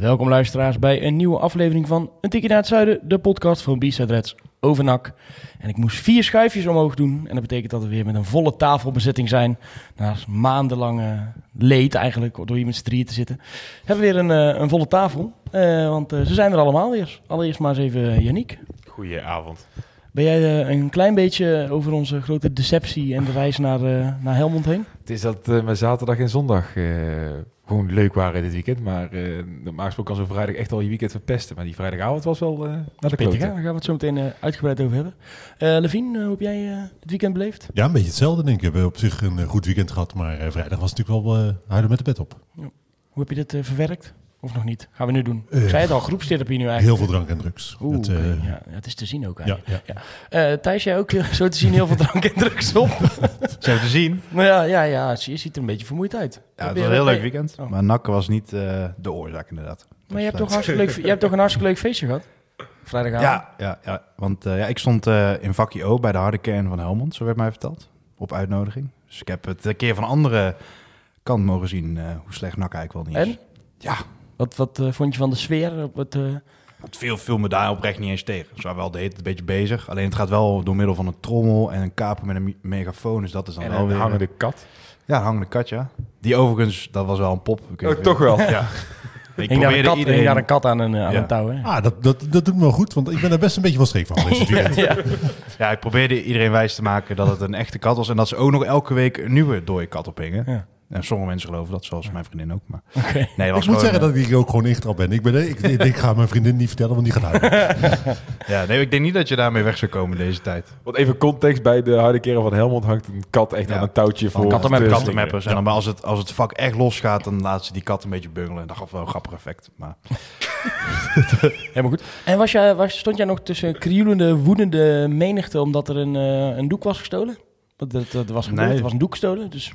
Welkom luisteraars bij een nieuwe aflevering van Een Tikje naar het Zuiden, de podcast van B-Side Reds over NAC. En ik moest vier schuifjes omhoog doen en dat betekent dat we weer met een volle tafelbezetting zijn. Na maandenlange leed eigenlijk, door hier met z'n drieën te zitten, hebben we weer een, eh, een volle tafel. Eh, want eh, ze zijn er allemaal weer. Allereerst maar eens even Yannick. Goedenavond. Ben jij een klein beetje over onze grote deceptie en de reis naar, naar Helmond heen? Het is dat eh, mijn zaterdag en zondag gewoon leuk waren dit weekend. Maar eh normaal gesproken kan zo'n vrijdag echt al je weekend verpesten. Maar die vrijdagavond was wel eh naar de klote. Daar gaan we het zo meteen eh, uitgebreid over hebben. Eh Levine, hoe heb jij eh, het weekend beleefd? Ja, een beetje hetzelfde denk ik. We hebben op zich een goed weekend gehad, maar eh, vrijdag was het natuurlijk wel eh huilen met de bed op. Hoe heb je dit verwerkt? Of nog niet? Gaan we nu doen. Ik zei het al, groepstherapie nu Heel eigenlijk. veel drank en drugs. Oeh, Het, eh, ja, ja, het is te zien ook ja, eigenlijk. ja. Eh, Thijs, jij ook zo te zien heel veel drank en drugs op? Zo te zien. nou ja, ja, ja, je ziet er een beetje vermoeid uit. Ja, het was een heel leuk weekend. Oh. Maar Nakke was niet eh, de oorzaak inderdaad. Maar je hebt, toch een hartstikke leuk, je hebt toch een hartstikke leuk feestje gehad? Vrijdagavond? Ja, ja, ja want eh, ja, ik stond eh, in vakje O bij de harde kern van Helmond, zo werd mij verteld. Op uitnodiging. Dus ik heb het een keer van een andere kant mogen zien eh, hoe slecht Nak eigenlijk wel niet is. En? Ja, Wat, wat eh, vond je van de sfeer op het... eh, het viel, viel me daar oprecht niet eens tegen. Ze waren wel de hele tijd een beetje bezig. Alleen het gaat wel door middel van een trommel en een kaper met een megafoon. Dus dat is dan En wel een weer... hangende kat. Ja, een hangende kat, ja. Die overigens, dat was wel een pop. Ik Oh, toch wel? Ja. Ik hing, daar een probeerde kat, hing iedereen... daar een kat aan een, eh, aan Ja. een touw, hè? Ah, dat, dat, dat doet me wel goed, want ik ben er best een beetje van streek van deze weekend. ja. Ja, ik probeerde iedereen wijs te maken dat het een echte kat was. En dat ze ook nog elke week een nieuwe dode kat ophingen. Ja. En sommige mensen geloven dat, zoals mijn vriendin ook. Maar Oké. nee, was Ik moet zeggen eh, dat ik hier ook gewoon ingetrapt ben. Ik, ben, ik, ik, ik ga mijn vriendin niet vertellen, want die gaat huilen. Ja, nee, ik denk niet dat je daarmee weg zou komen deze tijd. Want even context, bij de harde keren van Helmond hangt een kat echt Ja. aan een touwtje voor... Katten met te kattenmappers. En dan maar als het, als het vak echt losgaat, dan laten ze die kat een beetje bungelen. En dat gaf wel een grappig effect. Maar Helemaal goed. En was jij, was, stond jij nog tussen krioelende, woedende menigte omdat er een, eh, een doek was gestolen? Dat, dat, dat was gebeurd. Nee. Er was een doek gestolen. Dus,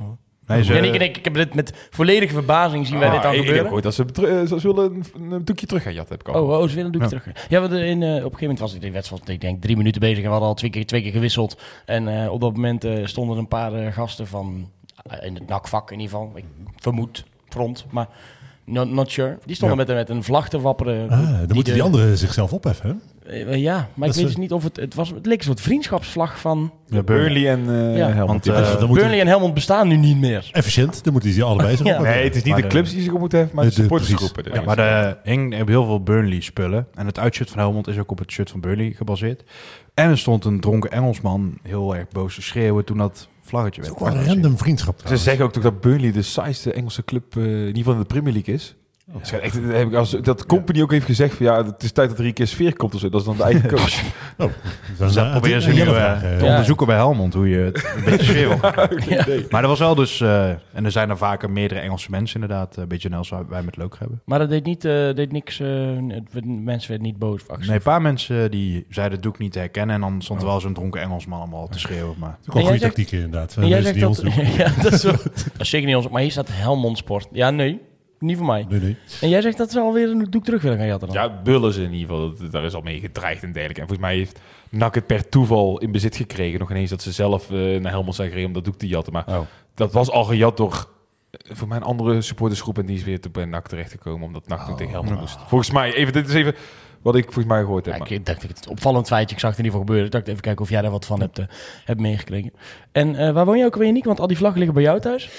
nee, ze, Ja, ik, ik, ik heb dit met volledige verbazing zien wij Ah, dit dan ik- Ik heb gebeuren. gehoord dat ze, betru- eh, ze willen een, een doekje terug gaan jatten, heb ik al. Oh, oh, ze willen een doekje Ja. terug. Ja, want in, eh, op een gegeven moment was ik de wedstrijd, ik denk drie minuten bezig en we hadden al twee keer, twee keer gewisseld. En eh, op dat moment eh, stonden een paar eh, gasten van, eh, in het nakvak in ieder geval, ik vermoed front, maar not, not sure. Die stonden met, een- met een vlag te wapperen. Ah, dan moeten de- die anderen zichzelf opheffen. Eh, ja, maar ik weet dus niet of het, het was, het leek een soort vriendschapsvlag van ja, Burnley en eh Ja. Helmond. Want, eh, Dus Burnley en Helmond bestaan nu niet meer. Efficiënt, dan moeten die allebei zich Ja. nee, het is niet Maar de clubs die zich op moeten hebben, maar de De- supportersgroepen. maar er hing heel veel Burnley spullen. En het uitshirt van Helmond is ook op het shirt van Burnley gebaseerd. En er stond een dronken Engelsman heel erg boos te schreeuwen toen dat vlaggetje Het werd. is ook wel een random vriendschap. Ze zeggen ook toch dat Burnley de saaiste Engelse club, in ieder geval in de Premier League is. Dat, schijnt echt, dat, heb ik als, dat Company ook heeft gezegd van ja, het is tijd dat er een keer sfeer komt of zo. Dat is dan de eigen coach. Oh, dan Dus dat proberen ze nu eh, eh, te Ja. onderzoeken bij Helmond, hoe je het een beetje sfeer wil Ja. Maar er was wel dus, eh, en er zijn er vaker meerdere Engelse mensen inderdaad, een beetje net zoals wij met leuk hebben. Maar dat deed, niet, eh, deed niks, eh, mensen werden niet boos. Nee, een paar mensen die zeiden het doek niet te herkennen en dan stond er wel zo'n dronken Engelsman allemaal te schreeuwen. Maar Dat is een goede tactiek inderdaad. Jij zegt dat... ja, dat is, wel- dat is zeker niet ons... Maar hier staat Helmond Sport. Ja, nee. Niet voor mij. Nee, nee. En jij zegt dat ze alweer een doek terug willen gaan jatten dan? Ja, bullen ze in ieder geval. Dat, daar is al mee gedreigd en dergelijke. En volgens mij heeft NAC het per toeval in bezit gekregen. Nog ineens dat ze zelf eh, naar Helmond zijn gereden om dat doek te jatten. Maar Oh. dat was al gejat door eh, voor mij een andere supportersgroep. En die is weer te- bij NAC terechtgekomen omdat NAC toen tegen Helmond moest. Volgens mij, even, dit is even wat ik volgens mij gehoord heb. Ja, ik dacht, het opvallend feitje. Ik zag het in ieder geval gebeuren. Ik dacht even kijken of jij daar wat van hebt, eh, hebt meegekregen. En eh, waar woon je ook weer, Nick? Want al die vlaggen liggen bij jou thuis.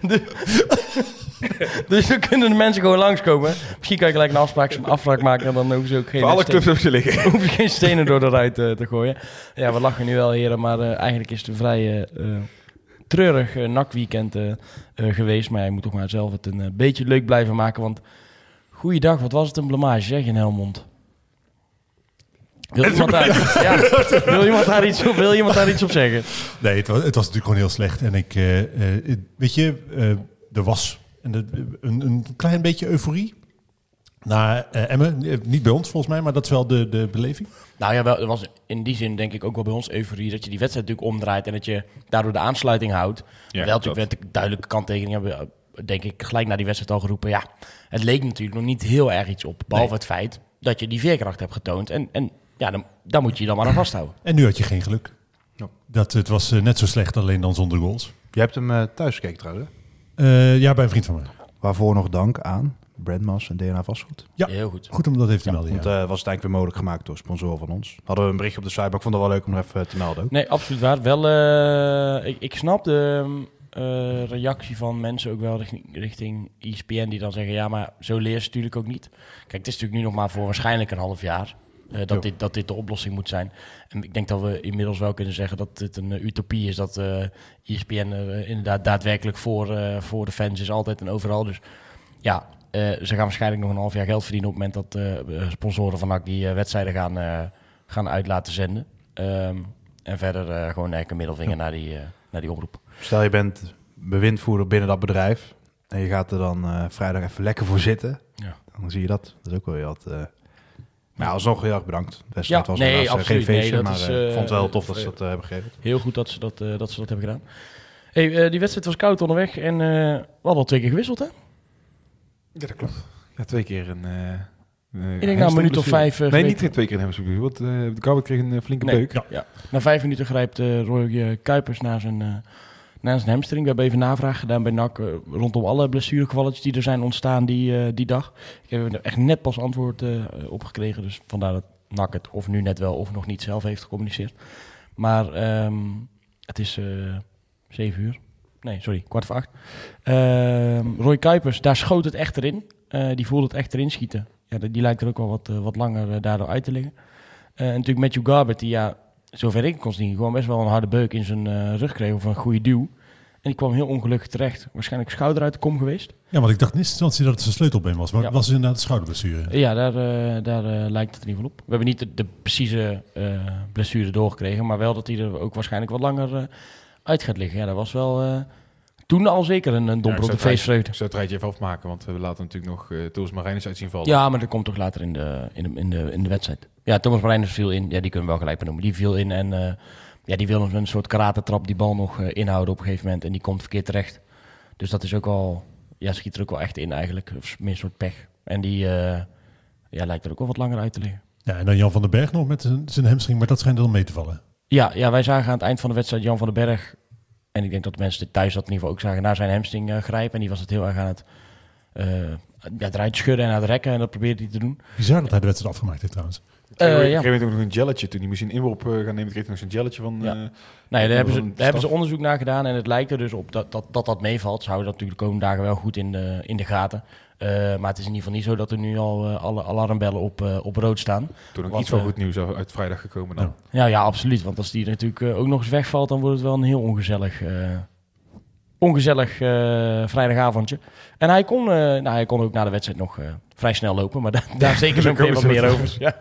Dus dan kunnen de mensen gewoon langskomen. Misschien kan je gelijk een afspraak, een afspraak maken en dan hoeven ze ook geen... voor alle clubs hebben ze liggen. hoef je geen stenen door de ruit eh, te gooien. Ja, we lachen nu wel, heren, maar eh, eigenlijk is het een vrij eh, treurig nakweekend geweest. Maar je moet toch maar zelf het een beetje leuk blijven maken. Want goeiedag, wat was het een blamage zeg in Helmond? Wil iemand, daar, ja, wil, iemand daar iets op, wil iemand daar iets op zeggen? Nee, het was, het was natuurlijk gewoon heel slecht. En ik, eh, eh, weet je, eh, er was een, een, een klein beetje euforie. Na eh, Emmen, niet bij ons volgens mij, maar dat is wel de, de beleving. Nou ja, wel, er was in die zin denk ik ook wel bij ons euforie dat je die wedstrijd natuurlijk omdraait en dat je daardoor de aansluiting houdt. Ja, wel natuurlijk werd de duidelijke kanttekening hebben, we, denk ik, gelijk na die wedstrijd al geroepen. Ja, het leek natuurlijk nog niet heel erg iets op, behalve het feit dat je die veerkracht hebt getoond. En, en ja, dan, daar moet je je dan maar aan vasthouden. En nu had je geen geluk. Ja. Dat, het was eh, net zo slecht, alleen dan zonder goals. Je hebt hem eh, thuis gekeken trouwens. Eh, ja, bij een vriend van mij. Waarvoor nog dank aan Brandmas en DNA Vastgoed. Ja. Heel goed. Goed om dat even te melden. Want Ja. eh, was het eigenlijk weer mogelijk gemaakt door sponsoren van ons. Hadden we een berichtje op de site, maar ik vond het wel leuk om nog even te melden. ook. Nee, absoluut waar. Wel, eh, ik, ik snap de eh, reactie van mensen ook wel richting, richting E ESPN die dan zeggen, ja, maar zo leer je natuurlijk ook niet. Kijk, het is natuurlijk nu nog maar voor waarschijnlijk een half jaar eh, dat, dit, dat dit de oplossing moet zijn. En ik denk dat we inmiddels wel kunnen zeggen dat dit een eh, utopie is, dat eh ESPN inderdaad daadwerkelijk voor, voor de fans is altijd en overal. Dus ja, ze gaan waarschijnlijk nog een half jaar geld verdienen op het moment dat sponsoren van NAC die wedstrijden gaan, gaan uit laten zenden. Ehm, en verder gewoon eigenlijk een middelvinger naar, die, naar die oproep. Stel je bent bewindvoerder binnen dat bedrijf en je gaat er dan vrijdag even lekker voor zitten. Ja. Dan zie je dat. Dat is ook wel weer wat... eh maar ja, alsnog heel erg bedankt. De wedstrijd Ja, was nee, helaas, eh, absoluut. geen feestje, Nee, dat maar is, eh, eh, vond het wel tof dat eh, ze dat eh, hebben gegeven. Heel goed dat ze dat, eh, dat, ze dat hebben gedaan. Hey, eh, die wedstrijd was koud onderweg en eh, we hadden al twee keer gewisseld, hè? Ja, dat klopt. Ja, twee keer een... eh, eh, Ik denk na een minuut of vijf... eh, Nee, niet twee keer een hamstring. Want eh, de Gouden kreeg een eh, flinke Nee. beuk. Ja. Ja. Na vijf minuten grijpt eh, Roy eh, Kuipers naar zijn, naar zijn hamstring. We hebben even navraag gedaan bij NAC eh, rondom alle blessuregevalletjes die er zijn ontstaan die, eh, die dag. Ik heb er echt net pas antwoord eh, op gekregen. Dus vandaar dat NAC het of nu net wel of nog niet zelf heeft gecommuniceerd. Maar ehm, het is zeven uur. Nee, sorry, kwart voor acht. Ehm, Roy Kuipers, daar schoot het echt erin. Die voelde het echt erin schieten. Ja, die lijkt er ook wel wat, wat langer daardoor uit te liggen. En natuurlijk Matthew Garbert, die ja, zover ik kon zien, gewoon best wel een harde beuk in zijn eh, rug kreeg of een goede duw. En die kwam heel ongelukkig terecht. Waarschijnlijk schouder uit de kom geweest. ja, want ik dacht in eerste instantie dat het zijn sleutelbeen was. Maar Ja. het was inderdaad een schouderblessure. Ja, daar, eh, daar eh, lijkt het in ieder geval op. We hebben niet de, de precieze eh, blessure doorgekregen, maar wel dat hij er ook waarschijnlijk wat langer eh, uit gaat liggen. Ja, dat was wel eh, toen al zeker een, een domper op de feestvreugde. Ik zou het rijtje even afmaken, want we laten natuurlijk nog uh, Thomas Marijnis uit zien vallen. Ja, maar dat komt toch later in de, in de, in de, in de wedstrijd. Ja, Thomas Marijnus viel in. Ja, die kunnen we wel gelijk benoemen. Die viel in en eh, ja, die wil met een soort karate-trap die bal nog eh, inhouden op een gegeven moment. En die komt verkeerd terecht. Dus dat is ook wel... Ja, schiet er ook wel echt in eigenlijk. Of meer een soort pech. En die eh, ja, lijkt er ook wel wat langer uit te liggen. Ja, en dan Jan van den Berg nog met zijn- zijn hamstring, maar dat schijnt dan mee te vallen. Ja, ja, wij zagen aan het eind van de wedstrijd Jan van den Berg. En ik denk dat de mensen dit thuis dat in ieder geval ook zagen. Naar zijn hamstring grijpen. En die was het heel erg aan het... ja, eruit schudden en aan het rekken. En dat probeerde hij te doen. Bizar dat hij de wedstrijd afgemaakt heeft trouwens. Eh, ik ja. kreeg ook nog een gelletje toen hij moest een inworp eh, gaan nemen. kreeg hij nog zo'n gelletje van... Ja. eh, Nou ja, daar hebben, ze, een daar hebben ze onderzoek naar gedaan en het lijkt er dus op dat dat, dat, dat meevalt. Ze houden dat natuurlijk de komende dagen wel goed in de, in de gaten. Eh, maar het is in ieder geval niet zo dat er nu al eh, alle alarmbellen op, op rood staan. toen Wat, iets van goed nieuws uit vrijdag gekomen dan. Ja. Ja, ja, absoluut. Want als die natuurlijk ook nog eens wegvalt, dan wordt het wel een heel ongezellig, eh, ongezellig eh, vrijdagavondje. En hij kon, eh, nou, hij kon ook na de wedstrijd nog eh, vrij snel lopen, maar daar, daar zeker zo meteen wat meer over. Ja.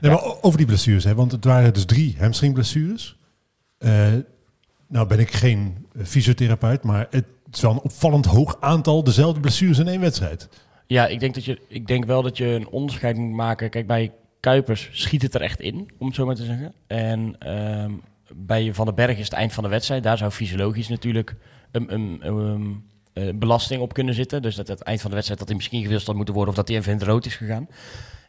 Nee, maar over die blessures, hè, want het waren dus drie hamstringblessures. Eh nou ben ik geen eh, fysiotherapeut, maar het is wel een opvallend hoog aantal dezelfde blessures in één wedstrijd. Ja, ik denk, dat je, ik denk wel dat je een onderscheid moet maken. Kijk, bij Kuipers schiet het er echt in, om het zo maar te zeggen. En ehm, bij Van den Berg is het eind van de wedstrijd. Daar zou fysiologisch natuurlijk een, belasting op kunnen zitten. Dus dat het eind van de wedstrijd dat hij misschien gewisseld had moeten worden... of dat hij even in het rood is gegaan.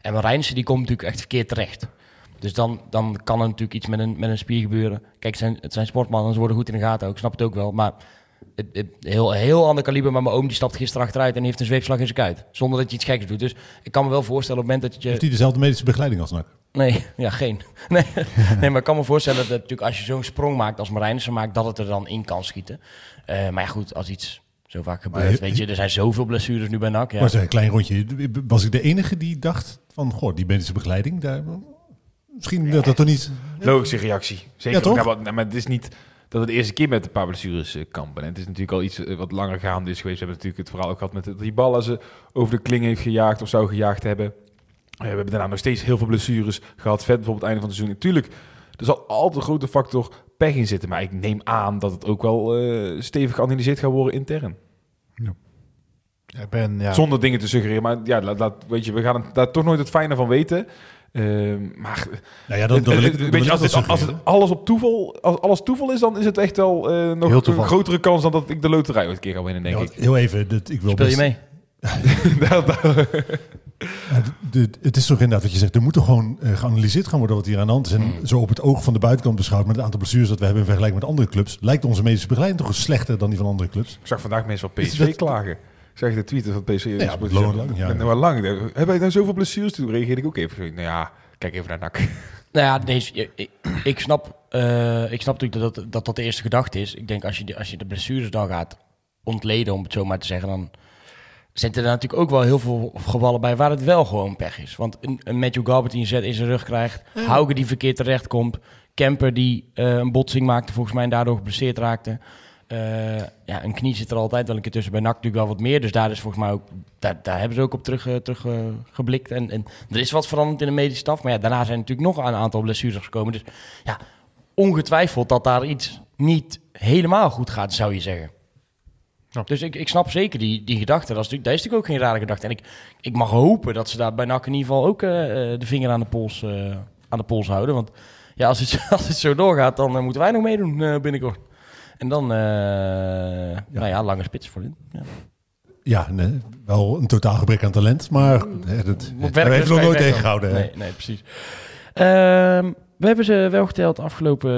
En Marijnissen die komt natuurlijk echt verkeerd terecht. Dus dan, dan kan er natuurlijk iets met een, met een spier gebeuren. Kijk, het zijn, het zijn sportmannen, ze worden goed in de gaten ook. Ik snap het ook wel, maar... Het, het- heel, heel ander kaliber, maar mijn oom die stapt gisteren achteruit en heeft een zweepslag in zijn kuit. Zonder dat je iets geks doet. Dus ik kan me wel voorstellen op het moment dat je... Heeft hij dezelfde medische begeleiding als NAC? Nee, ja, geen. Nee, nee maar ik kan me voorstellen dat natuurlijk als je zo'n sprong maakt als Marijnissen maakt, dat het er dan in kan schieten. Eh, maar ja, goed, als iets zo vaak gebeurt, Maar- weet je, er zijn zoveel blessures nu bij NAC. Ja. Maar een klein rondje. Was ik de enige die dacht van, goh, die medische begeleiding, daar, misschien dat dat toch niet... Logische reactie. Zeker. Ja, toch? Nou, wat- nou, maar het is niet dat het de eerste keer met een paar blessures eh, kampen. En het is natuurlijk al iets eh, wat langer gaande is geweest. We hebben natuurlijk het verhaal ook gehad met dat die ballen ze over de kling heeft gejaagd of zou gejaagd hebben. Eh, we hebben daarna nog steeds heel veel blessures gehad. Vet bijvoorbeeld het einde van het seizoen. Natuurlijk, er zal altijd een grote factor pech in zitten. Maar ik neem aan dat het ook wel stevig geanalyseerd gaat worden intern. Ja, ik ben, ja, Zonder dingen te suggereren. Maar ja, laat- weet je, we gaan het- daar toch nooit het fijne van weten. Ehm, maar Nou ja, dan, dan wil ik, Eh, dan weet wil je, ik als, als het alles op toeval, als alles toeval is, dan is het echt wel eh, nog een grotere kans dan dat ik de loterij ooit een keer ga winnen, denk Ja, ik. heel even, dit, ik wil Speel je mee? De- het is toch inderdaad wat je zegt. Er moet toch gewoon eh, geanalyseerd gaan worden wat hier aan de hand is. En Hmm. zo op het oog van de buitenkant beschouwd met het aantal blessures dat we hebben in vergelijking met andere clubs, lijkt onze medische begeleiding toch slechter dan die van andere clubs. ik zag vandaag mensen van Is PSV dat- klagen. Ik zag de tweeten van PSV. Ja, Sport- lang, lang, ja. Maar lang. Hebben wij nou zoveel blessures? Toen reageerde ik ook even. Nou ja, kijk even naar NAC. Nou ja, deze, ik, ik, snap, eh, ik snap natuurlijk dat, dat dat de eerste gedachte is. Ik denk als je, de, als je de blessures dan gaat ontleden, om het zo maar te zeggen, dan zitten er natuurlijk ook wel heel veel gevallen bij waar het wel gewoon pech is. Want een, een Matthew Galbert die een zet in zijn rug krijgt, Hauge die verkeerd terecht komt, Kemper die eh, een botsing maakte volgens mij en daardoor geblesseerd raakte. Eh, ja, een knie zit er altijd wel een keer tussen. Bij NAC natuurlijk wel wat meer. Dus daar is volgens mij ook, daar, daar hebben ze ook op terug, eh, terug eh, geblikt. En, en er is wat veranderd in de medische staf. Maar ja, daarna zijn natuurlijk nog een aantal blessures gekomen. Dus ja, ongetwijfeld dat daar iets niet helemaal goed gaat, zou je zeggen. Ja. Dus ik, ik snap zeker die, die gedachte. Dat is, natuurlijk, dat is natuurlijk ook geen rare gedachte. En ik, ik mag hopen dat ze daar bij NAC in ieder geval ook de vinger aan de, pols, aan de pols houden. Want ja, als het, als het zo doorgaat, dan moeten wij nog meedoen binnenkort. En dan, eh, nou ja, lange spits voor hun. Ja. Ja, nee, wel een totaal gebrek aan talent, maar eh, dat even nog nooit tegengehouden. hè. Nee, nee, precies. Ehm, we hebben ze wel geteld afgelopen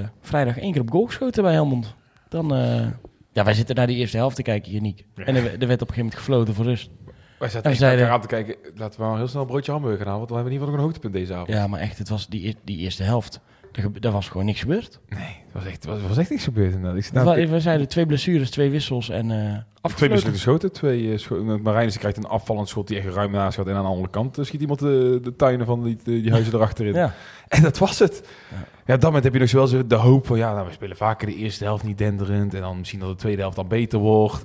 eh, vrijdag één keer op goal geschoten bij Helmond. Dan, eh, ja, wij zitten naar die eerste helft te kijken, Janiek. En er, er werd op een gegeven moment gefloten voor rust. Wij zaten echt zeiden- elkaar aan te kijken. Laten we maar heel snel een broodje hamburger gaan halen. Want dan hebben we in ieder geval nog een hoogtepunt deze avond. Ja, maar echt, het was die, eer- die eerste helft. Er, er was gewoon niks gebeurd. Nee, er was echt, er was, er was echt niks gebeurd inderdaad. Ik We, nou we zeiden twee blessures, twee wissels en eh Twee mislukken schoten. Twee, uh, scho Marijnus die krijgt een afvallend schot die echt ruim naast gaat. En aan de andere kant eh, schiet iemand de, de tuinen van die, die huizen erachterin. Ja. En dat was het. Ja. Ja. op dat moment heb je nog wel zo de hoop van... Ja, nou, we spelen vaker de eerste helft niet denderend. En dan misschien dat de tweede helft dan beter wordt.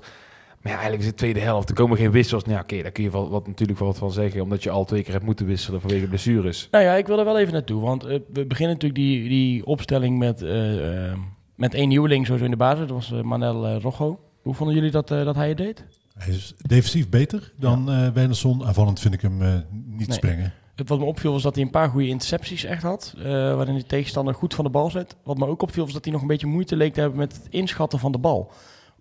Maar ja, eigenlijk is de tweede helft. Er komen geen wissels. Nou ja, oké, daar kun je wel, wat, natuurlijk wel wat van zeggen. Omdat je al twee keer hebt moeten wisselen vanwege blessures. Nou ja, ik wil er wel even naartoe. Want eh, we beginnen natuurlijk die, die opstelling met, eh, eh, met één nieuweling sowieso in de basis. Dat was Manel Rojo. Hoe vonden jullie dat, eh, dat hij het deed? Hij is defensief beter dan eh Wernersson. Aanvallend vind ik hem eh, niet Nee. springen. Het wat me opviel was dat hij een paar goede intercepties echt had. eh, waarin de tegenstander goed van de bal zet. Wat me ook opviel was dat hij nog een beetje moeite leek te hebben met het inschatten van de bal.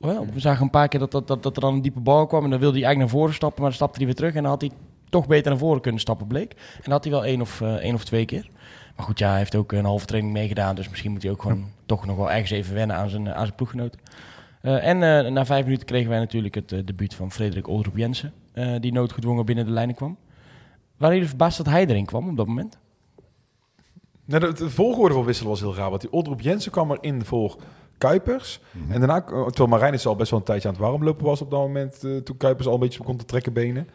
We zagen een paar keer dat, dat, dat, dat er dan een diepe bal kwam. En dan wilde hij eigenlijk naar voren stappen. Maar dan stapte hij weer terug. En dan had hij toch beter naar voren kunnen stappen, bleek. En dat had hij wel één of, eh, één of twee keer. Maar goed, ja, hij heeft ook een halve training meegedaan. Dus misschien moet hij ook gewoon toch nog wel ergens even wennen aan zijn, aan zijn ploeggenoten. Eh, en eh, na vijf minuten kregen wij natuurlijk het debuut van Frederik Oldroep Jensen. die noodgedwongen binnen de lijnen kwam. Waren jullie verbaasd dat hij erin kwam op dat moment? Nou, de, de volgorde van wisselen was heel raar. Want die Oldroep Jensen kwam erin voor Kuipers. En daarna, eh, terwijl Marijnis al best wel een tijdje aan het warmlopen was op dat moment. eh, toen Kuipers al een beetje begon te trekken benen.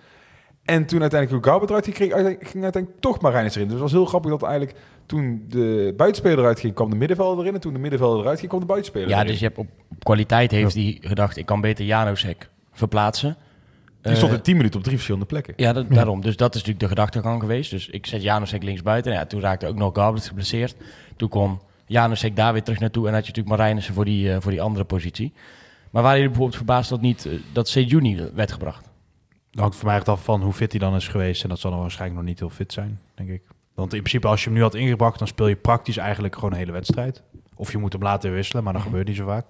En toen uiteindelijk ook Gaubert eruit ging, ging uiteindelijk toch Marijnis erin. Dus het was heel grappig dat eigenlijk toen de buitenspeler eruit ging, kwam de middenvelder erin. En toen de middenvelder eruit ging, kwam de buitenspeler Ja, erin. dus je hebt op, op kwaliteit heeft hij gedacht, ik kan beter Janusek verplaatsen. Die stond Eh, in 10 minuten op drie verschillende plekken. ja, dat, daarom. Dus dat is natuurlijk de gedachtegang geweest. Dus ik zet Janusek links buiten. Ja, toen raakte ook nog Gablet geblesseerd. Toen kon Janusek daar weer terug naartoe. En had je natuurlijk Marijnissen voor die, eh, voor die andere positie. Maar waren jullie bijvoorbeeld verbaasd dat niet eh, dat Sejuni werd gebracht? Dat hangt voor mij echt af van hoe fit hij dan is geweest. En dat zal dan waarschijnlijk nog niet heel fit zijn, denk ik. Want in principe, als je hem nu had ingebracht, dan speel je praktisch eigenlijk gewoon een hele wedstrijd. Of je moet hem laten wisselen, maar dat gebeurt niet zo vaak.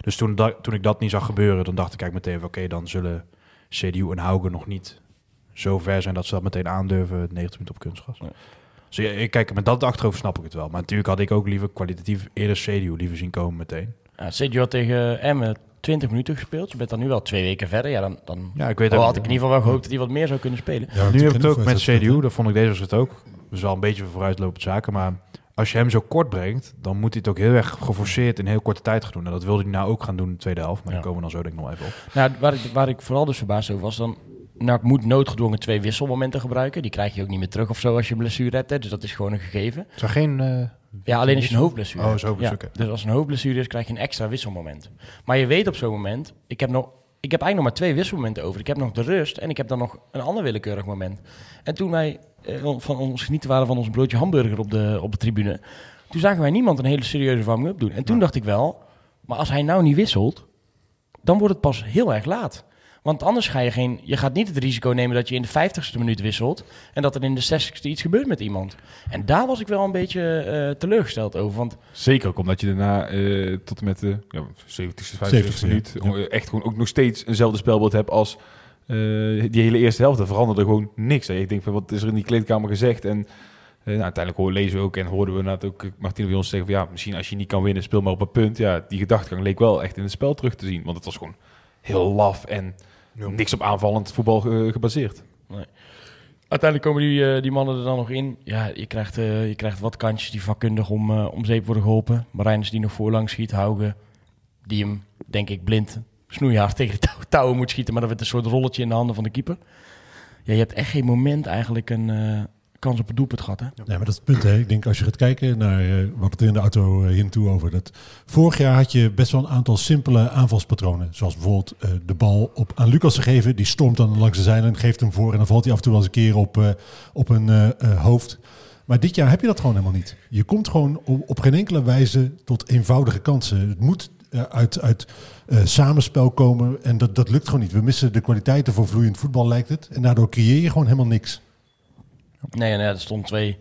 Dus toen, da- toen ik dat niet zag gebeuren, dan dacht ik eigenlijk meteen van... oké, dan zullen CDU en Haugen nog niet zo ver zijn... dat ze dat meteen aandurven, 90 minuten op kunstgras. Ja. Dus ja, ik kijk, met dat achterhoofd snap ik het wel. Maar natuurlijk had ik ook liever kwalitatief eerder CDU liever zien komen meteen. Ja, Sejuni had tegen Emmen 20 minuten gespeeld. Je bent dan nu wel twee weken verder. Ja, dan, dan Ja, ik weet Oh, had ik in ieder geval wel gehoopt dat hij wat meer zou kunnen spelen. Ja, nu heb ik het ook met CDU, dat vond ik deze wedstrijd ook. Dus wel een beetje vooruitlopend zaken, maar als je hem zo kort brengt, dan moet hij het ook heel erg geforceerd in heel korte tijd gaan doen. En dat wilde hij nou ook gaan doen in de tweede helft, maar Ja. daar komen we dan zo denk ik nog even op. Nou, waar ik, waar ik vooral dus verbaasd over was, dan NAC moet noodgedwongen twee wisselmomenten gebruiken. Die krijg je ook niet meer terug of zo als je een blessure hebt. Hè. Dus dat is gewoon een gegeven. Is er geen... eh, Ja, alleen als je een hoofdblessure Oh, hebt. Ja, Dus als een hoofdblessure is, krijg je een extra wisselmoment. Maar je weet op zo'n moment, ik heb, nog, ik heb eigenlijk nog maar twee wisselmomenten over. Ik heb nog de rust en ik heb dan nog een ander willekeurig moment. En toen wij eh, van ons genieten waren van ons broodje hamburger op de, op de tribune, toen zagen wij niemand een hele serieuze warming-up doen. En toen dacht ik wel, maar als hij nou niet wisselt, dan wordt het pas heel erg laat. Want anders ga je geen, je gaat niet het risico nemen dat je in de 50ste minuut wisselt en dat er in de 60ste iets gebeurt met iemand. En daar was ik wel een beetje eh, teleurgesteld over. Want Zeker ook omdat je daarna eh, tot en met de ja, 70ste, 75ste 70ste, minuut ja. echt gewoon ook nog steeds eenzelfde spelbeeld hebt als eh, die hele eerste helft. Er veranderde gewoon niks. Ik denk van wat is er in die kleedkamer gezegd en nou, uiteindelijk hoor, lezen we ook en hoorden we inderdaad ook Martino bij ons zeggen van ja, misschien als je niet kan winnen, speel maar op een punt. Ja, die gedachtegang leek wel echt in het spel terug te zien, want het was gewoon heel laf en niks op aanvallend voetbal eh, gebaseerd. uiteindelijk komen die, eh, die mannen er dan nog in. Ja, je krijgt, eh, je krijgt wat kansjes die vakkundig om, eh, om zeep worden geholpen. Marijnus die nog voorlang schiet, Haugen, die hem, denk ik, blind snoeihard tegen de touw- touwen moet schieten. Maar dat werd een soort rolletje in de handen van de keeper. Ja, je hebt echt geen moment eigenlijk een eh, kans op het doelpunt gehad, hè? Nee, maar dat is het punt. Hè. Ik denk als je gaat kijken naar eh, wat het in de auto eh, hier naartoe over. Dat vorig jaar had je best wel een aantal simpele aanvalspatronen. Zoals bijvoorbeeld eh, de bal op, aan Lucas te geven. Die stormt dan langs de zijlijn, geeft hem voor. En dan valt hij af en toe wel eens een keer op, eh, op een eh, eh, hoofd. Maar dit jaar heb je dat gewoon helemaal niet. Je komt gewoon op, op geen enkele wijze tot eenvoudige kansen. Het moet eh, uit, uit eh, samenspel komen. En dat, dat lukt gewoon niet. We missen de kwaliteiten voor vloeiend voetbal, lijkt het. En daardoor creëer je gewoon helemaal niks. Nee, nee, er stonden twee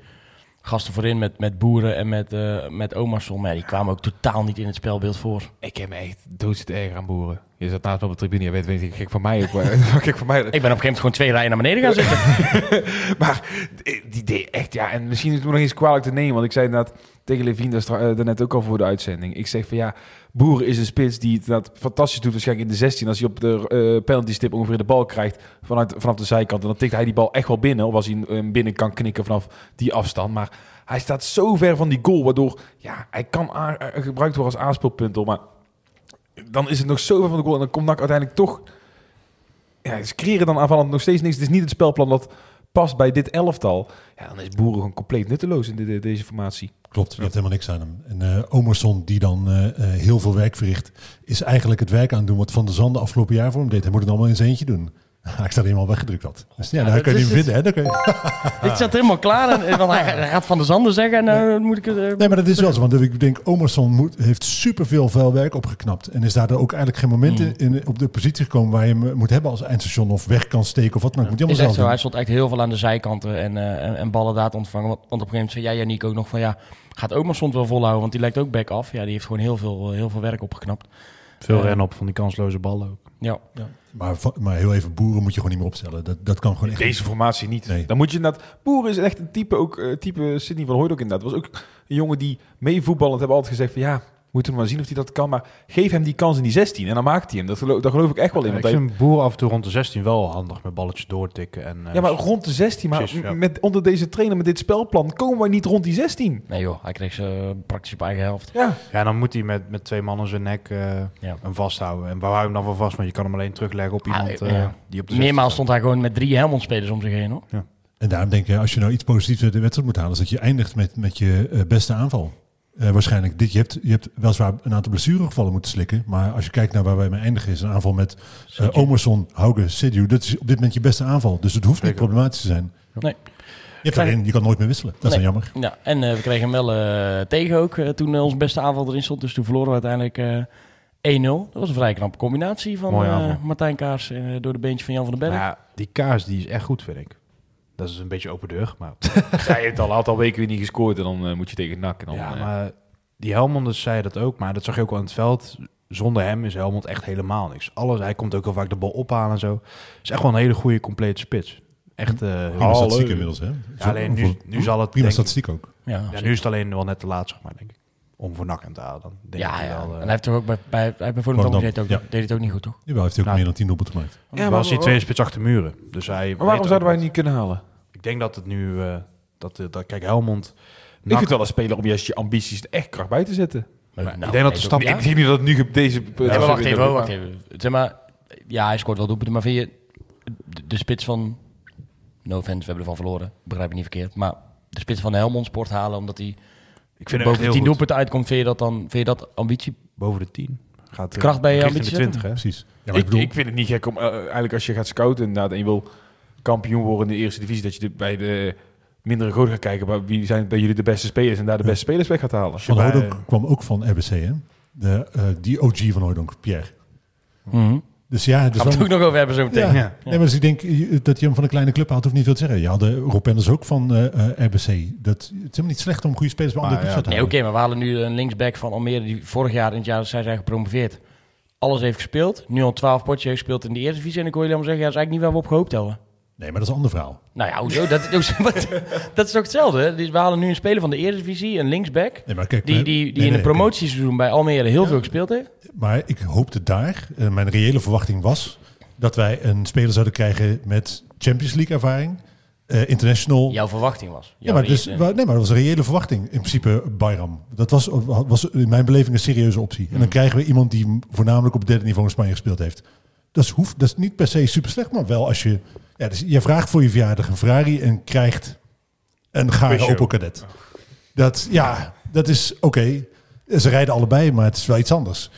gasten voorin met, met Boeren en met, eh met Omarsson. Maar die kwamen ook totaal niet in het spelbeeld voor. Ik heb me echt zitten erger aan boeren. Je zat naast me op de tribune, je weet, weet ik, gek van mij ook. maar- gek van mij. Ik ben op een gegeven moment gewoon twee rijen naar beneden gaan zitten. maar die deed echt, ja, en misschien is het me nog eens kwalijk te nemen, want ik zei inderdaad tegen Levine eh, daarnet ook al voor de uitzending. Ik zeg van ja, Boeren is een spits die inderdaad fantastisch doet, waarschijnlijk in de 16. Als hij op de eh penalty stip ongeveer de bal krijgt vanuit, vanaf de zijkant, en dan tikt hij die bal echt wel binnen, of als hij hem binnen kan knikken vanaf die afstand. Maar hij staat zo ver van die goal, waardoor ja, hij kan eh, gebruikt worden als aanspeelpunt, maar dan is het nog zo ver van de goal en dan komt NAC uiteindelijk toch ja, ze creëren dan aanvallend nog steeds niks. Het is niet het spelplan dat past bij dit elftal. Ja, dan is Boeren gewoon compleet nutteloos in de- deze formatie. Klopt, je hebt helemaal niks aan hem. En eh Omerson, die dan eh, eh, heel veel werk verricht, is eigenlijk het werk aan het doen wat Van der Zanden afgelopen jaar voor hem deed. Hij moet het allemaal in zijn eentje doen. Ik er helemaal weggedrukt had. Dus ja, Ja, daar kun je hem vinden. Hè? Dan kun je... Dit zat helemaal klaar. En, want hij, gaat van de zanden zeggen en nou moet ik het... Nee, maar dat is wel zo. Want ik denk, Omerson moet, heeft superveel vuil werk opgeknapt. En is daardoor ook eigenlijk geen momenten Hmm. in, op de positie gekomen waar je hem moet hebben als eindstation of weg kan steken of wat dan ook. Moet je echt zo. zelf Hij stond echt heel veel aan de zijkanten en, en, en ballen daar te ontvangen. Want, want op een gegeven moment zei jij, Janiek, ook nog van ja, gaat ook maar soms wel volhouden, want die lijkt ook back af. Ja, die heeft gewoon heel veel, heel veel werk opgeknapt. Veel Ja. rennen op van die kansloze ballen ook. Ja, ja. Maar, maar heel even boeren moet je gewoon niet meer opstellen. Dat, dat kan gewoon echt Deze formatie niet. Nee. Dan moet je inderdaad... Boeren is echt een type, ook, eh, type Sidney van Hooydonk inderdaad. Was ook een jongen die mee voetballend hebben altijd gezegd van ja, moeten we maar zien of hij dat kan. Maar geef hem die kans in die 16 en dan maakt hij hem. Dat geloof, ik echt wel in. ik Want hij- vind Boer af en toe rond de 16 wel handig met balletjes doortikken. En, eh, ja, maar rond de 16. Maar Precies, ja. met, onder deze trainer, met dit spelplan, komen wij niet rond die 16. Nee joh, hij kreeg ze praktisch op eigen helft. Ja, ja, dan moet hij met, met twee mannen zijn nek eh, Ja. hem vasthouden. En waar hou je hem dan voor vast? Want je kan hem alleen terugleggen op Ah, iemand ja. eh, die op de 16 Meermaals stond hij gewoon met drie Helmond-spelers om zich heen hoor. En daarom denk ik, als je nou iets positiefs uit de wedstrijd moet halen, is dat je eindigt met, met je eh, beste aanval. Eh, waarschijnlijk dit. Je hebt, je hebt weliswaar een aantal blessuregevallen moeten slikken. Maar als je kijkt naar waar wij mee eindigen, is een aanval met uh, Omerson, Hauge, Sidiou. Dat is op dit moment je beste aanval. Dus het hoeft niet problematisch te zijn. Nee. Je, hebt erin, je kan nooit meer wisselen. Dat is Nee. jammer. Ja, en eh, we kregen hem wel tegen ook eh, toen onze beste aanval erin stond. Dus toen verloren we uiteindelijk eh 1-0. Dat was een vrij knappe combinatie van eh. Martijn Kaars door de beentje van Jan van den Berg. Maar ja, die kaars die is echt goed, vind ik. Dat is een beetje open deur, maar... hij heeft al een aantal weken weer niet gescoord en dan eh, moet je tegen NAC. En dan, ja, eh, maar die Helmond zei dat ook, maar dat zag je ook wel in het veld. Zonder hem is Helmond echt helemaal niks. Alles, hij komt ook heel vaak de bal ophalen en zo. Is echt wel een hele goede, complete spits. Echt eh, heel Prima statistiek inmiddels. Hè? Ja, alleen nu, nu zal het... Prima denk- statistiek ook. ja, ja, nu is het alleen wel net te laat, zeg maar, denk ik. Om voor NAC aan te halen. Dan denk ja, ik ja. hij wel, eh, en hij heeft toch ook bij, bij, hij heeft bij Volendam Volendam, deed, het ook, ja. deed hij het ook niet goed, toch? Jawel, heeft hij ook Nou, meer dan 10 doelpunten gemaakt. Ja, ja, maar was wa- twee spits achter muren. Dus hij maar waarom zouden ook wij niet kunnen halen? Ik denk dat het nu... eh, dat, eh, dat, kijk, Helmond... Ik vind het wel een speler om juist je ambities er echt kracht bij te zetten. Nou, ik denk dat de stap- Ik denk niet dat het nu op deze... Ja, maar wacht even, wacht even. Zeg maar, ja, hij scoort wel doelpunten, maar vind je de, de spits van... No offense, we hebben ervan verloren, begrijp ik niet verkeerd. Maar de spits van Helmond Sport halen, omdat hij Ik vind boven de heel 10 goed. doelpunten uitkomt, vind je dat dan vind je dat ambitie? Boven de 10. Gaat eh, Kracht bij je ambitie de 20, hè? Precies. Ja, ik, ik bedoel, ik vind het niet gek om, eh, eigenlijk als je gaat scouten inderdaad, en je wil kampioen worden in de eerste divisie, dat je de- bij de mindere groot gaat kijken, maar wie zijn bij jullie de beste spelers en daar de Ja. beste spelers weg gaat halen. Van Hooydonk kwam ook van RBC, hè? De, eh, die OG van Hooydonk, Pierre. Mhm. Dus ja, dus Gaan we het ook nog over hebben zo meteen. Ja. Ja. Nee, maar dus ik denk eh, dat je hem van een kleine club haalt, hoeft niet veel te zeggen. Je had de Rob Penders ook van eh, eh, RBC. Dat, het is helemaal niet slecht om goede spelers bij andere clubs ja, te Nee, oké, maar we halen nu een linksback van Almere die vorig jaar in het jaar dat zij zijn gepromoveerd. Alles heeft gespeeld. Nu al 12 potjes heeft gespeeld in de eerste divisie. En ik hoor jullie allemaal zeggen, ja, dat is eigenlijk niet waar we op gehoopt hadden. Nee, maar dat is een ander verhaal. Nou ja, hoezo? Dat, dat, dat is toch hetzelfde? Dus we halen nu een speler van de Eredivisie, een linksback, Nee, maar kijk, die, die, die nee, in nee, een promotieseizoen bij Almere heel veel gespeeld heeft. Maar ik hoopte daar, eh, mijn reële verwachting was, dat wij een speler zouden krijgen met Champions League ervaring, eh, international. Jouw verwachting was. Ja, maar, dus, nee, maar dat was een reële verwachting. In principe Bayram. Dat was, was in mijn beleving een serieuze optie. En dan krijgen we iemand die voornamelijk op het derde niveau in Spanje gespeeld heeft. Dat is, hoeft, dat is niet per se super slecht, maar wel als je... Ja, dus je vraagt voor je verjaardag een Ferrari en krijgt een gare. Opel Kadett. Dat, ja, dat is oké. Ze rijden allebei, maar het is wel iets anders.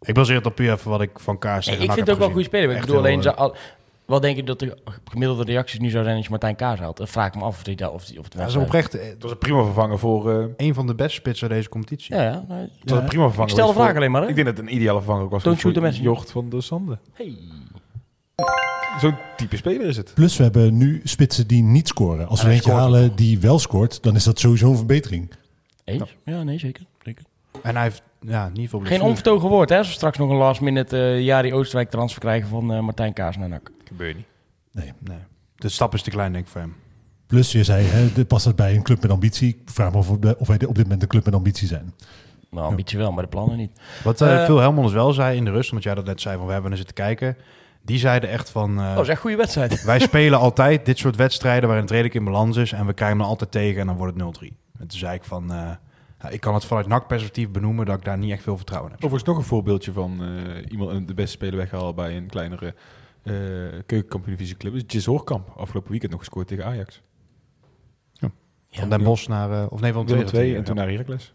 Ik baseer het op puur even wat ik van Kaars Nee, tegen ik vind het ook wel speler. gezien. Ik bedoel alleen, al- wat denk je dat de gemiddelde reacties nu zou zijn als je Martijn Kaas haalt? Dan vraag ik me af of, die, daar- of, die, of het eh, ja, wel dat is oprecht eh, Het was een prima vervanger voor... eh, een van de beste spitsen deze competitie. Ja, ja. was een prima vervanger Ik stel de voor- vraag alleen maar, hè? Ik denk dat het een ideale vervanger ook was messenger. Jort van de Sande. Hey. Zo'n type speler is het. Plus we hebben nu spitsen die niet scoren. Als we eentje halen die wel scoort, dan is dat sowieso een verbetering. Eens? Ja, nee, zeker. zeker. En hij heeft ja, niet veel Geen onvertogen woord, hè? Als we straks nog een last minute eh Jari Oosterwijk transfer krijgen van eh, Martijn Kaas naar NAC. Gebeurt niet. Nee. Nee. De stap is te klein, denk ik, voor hem. Plus je zei, hè, dit past dat bij een club met ambitie. Ik vraag me af of, of wij op dit moment een club met ambitie zijn. Nou, ambitie wel, maar de plannen niet. Wat Eh, Phil Helmond wel zei in de rust, want jij dat net zei van we hebben er zitten kijken. Die zeiden echt van eh, Oh, dat is echt een goede wedstrijd. wij spelen altijd dit soort wedstrijden waarin het redelijk in balans is en we krijgen hem altijd tegen en dan wordt het 0-3. En toen zei ik van, eh, ja, ik kan het vanuit NAC-perspectief benoemen dat ik daar niet echt veel vertrouwen in heb. Overigens nog een voorbeeldje van eh, iemand de beste speler weggehaald bij een kleinere uh, club. is Jis Hoorkamp. Afgelopen weekend nog gescoord tegen Ajax. Van Den Bosch naar, of nee, van Willem Twente. 2 en toen naar Heracles.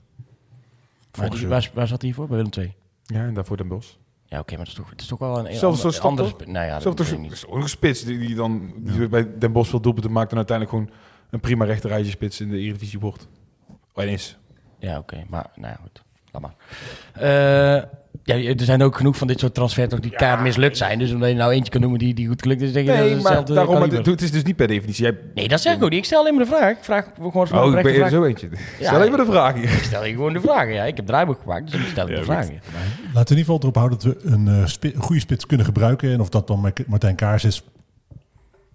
Waar, waar zat hij voor? Bij Willem II? Ja, en daarvoor Den Bosch. Ja, oké, maar dat is toch, het is toch wel een Zelfs ander, stap, andere... Nou ja, dat Zelfs niet. is ook een spits die, die dan die bij Den Bosch veel doelpunten maakt en uiteindelijk gewoon een prima rechterrijtje spits in de Eredivisie wordt. Oh, en is. Ja, oké. Maar, nou ja, goed. Laat maar. Eh, ja, er zijn ook genoeg van dit soort transfers die keihard mislukt zijn. Dus omdat je nou eentje kan noemen die, die goed gelukt is, denk je dat Nee, het maar daarom, kaliber. het, is dus niet per definitie. Jij, Nee, dat zeg ik ook niet. Ik stel alleen maar de vraag. Ik vraag gewoon van oh, ik ben er vraag. zo eentje. Ja, Stel even de vraag hier. Ik stel je gewoon de vragen. Ja, ik heb draaiboek gemaakt, dus ik stel de vragen. Laten we in ieder geval erop houden dat we een, eh, spi- een goede spits kunnen gebruiken. En of dat dan Martijn Kaars is,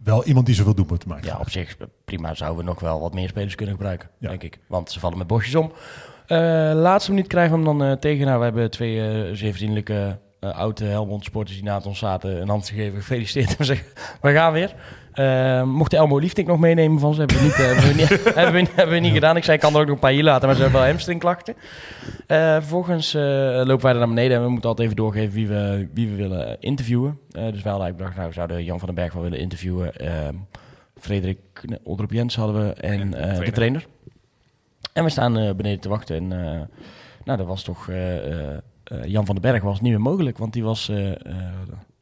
wel iemand die zoveel doelpunten maakt. Ja, op zich prima zouden we nog wel wat meer spelers kunnen gebruiken, Ja. denk ik. Want ze vallen met bosjes om. Eh, laatste minuut krijgen we hem dan eh, tegen. Nou, we hebben twee eh, zeer vriendelijke eh, oude Helmond sporters die naast ons zaten een hand gegeven. Gefeliciteerd en zeggen, we gaan weer. Eh, mocht de Elmo Liefdink nog meenemen van ze, hebben we niet, eh, hebben we niet, hebben we, niet- hebben we niet gedaan. Ik zei, ik kan er ook nog een paar hier laten, maar ze hebben wel hamstringklachten. Eh, vervolgens lopen wij er naar beneden en we moeten altijd even doorgeven wie we, wie we willen interviewen. Dus wij hadden eigenlijk bedacht, nou, we zouden Jan van den Berg wel willen interviewen. Ehm, Frederik Odrup Jens hadden we en, de eh, de trainer. trainer. En we staan beneden te wachten en nou, dat was toch... eh, Jan van den Berg was niet meer mogelijk, want die was eh, eh,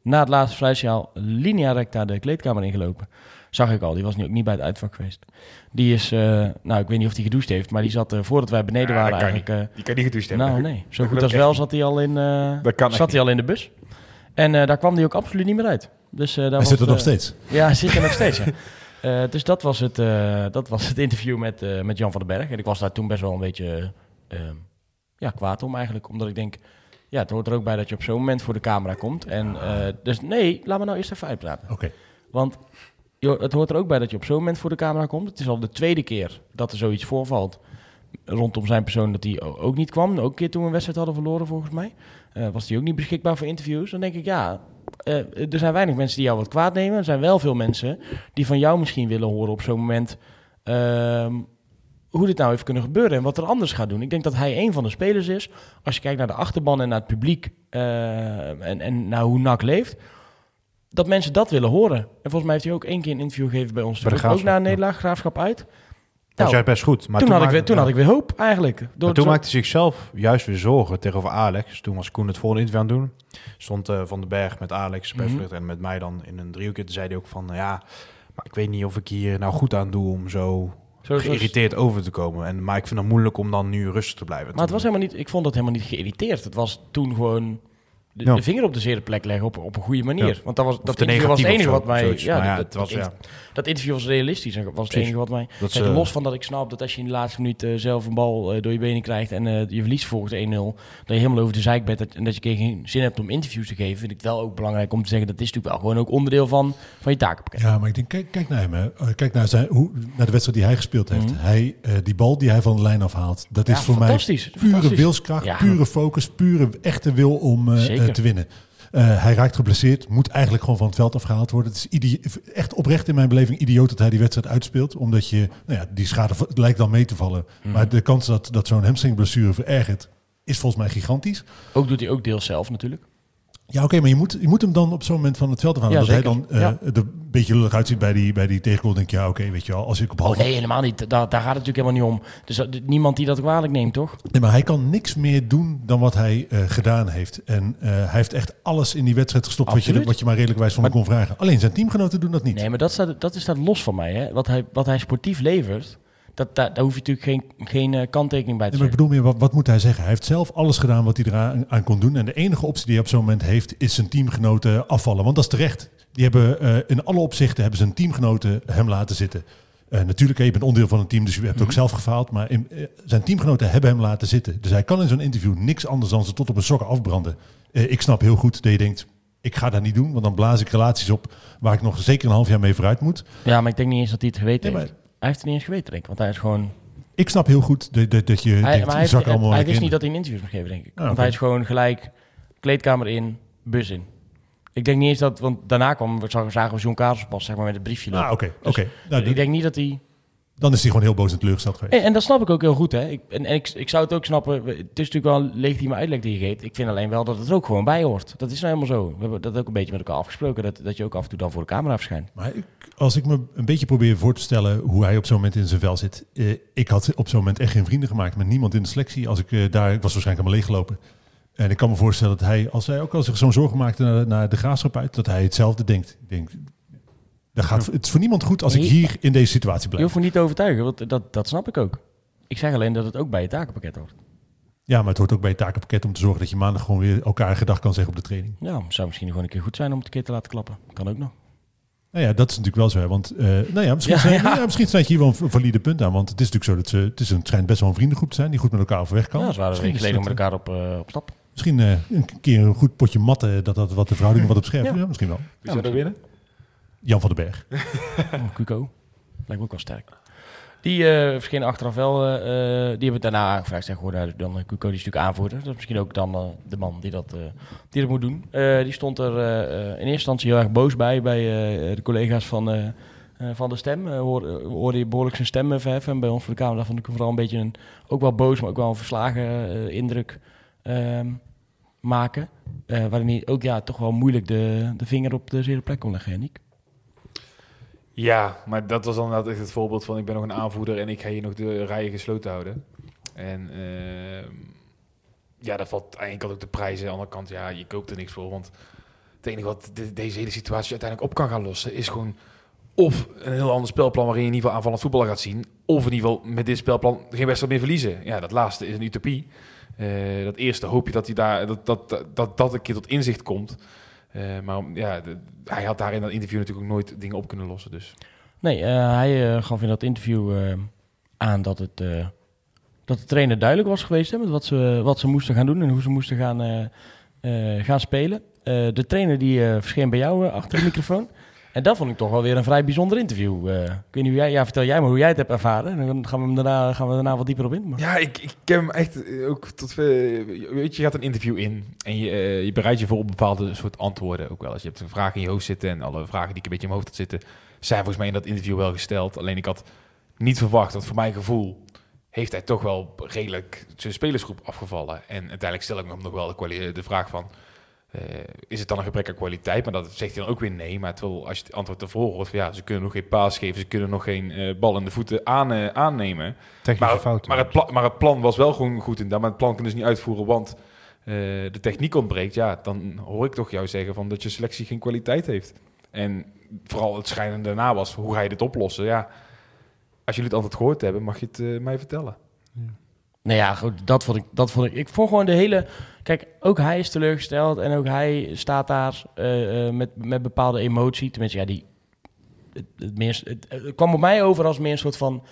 na het laatste fluitsignaal linea recta de kleedkamer ingelopen. Zag ik al, die was nu ook niet bij het uitvak geweest. Die is, eh, nou ik weet niet of hij gedoucht heeft, maar die zat voordat wij beneden Ja, waren eigenlijk... eh, Die kan niet gedoucht hebben. nou nee, zo Dat goed als wel niet. zat hij al in, eh, Dat kan echt zat hij al in de bus. En eh, daar kwam hij ook absoluut niet meer uit. Dus, eh, daar Hij was, zit er nog steeds. ja, hij zit er nog steeds. Ja. Eh, dus dat was, het, eh, dat was het interview met, eh, met Jan van den Berg. En ik was daar toen best wel een beetje ja, kwaad om eigenlijk. Omdat ik denk, ja, het hoort er ook bij dat je op zo'n moment voor de camera komt. En, eh, dus nee, laat me nou eerst even uitpraten. Oké. Want joh, het hoort er ook bij dat je op zo'n moment voor de camera komt. Het is al de tweede keer dat er zoiets voorvalt rondom zijn persoon dat hij ook niet kwam. Ook een keer toen we een wedstrijd hadden verloren volgens mij. eh, was hij ook niet beschikbaar voor interviews. Dan denk ik, ja, eh, er zijn weinig mensen die jou wat kwaad nemen. Er zijn wel veel mensen die van jou misschien willen horen op zo'n moment... ehm, hoe dit nou heeft kunnen gebeuren en wat er anders gaat doen. Ik denk dat hij een van de spelers is. Als je kijkt naar de achterban en naar het publiek eh, en, en naar hoe NAC leeft... dat mensen dat willen horen. En volgens mij heeft hij ook één keer een interview gegeven bij ons. Bij de ook Graafschap, na een nederlaag, Graafschap uit. Dat Nou, was juist best goed. Maar toen, had ik, weer, toen had ik weer hoop eigenlijk. Door Maar toen zo- maakte zichzelf juist weer zorgen tegenover Alex. Toen was Koen het volgende interview aan het doen. Stond eh, Van den Berg met Alex, Mhm. persvlucht en met mij dan in een driehoekje. Toen zei hij ook van, nou ja, maar ik weet niet of ik hier nou goed aan doe om zo- geïrriteerd over te komen. En, maar ik vind het moeilijk om dan nu rustig te blijven. Maar het was helemaal niet, ik vond het helemaal niet geïrriteerd. Het was toen gewoon, de, Ja. de vinger op de zere plek leggen op, op een goede manier. Ja. Want dat, was, Of dat te interview was het enige wat mij... zoiets. Ja, dat, het was, dat, ja. dat interview was realistisch was het enige wat mij... Dat is, Kijk, eh, los van dat ik snap dat als je in de laatste minuut eh, zelf een bal eh, door je benen krijgt en je verliest volgens 1-0, dat je helemaal over de zeik bent en dat je geen zin hebt om interviews te geven, vind ik wel ook belangrijk om te zeggen dat is natuurlijk wel gewoon ook onderdeel van, van je takenpakket. Ja, maar ik denk, kijk, kijk naar hem. Hè. Eh, Kijk naar, zijn, hoe, naar de wedstrijd die hij gespeeld heeft. Mhm. Hij, die bal die hij van de lijn afhaalt, dat is voor mij pure wilskracht, pure focus, pure echte wil om te winnen. Eh, hij raakt geblesseerd, moet eigenlijk gewoon van het veld afgehaald worden. Het is echt oprecht in mijn beleving idioot dat hij die wedstrijd uitspeelt. Omdat je, nou ja, die schade lijkt dan mee te vallen. Mhm. Maar de kans dat, dat zo'n hamstringblessure verergert, is volgens mij gigantisch. Ook doet hij ook deels zelf natuurlijk. Ja, oké, maar je moet, je moet hem dan op zo'n moment van het veld afhalen. Ja, dat hij dan eh, Ja. er een beetje lullig uitziet bij die, bij die tegengoal. denk je, ja, oké, weet je wel, als ik op Oh, half... nee, helemaal niet. Daar, daar gaat het natuurlijk helemaal niet om. Dus dat- niemand die dat kwalijk neemt, toch? Nee, maar hij kan niks meer doen dan wat hij eh, gedaan heeft. En eh, hij heeft echt alles in die wedstrijd gestopt wat je, wat je maar redelijkwijs van hem kon vragen. Alleen zijn teamgenoten doen dat niet. Nee, maar dat, staat, dat is staat los van mij. Hè? Wat, hij, wat hij sportief levert, dat, daar, daar hoef je natuurlijk geen, geen eh, kanttekening bij te Nee, maar ik zetten. bedoel meer, wat, wat moet hij zeggen? Hij heeft zelf alles gedaan wat hij eraan aan kon doen. En de enige optie die hij op zo'n moment heeft, is zijn teamgenoten afvallen. Want dat is terecht. Die hebben eh, in alle opzichten hebben zijn teamgenoten hem laten zitten. Eh, natuurlijk, je bent onderdeel van een team, dus je hebt ook zelf gefaald. Maar in, zijn teamgenoten hebben hem laten zitten. Dus hij kan in zo'n interview niks anders dan ze tot op een sokken afbranden. Eh, ik snap heel goed dat je denkt, ik ga dat niet doen. Want dan blaas ik relaties op waar ik nog zeker een half jaar mee vooruit moet. Ja, maar ik denk niet eens dat hij het geweten Nee, heeft. Hij heeft het niet eens geweten, denk ik. Want hij is gewoon... Ik snap heel goed dat, dat, dat je Hij, denkt, maar hij, allemaal hij wist niet dat hij een interview moest geven, denk ik. Ah, want hij is gewoon gelijk kleedkamer in, bus in. Ik denk niet eens dat... Want daarna kwam, we zagen we John Karels pas zeg maar, met het briefje. Ah, oké. Dus oké. Nou, ik denk niet dat hij... Dan is hij gewoon heel boos en teleurgesteld geweest. En, en dat snap ik ook heel goed, hè. Ik, en en ik, ik zou het ook snappen. Het is natuurlijk wel een legitieme uitleg die je geeft. Ik vind alleen wel dat het er ook gewoon bij hoort. Dat is nou helemaal zo. We hebben dat ook een beetje met elkaar afgesproken. Dat, dat je ook af en toe dan voor de camera verschijnt. Maar ik, als ik me een beetje probeer voor te stellen hoe hij op zo'n moment in zijn vel zit. Eh, ik had op zo'n moment echt geen vrienden gemaakt met niemand in de selectie. Als ik eh, daar, ik was waarschijnlijk helemaal leeggelopen. En ik kan me voorstellen dat hij, als hij ook al zich zo'n zorgen maakte naar, naar de graafschap uit, dat hij hetzelfde denkt. Ik denk, dat gaat, het is voor niemand goed als ik hier in deze situatie Je blijf. hoeft me niet te overtuigen, want dat, dat snap ik ook. Ik zeg alleen dat het ook bij je takenpakket hoort. Ja, maar het hoort ook bij het takenpakket om te zorgen dat je maandag gewoon weer elkaar gedag kan zeggen op de training. Ja, zou misschien gewoon een keer goed zijn om het een keer te laten klappen. Kan ook nog. Nou ja, dat is natuurlijk wel zo. Hè, want eh, nou ja, misschien, Ja, ja. nou ja, misschien snijdt je hier wel een valide punt aan. Want het is natuurlijk zo dat ze, het, is een, het schijnt best wel een vriendengroep te zijn die goed met elkaar overweg kan. Ja, ze waren Misschien geleden dat, met elkaar op, eh, op stap. Misschien eh, een keer een goed potje matten, dat, dat wat de verhouding wat op scherp. Ja. Ja. misschien wel. Wie zou er winnen? Jan van den Berg. Oh, Cuco. Lijkt me ook wel sterk. Die verschenen achteraf wel. eh, eh, die hebben daarna aangevraagd. Zeg, hoor, dan eh, Cuco die is natuurlijk aanvoerder. Dat is misschien ook dan de man die dat, die dat moet doen. Die stond er in eerste instantie heel erg boos bij. Bij de collega's van, van de stem. Uh, hoorde, je behoorlijk zijn stem verheffen. En bij ons voor de Kamer vond ik hem vooral een beetje een... Ook wel boos, maar ook wel een verslagen indruk ehm, maken. Waarin hij ook ja, toch wel moeilijk de, de vinger op de zere plek kon leggen, Nick. Ja, maar dat was dan echt het voorbeeld van ik ben nog een aanvoerder en ik ga hier nog de rijen gesloten houden. En ehm, ja, dat valt aan de ook de prijzen. Aan de andere kant, ja, je koopt er niks voor. Want het enige wat de- deze hele situatie uiteindelijk op kan gaan lossen, is gewoon of een heel ander spelplan waarin je in ieder geval aanvallend voetbal gaat zien. Of in ieder geval met dit spelplan geen wedstrijd meer verliezen. Ja, dat laatste is een utopie. Eh, dat eerste hoop je dat hij daar, dat, dat, dat, dat een keer tot inzicht komt. Eh, maar ja, hij had daar in dat interview natuurlijk ook nooit dingen op kunnen lossen. Dus Nee, eh, hij eh, gaf in dat interview aan dat, het, dat de trainer duidelijk was geweest met wat ze, wat ze moesten gaan doen en hoe ze moesten gaan, gaan spelen. De trainer die verscheen bij jou achter de microfoon. En dat vond ik toch wel weer een vrij bijzonder interview. Eh, ik weet jij, ja, vertel jij maar hoe jij het hebt ervaren. En dan gaan we, daarna, gaan we daarna wat dieper op in. Maar... Ja, ik, ik heb hem echt eh, ook tot... eh, weet je, je gaat een interview in en je, je bereidt je voor op bepaalde soort antwoorden ook wel. Als je hebt een vraag in je hoofd zitten en alle vragen die ik een beetje in mijn hoofd had zitten, zijn volgens mij in dat interview wel gesteld. Alleen ik had niet verwacht, dat voor mijn gevoel heeft hij toch wel redelijk zijn spelersgroep afgevallen. En uiteindelijk stel ik hem nog wel de vraag van... eh, is het dan een gebrek aan kwaliteit? Maar dat zegt hij dan ook weer nee. Maar terwijl als je het antwoord ervoor hoort van ja, ze kunnen nog geen paas geven, ze kunnen nog geen eh, bal in de voeten aan, eh, aannemen. Technische Maar, fouten. maar, het pla- maar het plan was wel gewoon goed in dat, maar het plan kunnen ze niet uitvoeren, want de techniek ontbreekt. Ja, dan hoor ik toch jou zeggen van dat je selectie geen kwaliteit heeft. En vooral het schijnende daarna was, hoe ga je dit oplossen? Ja, als jullie het antwoord gehoord hebben, mag je het mij vertellen. Nou ja, goed, dat vond ik. Dat vond ik. Ik vond gewoon de hele. Kijk, ook hij is teleurgesteld en ook hij staat daar eh, eh, met, met bepaalde emotie. Tenminste, ja, die. Het, het, het kwam op mij over als meer een soort van.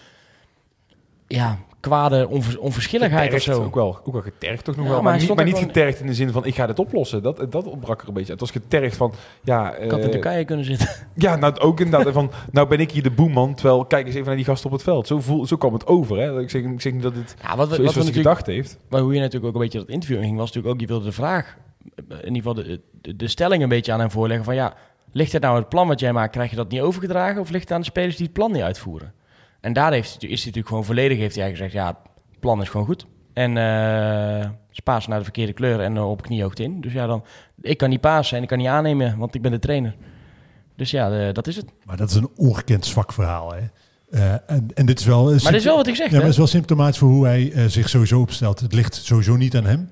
Ja, kwade onvers- onverschilligheid of Getergd, zo. Ook wel, ook wel getergd toch nog Ja, wel. maar niet, maar niet getergd in de zin van ik ga dit oplossen. Dat, dat ontbrak er een beetje. Het was getergd van ja... Ik had in eh, Turkije kunnen zitten. Ja, nou ook inderdaad. van, nou ben ik hier de boeman, terwijl kijk eens even naar die gast op het veld. Zo, voel, zo kwam het over. Hè? Ik, zeg, ik zeg niet dat dit Ja, wat, zo is wat natuurlijk gedacht heeft. Maar hoe je natuurlijk ook een beetje dat interview ging, was natuurlijk ook, je wilde de vraag, in ieder geval de, de, de stelling een beetje aan hem voorleggen van ja, ligt het nou het plan wat jij maakt, krijg je dat niet overgedragen of ligt het aan de spelers die het plan niet uitvoeren? En daar heeft, is hij natuurlijk gewoon volledig, heeft hij gezegd, ja, het plan is gewoon goed. En eh ze pasen naar de verkeerde kleur en eh, op kniehoogte in. Dus ja, dan, ik kan niet pasen en ik kan niet aannemen, want ik ben de trainer. Dus ja, eh, dat is het. Maar dat is een ongekend zwak verhaal. Hè? Eh, en, en dit is wel... Maar dit is wel wat ik zeg, Ja, maar hè? het is wel symptomatisch voor hoe hij eh, zich sowieso opstelt. Het ligt sowieso niet aan hem.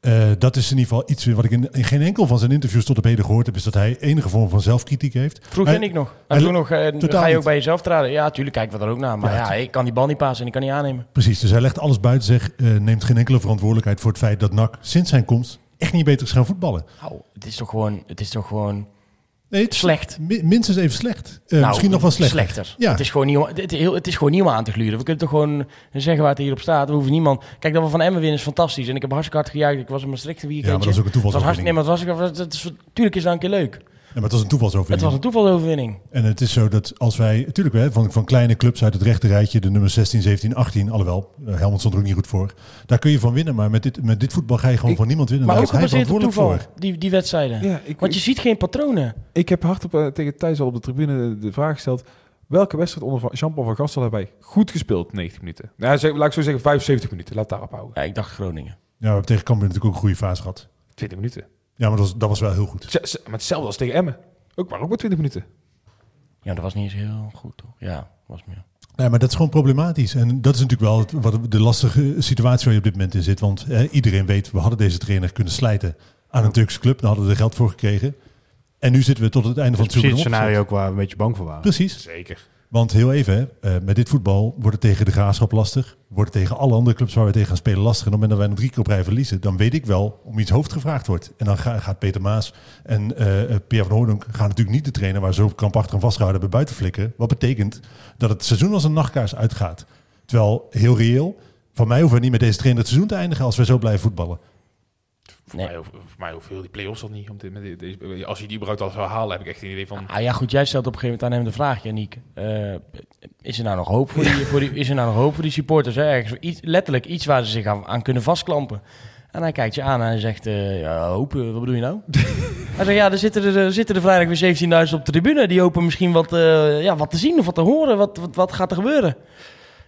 Eh, dat is in ieder geval iets wat ik in, in geen enkel van zijn interviews tot op heden gehoord heb, is dat hij enige vorm van zelfkritiek heeft. Vroeg jij niet nog? Hij vroeg nog, eh, totaal ga je ook bij jezelf traden? Ja, tuurlijk kijken we er ook naar. Maar Ja, ja, ik kan die bal niet pasen en ik kan niet aannemen. Precies, dus hij legt alles buiten zich, eh, neemt geen enkele verantwoordelijkheid voor het feit dat NAC sinds zijn komst echt niet beter is gaan voetballen. Nou, het is toch gewoon, het is toch gewoon Nee, het slecht. mi- minstens even slecht. Eh, Nou, misschien nog wel slechter. slechter. Ja. Het, is gewoon niet, het, is gewoon niet om aan te gluren. We kunnen toch gewoon zeggen waar het hierop staat. We hoeven niemand... Kijk, dat we van Emmen winnen is fantastisch. En ik heb hartstikke hard gejuicht. Ik was in Maastricht een Ja, weekendje. maar dat is ook een Het was hartstikke... Nee, maar het was, het was, het is, tuurlijk is dat een keer leuk. Ja, maar het was een Het toevalsoverwinning. was een toevalsoverwinning. En het is zo dat als wij, natuurlijk hè, van, van kleine clubs uit het rechte rijtje, de nummer 16, 17, 18, alhoewel, eh, Helmond stond er ook niet goed voor. Daar kun je van winnen, maar met dit, met dit voetbal ga je gewoon Ik- van niemand winnen. Maar Daar ook is hij verantwoordelijk toeval, voor. die, die wedstrijden. Ja, ik, Want je ziet geen patronen. ik heb hardop eh, tegen Thijs al op de tribune de vraag gesteld. Welke wedstrijd onder Van- Jean-Paul van Gastel hebben wij goed gespeeld 90 minuten? Nou, zeg, laat ik zo zeggen 75 minuten. Laat daarop houden. Ja, ik dacht Groningen. Ja, we hebben tegen Cambuur natuurlijk ook een goede fase gehad. 20 minuten. Ja, maar dat was, dat was wel heel goed. Z- z- Maar hetzelfde als tegen Emmen. Ook maar ook maar 20 minuten. Ja, dat was niet eens heel goed, toch? Ja, was meer. Nee, maar dat is gewoon problematisch. En dat is natuurlijk wel het- wat de lastige situatie waar je op dit moment in zit. Want eh, iedereen weet, we hadden deze trainer kunnen slijten aan een Turkse club. Daar hadden we er geld voor gekregen. En nu zitten we tot het einde van het seizoen scenario opgezet. ook waar we een beetje bang voor waren. Precies. Zeker. Want heel even, hè, eh, met dit voetbal wordt het tegen de Graafschap lastig. Wordt het tegen alle andere clubs waar we tegen gaan spelen lastig. En op het moment dat wij nog drie keer op rij verliezen, dan weet ik wel om iets hoofd gevraagd wordt. En dan ga- gaat Peter Maas en eh, Pierre van Hooydonk gaan natuurlijk niet de trainer waar ze op krampachtig aan vastgehouden hebben buiten flikken. Wat betekent dat het seizoen als een nachtkaars uitgaat. Terwijl, heel reëel, van mij hoeven we niet met deze trainer het seizoen te eindigen als we zo blijven voetballen. Voor, Nee. mij, voor mij hoeven heel die play-offs al niet. Om met deze, als je die überhaupt al zou halen, heb ik echt een idee van... Ah ja, goed, jij stelt op een gegeven moment aan hem de vraag, Janiek. Eh, is er nou nog hoop voor die, voor die, is er nou nog hoop voor die supporters? Hè? Ergens, iets, letterlijk iets waar ze zich aan, aan kunnen vastklampen. En hij kijkt je aan en hij zegt, eh, ja, hoop, eh, wat bedoel je nou? hij zegt, ja, er zitten er, zitten er vrijdag weer 17.000 op de tribune. Die hopen misschien wat, ja, wat te zien of wat te horen. Wat, wat, wat gaat er gebeuren?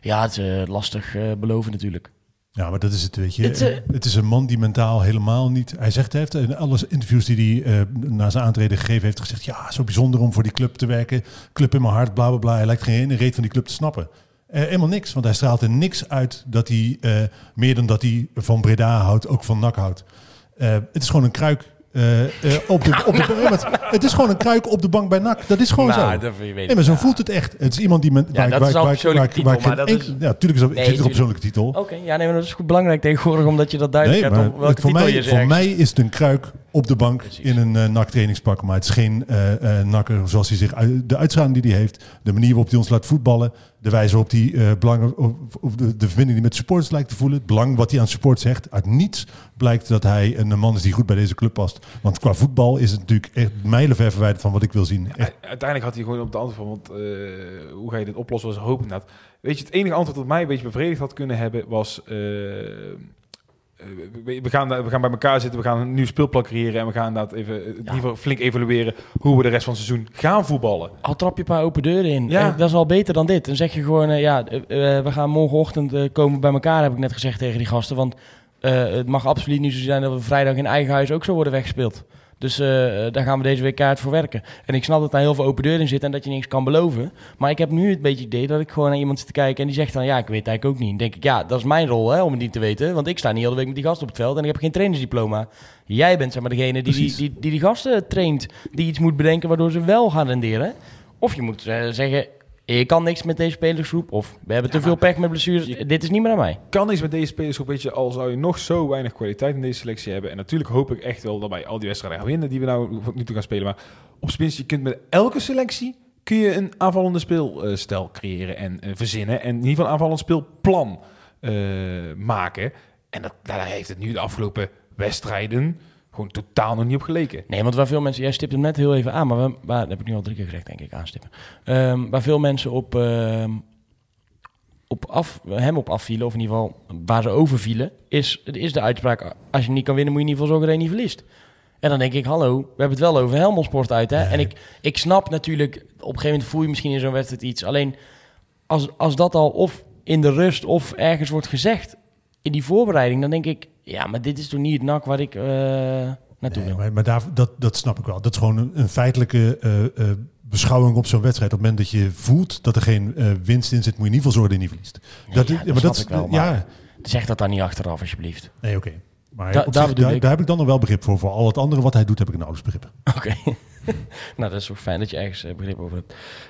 Ja, het is lastig beloven natuurlijk. Ja, maar dat is het, weet je. Het, Het, eh, is een man die mentaal helemaal niet... Hij zegt, hij heeft in alle interviews die hij eh, na zijn aantreden gegeven heeft gezegd... ja, zo bijzonder om voor die club te werken. Club in mijn hart, bla, bla, bla. Hij lijkt geen ene reet van die club te snappen. Eh, helemaal niks, want hij straalt er niks uit dat hij... eh, meer dan dat hij van Breda houdt, ook van NAC houdt. Eh, het is gewoon een kruik... eh, eh, op de, op de, eh, maar het is gewoon een kruik op de bank bij NAC. Dat is gewoon Nou, zo. dat weet ik Nee, maar zo voelt het echt. Het is iemand die... Men, Ja, dat is al persoonlijke titel, waar maar dat is- Ja, natuurlijk is dat, Nee, het zit er op persoonlijke titel. Oké, ja, nee, maar dat is goed belangrijk tegenwoordig, omdat je dat duidelijk hebt op welke het, voor, titel mij, je voor zegt. mij is het een kruik op de bank Precies. in een eh NAC trainingspak. Maar het is geen nakker zoals hij zich de uitstraling die hij heeft, de manier waarop hij ons laat voetballen, de wijze waarop hij belang, of, of de, de verbinding die met supporters lijkt te voelen, het belang wat hij aan support zegt. Uit niets blijkt dat hij een man is die goed bij deze club past. Want qua voetbal is het natuurlijk echt mijlenver verwijderd van wat ik wil zien. Echt. Uiteindelijk had hij gewoon op de antwoord van, want eh, hoe ga je dit oplossen, was hoop inderdaad. Weet je, het enige antwoord dat mij een beetje bevredigd had kunnen hebben, was... eh, eh, we, gaan, we gaan bij elkaar zitten, we gaan een nieuw speelplan creëren en we gaan inderdaad even in ieder geval flink evalueren hoe we de rest van het seizoen gaan voetballen. Al trap je een paar open deuren in. Ja. Dat is al beter dan dit. Dan zeg je gewoon, ja, we gaan morgenochtend komen bij elkaar, heb ik net gezegd tegen die gasten. Want eh, het mag absoluut niet zo zijn dat we vrijdag in eigen huis ook zo worden weggespeeld. Dus eh, daar gaan we deze week kaart voor werken. En ik snap dat daar heel veel open deuren in zitten en dat je niks kan beloven. Maar ik heb nu het beetje idee dat ik gewoon naar iemand zit te kijken en die zegt dan, ja, ik weet het eigenlijk ook niet. Dan denk ik, ja, dat is mijn rol hè, om het niet te weten. Want ik sta niet heel de week met die gasten op het veld en ik heb geen trainersdiploma. Jij bent zeg maar degene die die, die, die die gasten traint, die iets moet bedenken waardoor ze wel gaan renderen. Of je moet eh, zeggen, je kan niks met deze spelersgroep. Of we hebben te veel pech met blessures. Dit is niet meer aan mij. kan iets met deze spelersgroep, weet je, al zou je nog zo weinig kwaliteit in deze selectie hebben. En natuurlijk hoop ik echt wel dat wij al die wedstrijden gaan winnen die we nou nu toe gaan spelen. Maar op zijn minst, je kunt met elke selectie kun je een aanvallende speelstijl creëren en eh, verzinnen. En in ieder geval een aanvallend speelplan eh, maken. En dat, daar heeft het nu de afgelopen wedstrijden gewoon totaal nog niet op geleken. Nee, want waar veel mensen... Jij stipt het net heel even aan, maar we, waar, dat heb ik nu al drie keer gezegd, denk ik, aanstippen. Ehm, waar veel mensen op, ehm, op af, hem op afvielen, of in ieder geval waar ze overvielen, is, is de uitspraak... Als je niet kan winnen, moet je in ieder geval zorgen dat je niet verliest. En dan denk ik, hallo, we hebben het wel over Helmelsport uit, hè? En ik, ik snap natuurlijk, op een gegeven moment voel je misschien in zo'n wedstrijd iets. Alleen, als, als dat al of in de rust of ergens wordt gezegd in die voorbereiding, dan denk ik, ja, maar dit is toch niet het nak waar ik eh, naartoe Nee, wil. maar maar daar, dat, dat snap ik wel. Dat is gewoon een, een feitelijke eh, eh, beschouwing op zo'n wedstrijd. Op het moment dat je voelt dat er geen winst in zit, moet je in ieder geval zorgen dat je niet verliest. Nee, ja, ja, dat maar ik wel, Ja, Zeg dat dan niet achteraf, alsjeblieft. nee, oké. Maar Da- daar zich, daar, heb ik dan nog wel begrip voor. Voor al het andere wat hij doet, heb ik nauwelijks begrip. Oké. nou, dat is ook fijn dat je ergens begrip over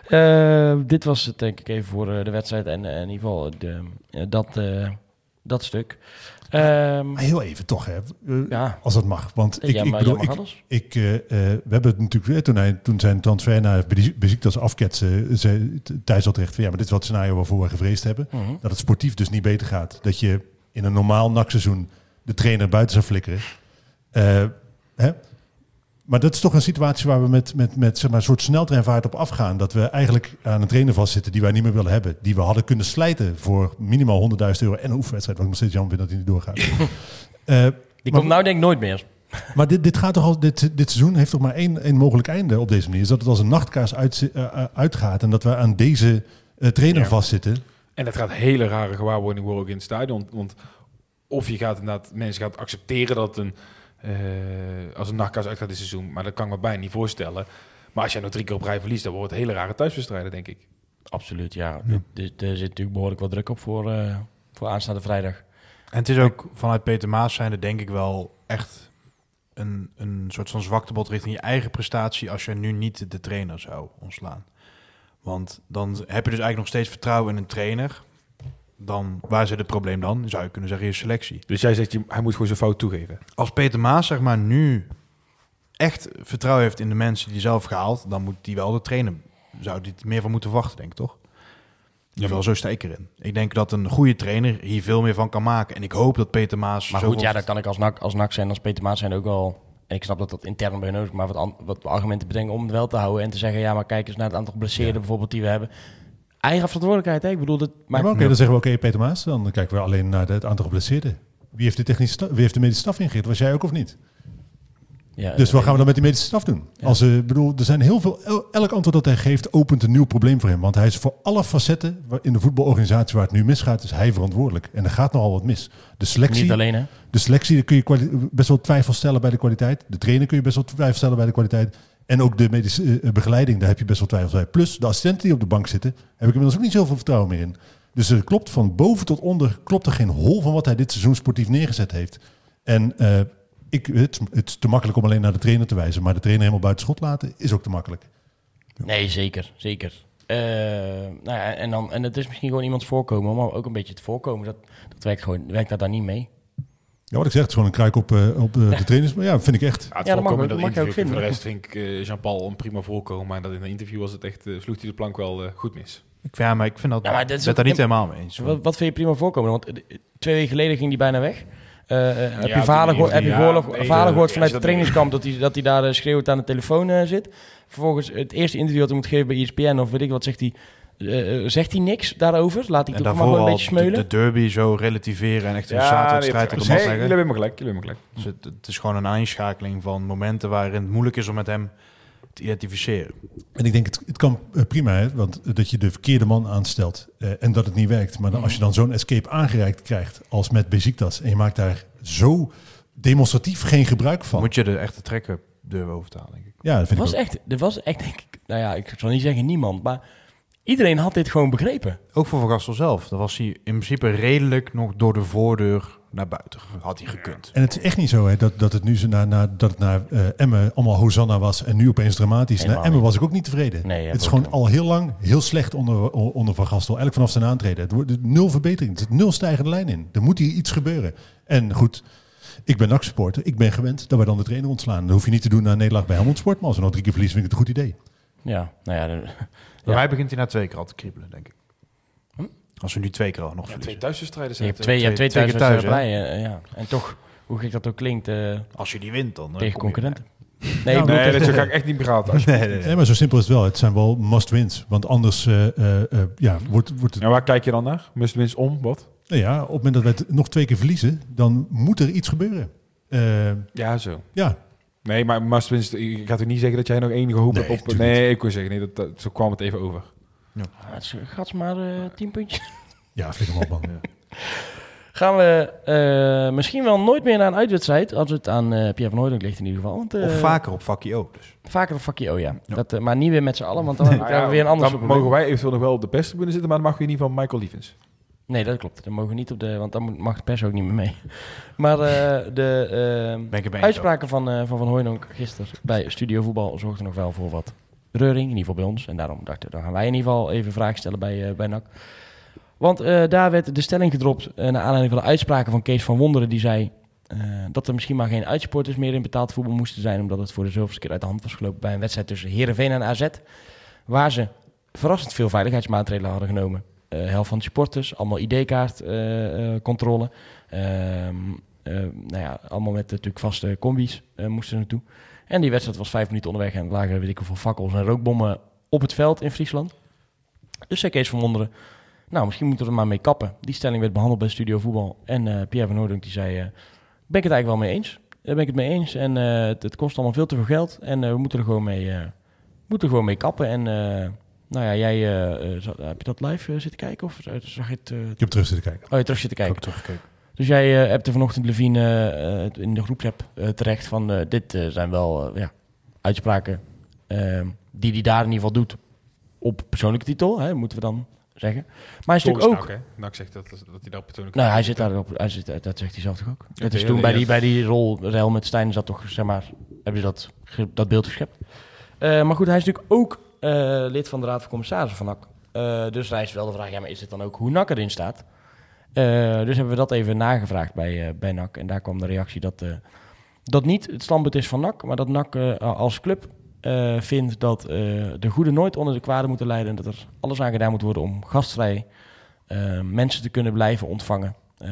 hebt. Dit was het denk ik even voor de wedstrijd en in ieder geval de, dat, dat stuk. Maar heel even toch, hè. Eh, ja, Als dat mag. Want ik, ja, ik bedoel, ik, ik, eh, eh, we hebben het natuurlijk weer toen, hij, toen zijn transfer naar Bezi- Besiktas afketsen, zei Th- Thijs al terecht van ja, maar dit is wat scenario waarvoor we gevreesd hebben. Mhm. Dat het sportief dus niet beter gaat. Dat je in een normaal nakseizoen de trainer buiten zou flikkeren. Hè? Maar dat is toch een situatie waar we met, met, met zeg maar, een soort sneltreinvaart op afgaan. Dat we eigenlijk aan een trainer vastzitten die wij niet meer willen hebben. Die we hadden kunnen slijten voor minimaal 100.000 euro en een oefenwedstrijd. Wat ik nog steeds jammer vind dat hij niet doorgaat. Eh, Die maar- komt nou denk ik nooit meer. maar dit, dit gaat toch al, dit, dit seizoen heeft toch maar één, één mogelijk einde op deze manier. Is dat het als een nachtkaars uit, eh, eh, uitgaat en dat we aan deze trainer Ja. vastzitten. En dat gaat hele rare gewaarwording worden ook in het stadion. Want of je gaat inderdaad, mensen gaan accepteren dat het een, als een nachtkaas uitgaat dit seizoen. Maar dat kan ik me bijna niet voorstellen. Maar als jij nog drie keer op rij verliest, dan wordt het hele rare thuiswedstrijden, denk ik. Absoluut, ja. Er, er zit natuurlijk behoorlijk wat druk op voor, eh, voor aanstaande vrijdag. En het is ook vanuit Peter Maas zijnde denk ik wel echt een, een soort van zwaktebod richting je eigen prestatie als je nu niet de trainer zou ontslaan. Want dan heb je dus eigenlijk nog steeds vertrouwen in een trainer. Dan, waar zit het probleem dan? Zou je kunnen zeggen je selectie. Dus jij zegt, hij moet gewoon zijn fout toegeven. Als Peter Maas zeg maar nu echt vertrouwen heeft in de mensen die hij zelf gehaald, dan moet die wel de trainer, zou die er meer van moeten wachten, denk ik toch? Ieder geval, zo sta ik erin. Ik denk dat een goede trainer hier veel meer van kan maken. En ik hoop dat Peter Maas... Maar goed, ja, dan kan ik als NAC, als NAC zijn, als Peter Maas zijn ook wel... En ik snap dat dat intern bij nodig is, maar wat, wat argumenten bedenken om het wel te houden. En te zeggen, ja, maar kijk eens naar het aantal blesseerden bijvoorbeeld die we hebben. Eigen verantwoordelijkheid, hè? Ik bedoel, dat Maar oké, dan zeggen we oké, Peter Maas. Dan kijken we alleen naar het aantal geblesseerden. Wie heeft de, technische wie heeft de medische staf ingericht? Was jij ook of niet? Ja, Dus wat gaan we dan met die medische staf doen? Als, eh, bedoel, er zijn heel veel, el- elk antwoord dat hij geeft opent een nieuw probleem voor hem. Want hij is voor alle facetten in de voetbalorganisatie waar het nu misgaat, is hij verantwoordelijk. En er gaat nogal wat mis. De selectie, Niet alleen, hè? de selectie daar kun je best wel twijfel stellen bij de kwaliteit. De trainer kun je best wel twijfel stellen bij de kwaliteit. En ook de medische eh, begeleiding, daar heb je best wel twijfels bij. Plus de assistenten die op de bank zitten, heb ik inmiddels ook niet zoveel vertrouwen meer in. Dus er klopt van boven tot onder, klopt er geen hol van wat hij dit seizoen sportief neergezet heeft. En eh, ik, het, het is te makkelijk om alleen naar de trainer te wijzen. Maar de trainer helemaal buiten schot laten is ook te makkelijk. Nee, zeker, zeker. Eh, nou ja, en, dan, en het is misschien gewoon iemands voorkomen, maar ook een beetje het voorkomen. Dat, dat werkt gewoon, werkt daar niet mee. Ja, wat ik zeg, het is gewoon een kruik op, eh, op eh, de trainers. Maar ja, vind ik echt. Ja, het Ja, dat mag je ook interview. vinden. Voor de rest vind ik eh, Jean-Paul een prima voorkomen. Maar dat in een interview was het echt, eh, sloeg hij de plank wel goed mis. Ik, ja, maar ik vind dat, Ja, maar dat is ben ook- daar niet helemaal mee eens. Wat, wat vind je prima voorkomen? Want twee weken geleden ging die bijna weg. Heb Ja, je vader, die- gehoord- heb je ja, gehoord- eh, vanuit het trainingskamp dat hij, dat hij daar schreeuwend aan de telefoon zit? Vervolgens het eerste interview dat hij moet geven bij ESPN of weet ik wat, zegt hij, eh, eh, zegt hij niks daarover? Laat hij en toch maar een beetje smeulen? de derby zo relativeren en echt een nee, zaterwedstrijd nee, op de nee, mat jullie leggen. hebben me gelijk. Jullie hebben gelijk. Dus het, het is gewoon een aanschakeling van momenten waarin het moeilijk is om met hem te identificeren. En ik denk, het, het kan eh, prima, hè, want dat je de verkeerde man aanstelt eh, en dat het niet werkt. Maar dan, als je dan zo'n escape aangereikt krijgt als met Beziktas en je maakt daar zo demonstratief geen gebruik van. Moet je de echte trekker durven over te halen, denk ik. ja, dat vind Er ik was, ook. echt, er was echt, denk ik, nou ja, ik zal niet zeggen niemand, maar iedereen had dit gewoon begrepen. Ook voor Van Gastel zelf. Dan was hij in principe redelijk nog door de voordeur naar buiten. Had hij gekund. En het is echt niet zo hè, dat, dat het nu zo na, na, dat het naar eh Emmen allemaal Hosanna was en nu opeens dramatisch. Helemaal Na Emmen was ik ook niet tevreden. Nee, het is gewoon al heel lang heel slecht onder, onder Van Gastel. Eigenlijk vanaf zijn aantreden. Het wordt nul verbetering. Er zit nul stijgende lijn in. Er moet hier iets gebeuren. En goed, ik ben NAC-supporter. Ik ben gewend dat we dan de trainer ontslaan. Dat hoef je niet te doen na een nederlaag bij Helmond Sport. Maar als we nog drie keer verliezen, vind ik het een goed idee. Ja, nou ja, Bij mij begint hij na twee keer al te kriebelen, denk ik. Hm? Als we nu twee keer al nog Ja, twee thuiswedstrijden je zijn hebt het, twee, je hebt twee, twee keer thuis, bij, ja. En toch, hoe gek dat ook klinkt, eh, Als je die wint, dan... eh, tegen je- concurrenten. Nee, Nou, Nee, dat ga ik echt niet praten. alsjeblieft. Nee, nee, nee. Nee, maar zo simpel is het wel. Het zijn wel must-wins. Want anders eh, eh, eh, ja, wordt, wordt het... En waar kijk je dan naar? Must wins om, wat? Nou ja, op het moment dat we het nog twee keer verliezen, dan moet er iets gebeuren. Eh, Ja, zo. ja, Nee, maar must wins, ik ga toch niet zeggen dat jij nog enige hoop Nee, hebt op... Nee, ik wil zeggen, nee, dat, dat, zo kwam het even over. Ah, het is- gaat maar eh tien puntjes. ja flikker hem op man. Gaan we eh, misschien wel nooit meer naar een uitwedstrijd, als het aan eh, Pierre van Hooydonk ligt in ieder geval. Want, eh, Of vaker op vakje ook. Dus. Vaker een vakje, oh ja. Ja. Dat, eh, maar niet weer met z'n allen, want dan Nou krijgen we weer een ander Dan soort mogen wij eventueel nog wel op de beste binnen zitten, maar dan mag je in ieder geval Michael Lievens. Nee, dat klopt. Dan mogen we niet op de, want dan mag de pers ook niet meer mee. Maar eh, de eens uitspraken van eh, van Van Hooydonk gisteren bij Studio Voetbal zorgden nog wel voor wat reuring, in ieder geval bij ons. En daarom dachten we, dan gaan wij in ieder geval even vragen stellen bij, bij NAC. Want daar werd de stelling gedropt naar aanleiding van de uitspraken van Kees van Wonderen. Die zei dat er misschien maar geen uitsporters meer in betaald voetbal moesten zijn. Omdat het voor de zoveelste keer uit de hand was gelopen bij een wedstrijd tussen Heerenveen en AZ. Waar ze verrassend veel veiligheidsmaatregelen hadden genomen. Eh helft van de supporters, allemaal ID-kaartcontrole. nou ja, allemaal met natuurlijk vaste combi's eh, moesten naartoe. En die wedstrijd was vijf minuten onderweg en lagen weet ik hoeveel fakkels en rookbommen op het veld in Friesland. Dus zei Kees van Wonderen, nou misschien moeten we er maar mee kappen. Die stelling werd behandeld bij Studio Voetbal. En eh, Pierre van Noordunk die zei, eh, ben ik het eigenlijk wel mee eens. Daar ben ik het mee eens. En eh, het, kost allemaal veel te veel geld. En eh, we moeten er gewoon mee, eh, moeten er gewoon mee kappen. En eh, nou ja, jij, eh, eh, heb je dat live eh, zitten kijken? Of zag je het? eh, Ik heb terug zitten kijken. oh, je terug zitten kijken. Ook teruggekeken. Dus jij eh, hebt er vanochtend Levine eh, in de groepsapp eh, terecht van eh, dit eh, zijn wel ja, uitspraken eh, die hij daar in ieder geval doet op persoonlijke titel, hè, moeten we dan zeggen. Maar hij is natuurlijk ook... hè? Nou, ik zeg dat, dat hij daar persoonlijk... Nou, hij zit daarop, hij zit, dat zegt hij zelf toch ook? dat Oké, is toen bij die, bij die rol, Real met Stijn, zat toch, zeg maar, hebben ze dat, dat beeld geschept. Eh, maar goed, hij is natuurlijk ook lid van de Raad van Commissarissen van NAC. Eh, dus is wel de vraag, ja, maar is het dan ook hoe NAC erin staat? Eh, dus hebben we dat even nagevraagd bij, eh, bij NAC. En daar kwam de reactie dat, eh, dat niet het standpunt is van NAC, maar dat NAC eh, als club eh, vindt dat eh, de goede nooit onder de kwade moeten lijden. En dat er alles aan gedaan moet worden om gastvrij eh, mensen te kunnen blijven ontvangen. Eh,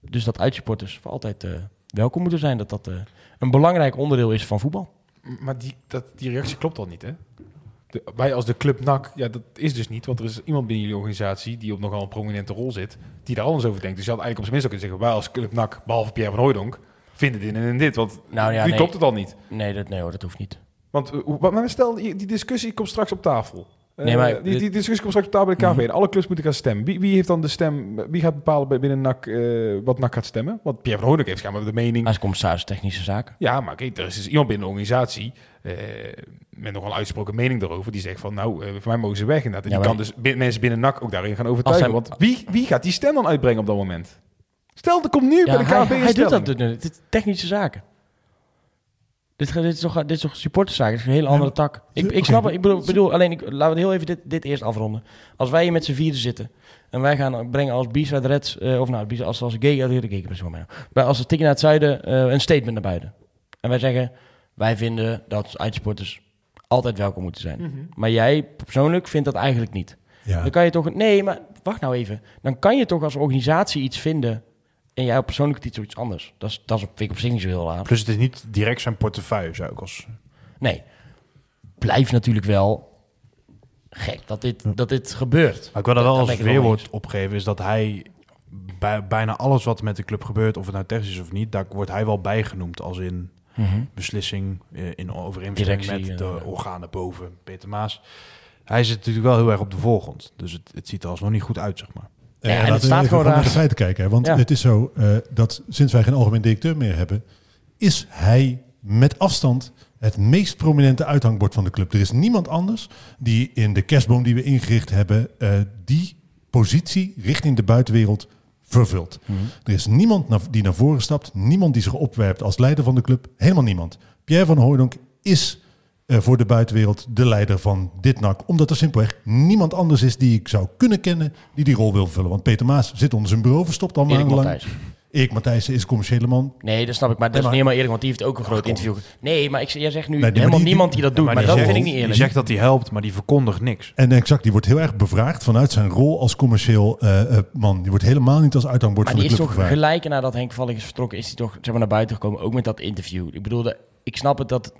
dus dat uitsupporters voor altijd eh, welkom moeten zijn. Dat dat eh, een belangrijk onderdeel is van voetbal. Maar die, dat, die reactie klopt al niet, hè? De, wij als de club NAC, ja, dat is dus niet. Want er is iemand binnen jullie organisatie die op nogal een prominente rol zit, die daar anders over denkt. Dus je had eigenlijk op zijn minst ook kunnen zeggen, wij als club NAC, behalve Pierre van Hooijdonk, vinden dit en, dit. Want Nou ja, nu nee. klopt het al niet. Nee, dat, nee hoor, dat hoeft niet. Want eh, maar stel, die discussie komt straks op tafel. Eh, Nee, maar die, die discussie komt straks op tafel bij de KVB. En alle clubs moeten gaan stemmen. Wie, wie heeft dan de stem? Wie gaat bepalen binnen NAC eh, wat NAC gaat stemmen? Want Pierre van Hooijdonk heeft schijnbaar de mening. Als commissaris technische zaken. Ja, maar kijk, er is dus iemand binnen de organisatie eh, met nog een uitsproken mening daarover. Die zegt van, nou, voor mij mogen ze weg. inderdaad. En Ja, die kan dus mensen binnen NAC ook daarin gaan overtuigen. Als Want wie, wie gaat die stem dan uitbrengen op dat moment? Stel, er komt nu bij de hij, KNVB een hij doet dat. Is technische zaken. Dit, dit, is toch, dit is toch? Dit is een hele andere tak. Ik, ik snap het. Ik bedoel, bedoel alleen, ik, laten we heel even dit, dit eerst afronden. Als wij hier met z'n vieren zitten en wij gaan brengen als B-side Reds, eh, of nou, B-side- als, als gay, de gay, maar. Als het tikje naar het zuiden, eh, een statement naar buiten. En wij zeggen, wij vinden dat uitsporters altijd welkom moeten zijn. Mhm. Maar jij persoonlijk vindt dat eigenlijk niet. Ja. Dan kan je toch... Nee, maar wacht nou even. Dan kan je toch als organisatie iets vinden... en jij persoonlijke titel iets anders. Dat, is, dat is vind ik op zich niet zo heel raar. Plus het is niet direct zijn portefeuille, zou ik als... Nee. Blijft natuurlijk wel gek dat dit, dat dit gebeurt. Maar ik wil dat wel als mee weerwoord opgeven, is dat hij bij bijna alles wat met de club gebeurt, of het nou technisch is of niet, daar wordt hij wel bijgenoemd als in beslissing eh, in overeenstemming met de eh, organen boven Peter Maas. Hij zit natuurlijk wel heel erg op de voorgrond, dus het, het ziet er alsnog niet goed uit, zeg maar. Ja, en het laten we staat even gewoon naar de feiten kijken. Hè? Want Ja. het is zo eh, dat sinds wij geen algemeen directeur meer hebben, is hij met afstand het meest prominente uithangbord van de club. Er is niemand anders die in de kerstboom die we ingericht hebben, eh, die positie richting de buitenwereld vervuld. Er is niemand die naar voren stapt, niemand die zich opwerpt als leider van de club, helemaal niemand. Pierre van Hooydonk is voor de buitenwereld de leider van dit NAC, omdat er simpelweg niemand anders is die ik zou kunnen kennen die die rol wil vullen. Want Peter Maas zit onder zijn bureau verstopt al maandenlang. Matthijs. Erik Matthijssen is commerciële man. Nee, dat snap ik. Maar dat Nee, is maar- niet helemaal eerlijk, want die heeft ook een groot interview. Nee, maar ik, jij zegt nu Nee, die- maar helemaal die- niemand die- die dat doet. Maar, die dat zegt- vind ik niet Die eerlijk. zegt dat hij helpt, maar die verkondigt niks. En exact, die wordt heel erg bevraagd vanuit zijn rol als commercieel eh, eh, man. Die wordt helemaal niet als uithangbord Maar van die de is club toch gevraagd. gelijk nadat Henk Valling is vertrokken, is hij toch zeg maar, naar buiten gekomen, ook met dat interview. Ik bedoelde, ik snap het dat,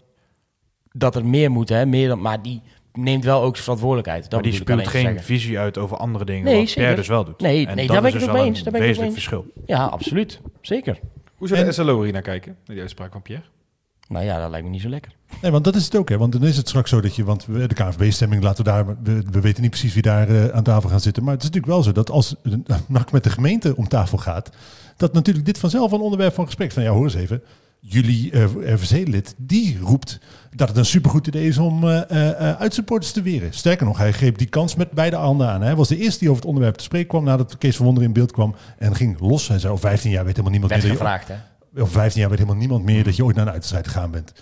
dat er meer moet, hè, meer dan, maar die neemt wel ook zijn verantwoordelijkheid. Dat Maar die speelt geen zeggen. visie uit over andere dingen, Nee, wat zeker. Pierre dus wel doet. Nee, En nee, dat daar ben is ik dus het wel mee een eens, daar ben ik mee verschil. Ja, absoluut. Zeker. Hoe zou de SLO hier naar kijken, naar die uitspraak van Pierre? Nou ja, dat lijkt me niet zo lekker. Nee, want dat is het ook, hè. Want dan is het straks zo dat je... Want de KNVB-stemming laten we daar... We, we weten niet precies wie daar eh, aan tafel gaat zitten. Maar het is natuurlijk wel zo dat als een NAC met de gemeente om tafel gaat... dat natuurlijk dit vanzelf een onderwerp van gesprek van... Ja, hoor eens even. Jullie eh RVC-lid, die roept dat het een supergoed idee is om eh eh, eh, uitsupporters te weren. Sterker nog, hij greep die kans met beide handen aan. Hij was de eerste die over het onderwerp te spreken kwam... nadat Kees van in beeld kwam en ging los. Hij zei, oh, 15 jaar weet helemaal niemand Werd meer... dat je- gevraagd, hè? of 15 jaar weet helemaal niemand meer dat je ooit naar een uitstrijd gegaan bent.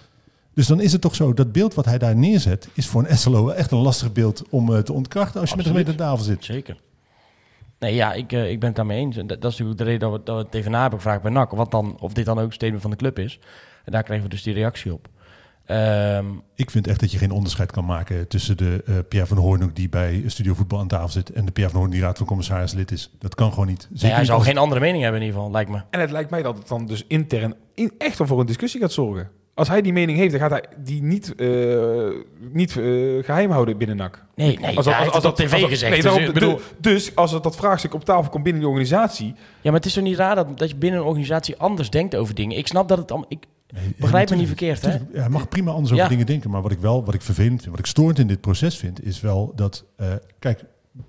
Dus dan is het toch zo, dat beeld wat hij daar neerzet, is voor een SLO echt een lastig beeld om eh, te ontkrachten als je met de Absoluut. gemeente aan tafel zit. Zeker. Nee, ja, ik, eh, ik ben het daarmee eens. En dat, dat is natuurlijk de reden dat we, dat we het even na hebben gevraagd bij NAC. Wat dan, of dit dan ook een statement van de club is. En daar kregen we dus die reactie op. Ehm, Ik vind echt dat je geen onderscheid kan maken tussen de eh, Pierre van Hoornhoek die bij Studio Voetbal aan tafel zit en de Pierre van Hoorn die raad van commissaris lid is. Dat kan gewoon niet. nee, hij als- geen andere mening hebben in ieder geval, lijkt me. En het lijkt mij dat het dan dus intern in, echt wel voor een discussie gaat zorgen. Als hij die mening heeft, dan gaat hij die niet, eh, niet eh, geheim houden binnen NAC. Nee, nee, ja, hij heeft het op tv als- gezegd, nee, dus daarom- ik bedoel- dus als het dat vraagstuk op tafel komt binnen die organisatie... Ja, maar het is toch niet raar dat, dat je binnen een organisatie anders denkt over dingen. Ik snap dat het allemaal... Ik Nee, begrijp me niet verkeerd, hè? hij mag prima anders over Ja. dingen denken. Maar wat ik wel, wat ik vervelend vind, wat ik storend in dit proces vind, is wel dat, eh, kijk,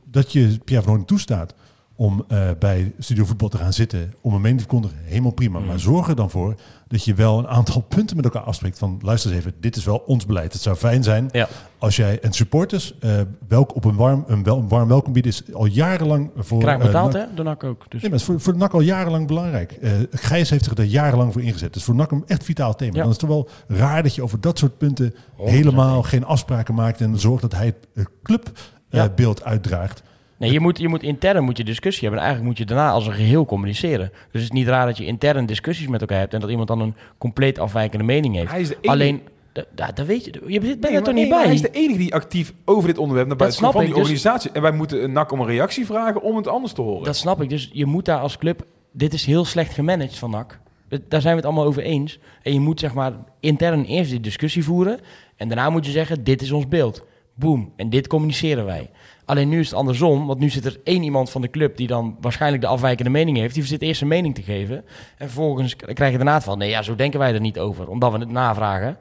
dat je Pierre van Hoorn toestaat om eh, bij Studio Voetbal te gaan zitten, om een mening te verkondigen, helemaal prima. Mm. Maar zorg er dan voor dat je wel een aantal punten met elkaar afspreekt. Van, luister eens even, dit is wel ons beleid. Het zou fijn zijn Ja. als jij en supporters, eh, welk op een warm, een, wel, een warm welkom bieden is al jarenlang voor... krijg eh, betaald, NAC- hè? Door NAC ook. Dus. Nee, maar het is voor, voor de NAC al jarenlang belangrijk. Eh Gijs heeft zich er jarenlang voor ingezet. Is voor NAC een echt vitaal thema. Ja. Dan is het toch wel raar dat je over dat soort punten helemaal geen afspraken maakt en zorgt dat hij het Ja. clubbeeld uitdraagt. Nee, je moet, je moet intern moet je discussie hebben. En eigenlijk moet je daarna als een geheel communiceren. Dus het is niet raar dat je intern discussies met elkaar hebt... en dat iemand dan een compleet afwijkende mening heeft. Hij is de enige- Alleen, da- da- dat weet je... Je bent Nee, er toch niet bij? Hij is de enige die actief over dit onderwerp naar buiten komt van ik, die dus- organisatie. En wij moeten een NAC om een reactie vragen om het anders te horen. Dat snap ik. Dus je moet daar als club... Dit is heel slecht gemanaged van NAC. Dat- Daar zijn we het allemaal over eens. En je moet zeg maar intern eerst die discussie voeren. En daarna moet je zeggen, dit is ons beeld. Boom. En dit communiceren wij. Alleen nu is het andersom. Want nu zit er één iemand van de club die dan waarschijnlijk de afwijkende mening heeft. Die zit eerst zijn mening te geven. En vervolgens krijg je daarna van, nee ja, zo denken wij er niet over. Omdat we het navragen.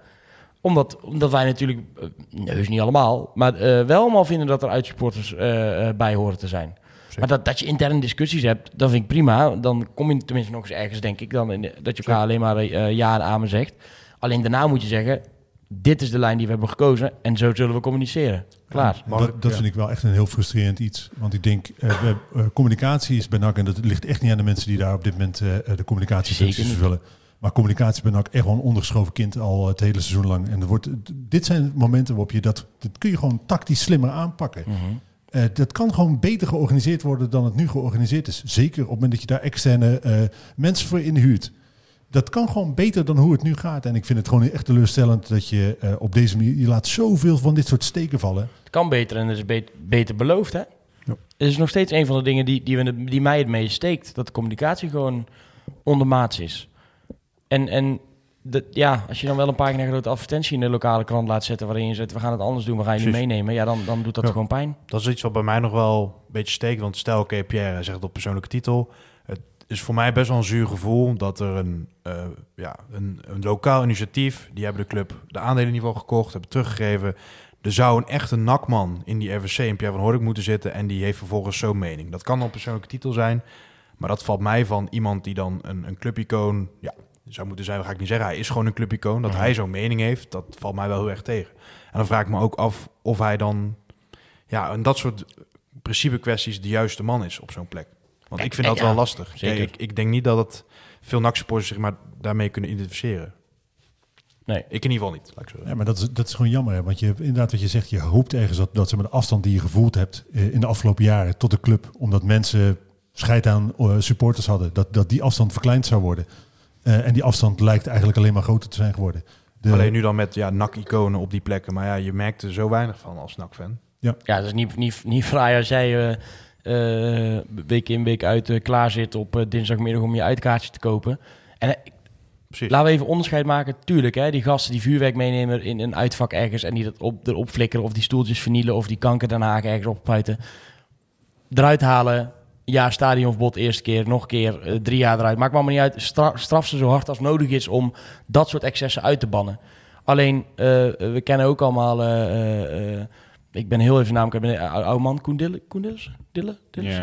Omdat, omdat wij natuurlijk, eh, nee, heus niet allemaal, maar eh, wel allemaal vinden dat er uitsupporters eh bij horen te zijn. Maar dat, dat je interne discussies hebt, dat vind ik prima. Dan kom je tenminste nog eens ergens, denk ik, dan in de- dat je elkaar alleen maar eh, ja en amen zegt. Alleen daarna moet je zeggen, dit is de lijn die we hebben gekozen en zo zullen we communiceren. Klaar. Dat dat vind ik wel echt een heel frustrerend iets. Want ik denk, eh, we- eh, communicatie is bij NAC, en dat ligt echt niet aan de mensen die daar op dit moment eh, eh, de communicatiefuncties vervullen. Maar communicatie bij NAC echt wel een ondergeschoven kind al het hele seizoen lang. En er wordt, dit zijn momenten waarop je dat, dat kun je gewoon tactisch slimmer aanpakken. Mhm. Eh, dat kan gewoon beter georganiseerd worden dan het nu georganiseerd is. Zeker op het moment dat je daar externe eh, mensen voor inhuurt. Dat kan gewoon beter dan hoe het nu gaat. En ik vind het gewoon echt teleurstellend dat je eh, op deze manier... Je laat zoveel van dit soort steken vallen. Het kan beter en het is bet- beter beloofd, hè? Het is nog steeds een van de dingen die, die, we, die mij het meest steekt. Dat de communicatie gewoon ondermaats is. En, en de, ja, als je dan wel een pagina grote advertentie in de lokale krant laat zetten... waarin je zet, we gaan het anders doen, we gaan je niet meenemen... ja, dan, dan doet dat Ja. gewoon pijn. Dat is iets wat bij mij nog wel een beetje steekt. Want stel, oké, Pierre hij zegt het op persoonlijke titel. Is voor mij best wel een zuur gevoel dat er een, eh, ja, een, een lokaal initiatief... die hebben de club de aandelen in ieder geval gekocht, hebben teruggegeven. Er zou een echte nakman in die RVC in Pierre van Hoornik moeten zitten... en die heeft vervolgens zo'n mening. Dat kan een persoonlijke titel zijn... maar dat valt mij van iemand die dan een, een clubicoon... Ja, zou moeten zijn, ga ik niet zeggen. Hij is gewoon een clubicoon. Dat hij zo'n mening heeft, dat valt mij wel heel erg tegen. En dan vraag ik me ook af of hij dan... Ja, en dat soort principe kwesties de juiste man is op zo'n plek. Want Kijk, ik vind dat ja, wel lastig. zeker. Kijk, ik, ik denk niet dat het veel NAC-supporters zich maar daarmee kunnen identificeren. Nee. Ik in ieder geval niet. Laat ik zo zeggen. Ja, maar dat is, dat is gewoon jammer. Hè? Want je hebt inderdaad wat je zegt, je hoopt ergens dat, dat ze met de afstand die je gevoeld hebt eh, in de afgelopen jaren tot de club, omdat mensen scheid aan eh, supporters hadden, dat, dat die afstand verkleind zou worden. Eh, en die afstand lijkt eigenlijk alleen maar groter te zijn geworden. De, Alleen nu dan met ja, NAC-iconen op die plekken. Maar ja, je merkt er zo weinig van als NAC-fan. Ja, dat is niet, niet, niet fraai als jij eh, week in week uit eh, klaar zit op eh, dinsdagmiddag om je uitkaartje te kopen. En Precies. laten we even onderscheid maken. Tuurlijk, hè, die gasten die vuurwerk meenemen in een uitvak ergens en die dat op, erop flikkeren of die stoeltjes vernielen of die kanker Haag ergens oppuiten. Eruit halen, ja, stadionverbod eerste keer, nog een keer, drie jaar eruit. Maakt me allemaal niet uit. Stra- straf ze zo hard als nodig is om dat soort excessen uit te bannen. Alleen, we kennen ook allemaal... ik ben heel even namelijk... Ben een ou- oude man, Koen Dille, Koen? Dille? Ja,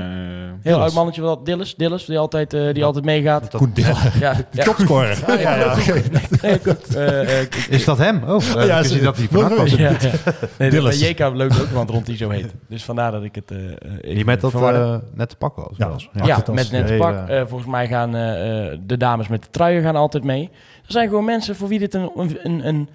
Heel oud mannetje, wel Dillis, Dillis die altijd, eh, die altijd meegaat. Koen Dille. Ja, ja. Topscorer. Ah, ja, ja, oké. Nee, goed. Eh, eh, ik- Is dat hem? Oh, Ja, ja, is dat hij nooit van NAC was? ja, ja. Nee, Dillis. bij JK loopt ook iemand rond die zo heet. Dus vandaar dat ik het eh, eh, Die met dat eh, net te pakken was. Ja. Ja. Met net Hele- pak. Eh, volgens mij gaan eh, eh, de dames met de truien gaan altijd mee. Er zijn gewoon mensen voor wie dit een, een, een,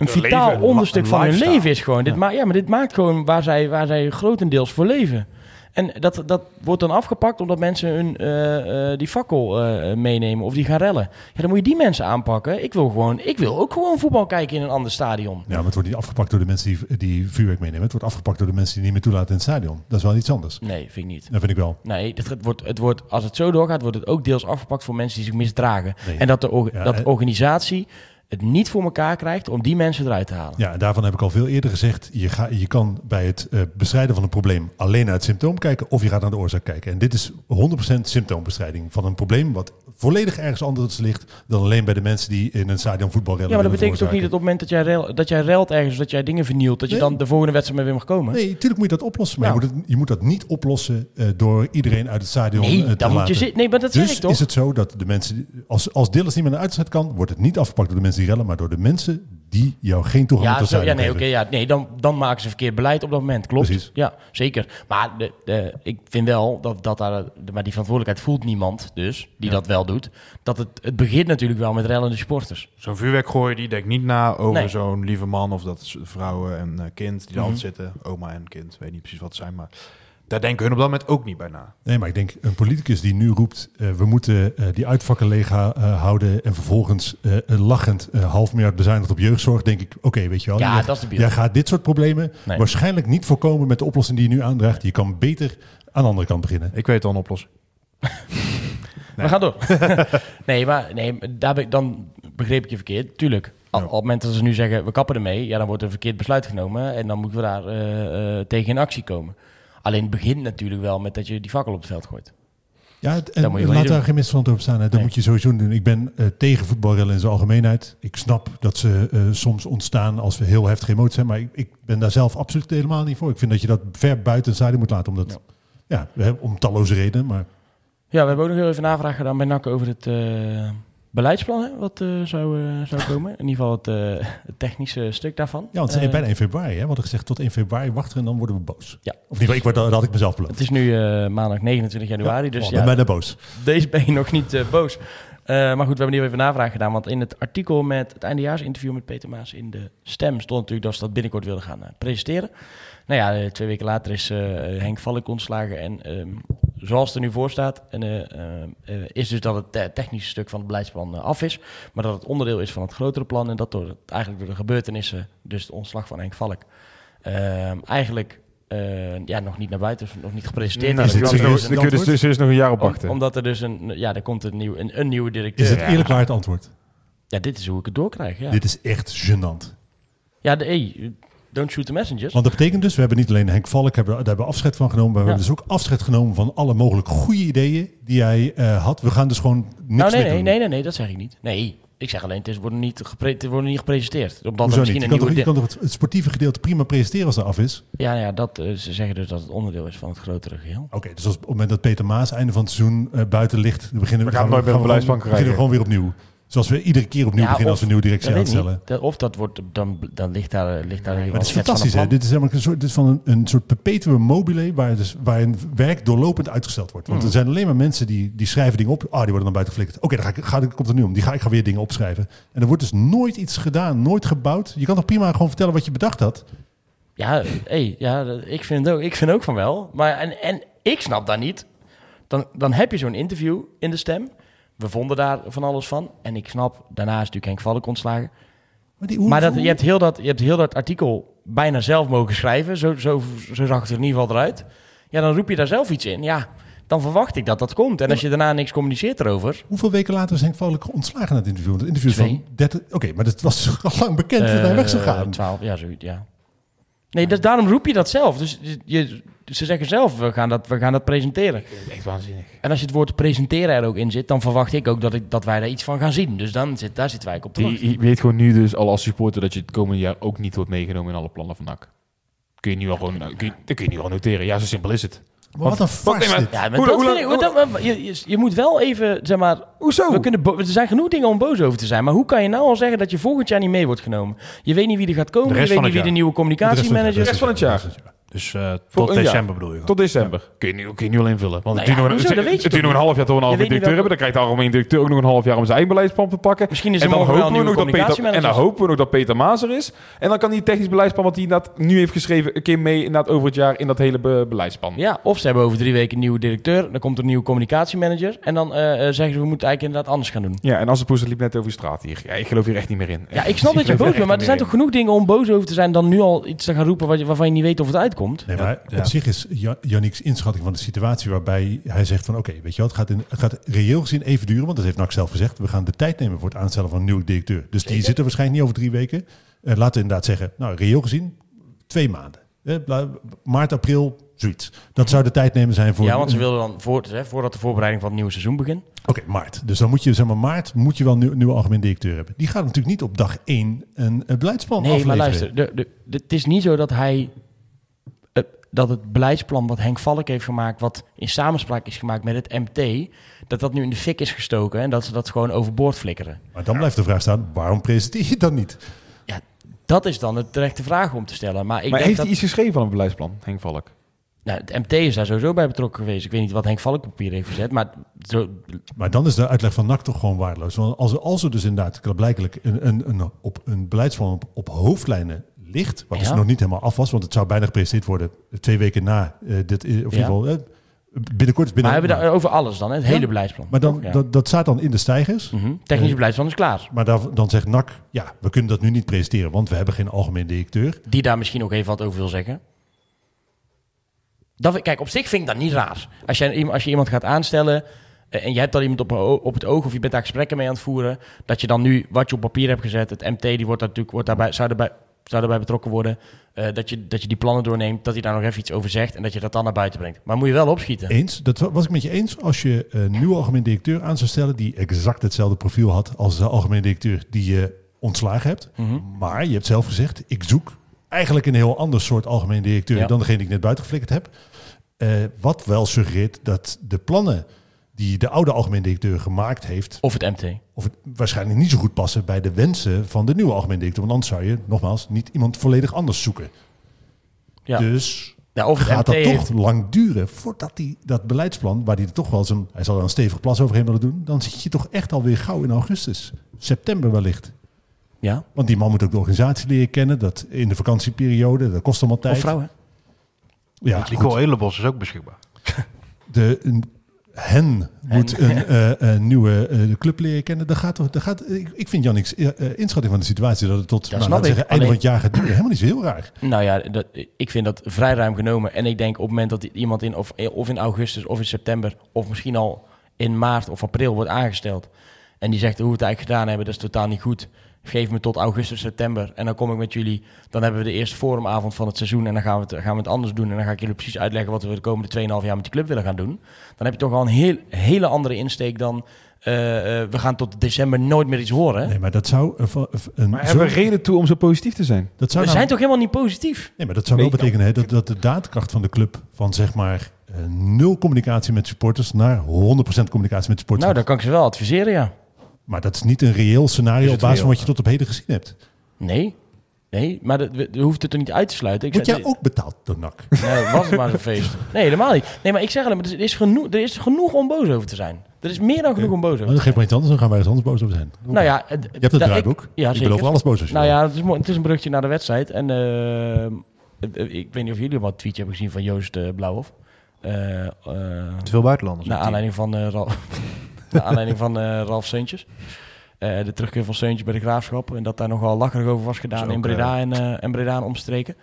een, vitaal leven, onderstuk van hun leven is gewoon. Dit ma ja, maar dit maakt gewoon waar zij, waar zij grotendeels voor leven. En dat, dat wordt dan afgepakt omdat mensen hun, eh, eh, die fakkel eh, meenemen of die gaan rellen. Ja, dan moet je die mensen aanpakken. Ik wil, gewoon, ik wil ook gewoon voetbal kijken in een ander stadion. Ja, maar het wordt niet afgepakt door de mensen die, die vuurwerk meenemen. Het wordt afgepakt door de mensen die niet meer toelaten in het stadion. Dat is wel iets anders. Nee, vind ik niet. Dat vind ik wel. Nee, het, het wordt, het wordt, als het zo doorgaat, wordt het ook deels afgepakt voor mensen die zich misdragen. Nee. En dat de, Ja, dat de organisatie het niet voor elkaar krijgt om die mensen eruit te halen. Ja, daarvan heb ik al veel eerder gezegd. Je, ga, je kan bij het eh, bestrijden van een probleem alleen naar het symptoom kijken of je gaat naar de oorzaak kijken. En dit is 100% symptoombestrijding van een probleem wat volledig ergens anders ligt dan alleen bij de mensen die in een stadion voetbal Ja, maar dat betekent toch niet dat op het moment dat jij, rel, dat jij relt ergens, dat jij dingen vernielt, dat je dan de volgende wedstrijd mee weer mag komen? Nee, natuurlijk moet je dat oplossen. Maar Ja. je, moet het, je moet dat niet oplossen eh, door iedereen uit het stadion Nee, eh, te moet je laten. zitten. Nee, maar dat zeg Dus ik toch? is het zo dat de mensen, als, als Dillis niet meer naar de uitzet kan, wordt het niet afgepakt door de mensen die rellen, maar door de mensen die jou geen toegang Ja, tot het ja, nee, oké, ja, nee dan, dan maken ze verkeerd beleid op dat moment. Klopt. Precies. Ja, zeker. Maar de, de, ik vind wel dat, dat daar, de- maar die verantwoordelijkheid voelt niemand, dus, die dat wel doet. Dat het, het begint natuurlijk wel met rellende sporters. Zo'n vuurwerkgooier die denkt niet na over Nee. zo'n lieve man of dat vrouwen en eh, kind die er Mhm. altijd zitten. Oma en kind, weet niet precies wat het zijn, maar daar denken hun op dat moment ook niet bij na. Nee, maar ik denk een politicus die nu roept, eh, we moeten eh, die uitvakken leeg eh, houden en vervolgens lachend eh, half miljard bezuinigd op jeugdzorg, denk ik, oké, weet je wel. Ja, jij, dat is de beeld. Jij gaat dit soort problemen Nee. waarschijnlijk niet voorkomen met de oplossing die je nu aandraagt. Je kan beter aan de andere kant beginnen. Ik weet al een oplossing. We gaan door. nee, maar nee, daar ben ik, dan begreep ik je verkeerd. Tuurlijk. Al. Op het moment dat ze nu zeggen, we kappen ermee, ja, dan wordt er een verkeerd besluit genomen. En dan moeten we daar eh, eh, tegen in actie komen. Alleen het begint natuurlijk wel met dat je die fakkel op het veld gooit. Ja, het- en moet je wel laat daar doen. geen misverstand over staan. Hè. Dat Nee. moet je sowieso doen. Ik ben eh, tegen voetbalrellen in zijn algemeenheid. Ik snap dat ze eh, soms ontstaan als we heel heftig emotie zijn. Maar ik, ik ben daar zelf absoluut helemaal niet voor. Ik vind dat je dat ver buiten stadion moet laten. Omdat, ja. hè, om talloze redenen. Maar Ja, we hebben ook nog heel even navraag gedaan bij NAC over het eh, beleidsplan, hè, wat eh, zou, eh, zou komen. In ieder geval het, eh, het technische stuk daarvan. ja, want het is bijna 1 februari. Hè. We hadden gezegd tot 1 februari wachten en dan worden we boos. Ja. Of geval, ik word, dat had ik mezelf beloofd. het is nu maandag 29 januari, dus oh, ja, ben bijna boos. Deze ben je nog niet boos. Maar goed, we hebben hier even navraag gedaan. Want in het artikel met het eindejaarsinterview met Peter Maas in de Stem stond natuurlijk dat ze dat binnenkort wilden gaan presenteren. Nou ja, twee weken later is Henk Valk ontslagen. En ehm, zoals het er nu voor staat, en, eh, eh, eh, is dus dat het te- technische stuk van het beleidsplan af is. Maar dat het onderdeel is van het grotere plan. En dat door het, eigenlijk door de gebeurtenissen, dus de ontslag van Henk Valk, ehm, eigenlijk eh, ja, nog niet naar buiten, nog niet gepresenteerd. Nou, Is kun je dus, dus nog een jaar op Om- wachten. omdat er dus een, ja, er komt een, nieuw, een, een nieuwe directeur. Is het eerlijk waar het antwoord? Ja, dit is hoe ik het doorkrijg. Ja, Dit is echt gênant. ja de, hey, don't shoot the messengers. Want dat betekent dus, we hebben niet alleen Henk Valk, hebben, daar hebben we afscheid van genomen, maar we Ja. hebben dus ook afscheid genomen van alle mogelijk goede ideeën die hij eh, had. We gaan dus gewoon niks nou, nee, meer nee, doen. nee, nee, nee, dat zeg ik niet. Nee, ik zeg alleen, het is, wordt niet, gepre het wordt niet gepresenteerd. Omdat er Hoezo misschien niet? Je een kan, toch, je kan toch het, het sportieve gedeelte prima presenteren als dat af is? Ja, ja dat, eh, ze zeggen dus dat het onderdeel is van het grotere geheel. Oké, dus als op het moment dat Peter Maas einde van het seizoen eh, buiten ligt, dan beginnen We gaan nooit meer gaan een we gewoon- beginnen we krijgen. gewoon weer opnieuw. Zoals we iedere keer opnieuw Ja, beginnen als we een nieuwe directie aanstellen. niet. Of dat wordt, dan, dan ligt daar, ligt daar Maar het is fantastisch, hè? Dit is, helemaal een soort, dit is van een, een soort perpetuum mobile waar, dus, waar een werk doorlopend uitgesteld wordt. Hmm. Want er zijn alleen maar mensen die, die schrijven dingen op. Ah, die worden dan buiten geflikkerd. Oké, dan ga ik, ga, ik- komt er nu om. Die ga, ik ga weer dingen opschrijven. En er wordt dus nooit iets gedaan, nooit gebouwd. Je kan toch prima gewoon vertellen wat je bedacht had? Ja, hey, ja ik, vind ook, ik vind ook van wel. Maar, en, en ik snap daar niet. Dan, dan heb je zo'n interview in de stem. We vonden daar van alles van. En ik snap, daarna is natuurlijk Henk Valk ontslagen. Maar, die, hoe- Maar dat, hoe- je, hebt heel dat, je hebt heel dat artikel bijna zelf mogen schrijven. Zo, zo, zo zag het er in ieder geval eruit. Ja, dan roep je daar zelf iets in. Ja, dan verwacht ik dat dat komt. En als je daarna niks communiceert erover... Hoeveel weken later is Henk Valk ontslagen na het interview? Het interview is van 30... Oké, maar dat was al lang bekend dat hij weg zou eh, gaan. 12, ja, zoiets, ja. Nee, dus daarom roep je dat zelf. Dus je, ze zeggen zelf, we gaan, dat, we gaan dat presenteren. Echt waanzinnig. En als je het woord presenteren er ook in zit, dan verwacht ik ook dat, ik, dat wij daar iets van gaan zien. Dus dan zit, daar zitten wij ook op te Je, wachten. je weet gewoon nu dus al als supporter dat je het komende jaar ook niet wordt meegenomen in alle plannen van NAC. Kun je nu al gewoon, nou, kun je, dat kun je nu al noteren. Ja, zo simpel is het. Wat een wat- farce nee, dit. Ja, maar Hoe- dat hoe vind lang- ik, dat- maar je, je, je moet wel even, zeg maar... Hoezo? We kunnen bo- er zijn genoeg dingen om boos over te zijn. Maar hoe kan je nou al zeggen dat je volgend jaar niet mee wordt genomen? Je weet niet wie er gaat komen. De Je rest weet van niet wie het de nieuwe communicatiemanager De rest van het jaar. Dus eh, tot jaar. december bedoel je? Tot december. Kun je, nu, kun je nu al invullen. Want Nou het duurt ja, nog, een- hoezo? het, het duurt nog een half jaar tot we een niet directeur hebben. Dan krijgt de algemeen directeur ook nog een half jaar om zijn eigen beleidsplan te pakken. Misschien is en dan hopen we een nog dat Peter, en dan hopen we nog dat Peter Maas er is. En dan kan die technisch beleidsplan wat hij inderdaad nu heeft geschreven... een keer mee inderdaad over het jaar in dat hele be- beleidsplan. Ja, of ze hebben over drie weken een nieuwe directeur. Dan komt er een nieuwe communicatiemanager. En dan eh, eh, zeggen ze, we moeten eigenlijk inderdaad anders gaan doen. Ja, en als de poes liep net over de straat hier. Ja, ik geloof hier echt niet meer in. Ja, ik snap dat je boos bent, maar er zijn toch genoeg dingen om boos over te zijn dan nu al iets te gaan roepen waarvan je niet weet of het uitkomt? Nee, maar Ja. op zich is Yannick's inschatting van de situatie waarbij hij zegt van oké, weet je wat, het gaat, in, het gaat reëel gezien even duren, want dat heeft NAC zelf gezegd. We gaan de tijd nemen voor het aanstellen van een nieuwe directeur. Dus die zit er waarschijnlijk niet over drie weken. Eh, laten we inderdaad zeggen, nou reëel gezien twee maanden. Eh, maart, april, zoiets. Dat zou de tijd nemen zijn voor... Ja, want ze wilden dan, voor, hè, voordat de voorbereiding van het nieuwe seizoen begint. Oké, maart. Dus dan moet je, zeg maar, maart moet je wel een nieuw- nieuwe algemeen directeur hebben. Die gaat natuurlijk niet op dag één een, een beleidsplan Nee, maar luister, de, de, de- het is niet zo dat hij... dat het beleidsplan wat Henk Valk heeft gemaakt, wat in samenspraak is gemaakt met het MT, dat dat nu in de fik is gestoken en dat ze dat gewoon overboord flikkeren. Maar dan blijft de vraag staan, waarom presenteer je dan niet? Dat is dan de terechte vraag om te stellen. Maar ik maar denk heeft dat... hij iets geschreven van een beleidsplan, Henk Valk? Nou, het MT is daar sowieso bij betrokken geweest. Ik weet niet wat Henk Valk op papier heeft gezet, maar zo, Maar dan is de uitleg van NAC toch gewoon waardeloos. Want als er, als er dus inderdaad blijkelijk een, een, een, op een beleidsplan op, op hoofdlijnen ligt, wat dus Ja. nog niet helemaal af was, want het zou bijna gepresenteerd worden twee weken na eh, dit, eh, of in ieder geval eh, binnenkort. is maar Binnen, we hebben daar over alles dan, hè? het hele beleidsplan. maar dan, dat, dat staat dan in de stijgers. Mhm. Technische Eh, beleidsplan is klaar. Maar daar, dan zegt NAC, ja, we kunnen dat nu niet presenteren, want we hebben geen algemeen directeur. Die daar misschien ook even wat over wil zeggen. Dat, kijk, op zich vind ik dat niet raar. Als je, als je iemand gaat aanstellen eh, en je hebt al iemand op, op het oog of je bent daar gesprekken mee aan het voeren, dat je dan nu wat je op papier hebt gezet, het MT die wordt daar natuurlijk wordt daarbij, zou, daarbij, zou daarbij betrokken worden, eh, dat, je, dat je die plannen doorneemt, dat hij daar nog even iets over zegt en dat je dat dan naar buiten brengt. Maar moet je wel opschieten. Eens, dat wa- was ik met je eens. Als je een nieuwe algemeen directeur aan zou stellen die exact hetzelfde profiel had als de algemeen directeur die je ontslagen hebt. Mhm. Maar je hebt zelf gezegd, ik zoek eigenlijk een heel ander soort algemeen directeur Ja. dan degene die ik net buiten geflikkerd heb. Eh, wat wel suggereert dat de plannen die de oude algemeen directeur gemaakt heeft, Of het MT. of het waarschijnlijk niet zo goed passen bij de wensen van de nieuwe algemeen directeur. Want anders zou je, nogmaals, niet iemand volledig anders zoeken. Ja. Dus Ja, of gaat dat toch lang duren voordat hij dat beleidsplan, waar hij er toch wel zijn, hij zal er een stevig plas overheen willen doen, dan zit je toch echt alweer gauw in augustus, september wellicht. Ja, Want die man moet ook de organisatie leren kennen, dat in de vakantieperiode, dat kost allemaal tijd. of vrouwen. Ja, Nico. Edelbos is ook beschikbaar. de, een, hen moet een, eh, een nieuwe eh, club leren kennen. Dat gaat, dat gaat, ik, ik vind Jannik's eh, eh, inschatting van de situatie dat het tot nou, laten zeggen, einde van het jaar gaat duren. Helemaal niet zo heel raar. Nou ja, dat, ik vind dat vrij ruim genomen. En ik denk op het moment dat iemand in of, of in augustus of in september... of misschien al in maart of april wordt aangesteld... en die zegt hoe we het eigenlijk gedaan hebben, dat is totaal niet goed... geef me tot augustus, september en dan kom ik met jullie... dan hebben we de eerste forumavond van het seizoen... en dan gaan we het, gaan we het anders doen... en dan ga ik jullie precies uitleggen wat we de komende 2,5 jaar met die club willen gaan doen. Dan heb je toch al een heel, hele andere insteek dan... eh, eh, we gaan tot december nooit meer iets horen. Nee, maar dat zou een, een Maar zo- hebben we reden toe om zo positief te zijn? dat zou we nou- zijn toch helemaal niet positief? Nee, maar dat zou wel betekenen hè, dat, dat de daadkracht van de club van zeg maar eh, nul communicatie met supporters naar 100% communicatie met supporters. Nou, dan kan ik ze wel adviseren, ja. Maar dat is niet een reëel scenario op basis van wat je tot op heden gezien hebt. Nee. Nee, maar dat, we, we hoeft het er niet uit te sluiten. Ik Word zei- jij ook betaald door NAC? Nee, was het maar zo'n feest. Nee, helemaal niet. Nee, maar ik zeg alleen, maar er is, genoeg, er is genoeg om boos over te zijn. Er is meer dan genoeg om boos over te dan geef maar iets anders, dan gaan wij ergens anders boos over zijn. zijn. Nou ja, je hebt het dat draaiboek. Ik, ja, ik ben over alles boos je Nou ja, het is, het is een brugje naar de wedstrijd. En eh, ik weet niet of jullie een tweetje hebben gezien van Joost eh, Blauwhof. Eh, eh, Te veel buitenlanders. naar aanleiding van, eh naar aanleiding van eh, Ralf Seuntjes. Eh, de terugkeer van Seuntjes bij de Graafschap. En dat daar nogal lacherig over was gedaan in Breda en, eh, en Breda en omstreken.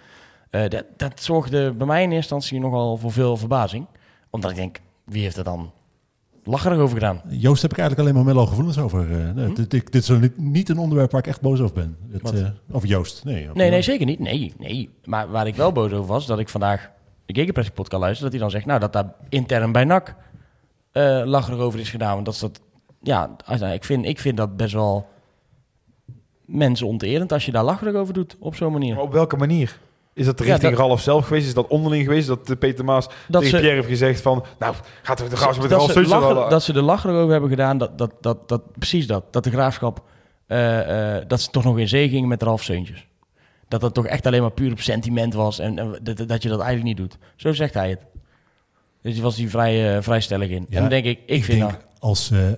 Dat, dat zorgde bij mij in eerste instantie nogal voor veel verbazing. Omdat ik denk, wie heeft er dan lacherig over gedaan? Joost heb ik eigenlijk alleen maar mellow gevoelens over. Hm? dit, dit, dit is niet, een onderwerp waar ik echt boos over ben. Het, over Joost. Nee, Nee, nee, zeker niet. Nee, nee. Maar waar ik wel boos over was, dat ik vandaag de Gegenpressing podcast luister, dat hij dan zegt, nou, dat daar intern bij NAC eh lacherig over is gedaan. Want dat is dat, ja, nou, ik vind, ik vind dat best wel mensenonterend als je daar lacherig over doet op zo'n manier. Maar op welke manier? Is dat Ja, richting dat- Ralf zelf geweest? Is dat onderling geweest? Dat eh, Peter Maas Dat tegen ze- Pierre heeft gezegd van... Nou, gaat de gaas met Ralf lachen- dat ze er lacherig over hebben gedaan, dat, dat, dat, dat, precies dat. Dat de graafschap, eh, dat ze toch nog in zee gingen met Ralf Seuntjes. Dat dat toch echt alleen maar puur op sentiment was en, en dat, dat je dat eigenlijk niet doet. Zo zegt hij het. Dus die was hij vrij, eh, vrij stellig in. Ja, en dan denk ik, ik, Ik vind denk dat... als eh, eh,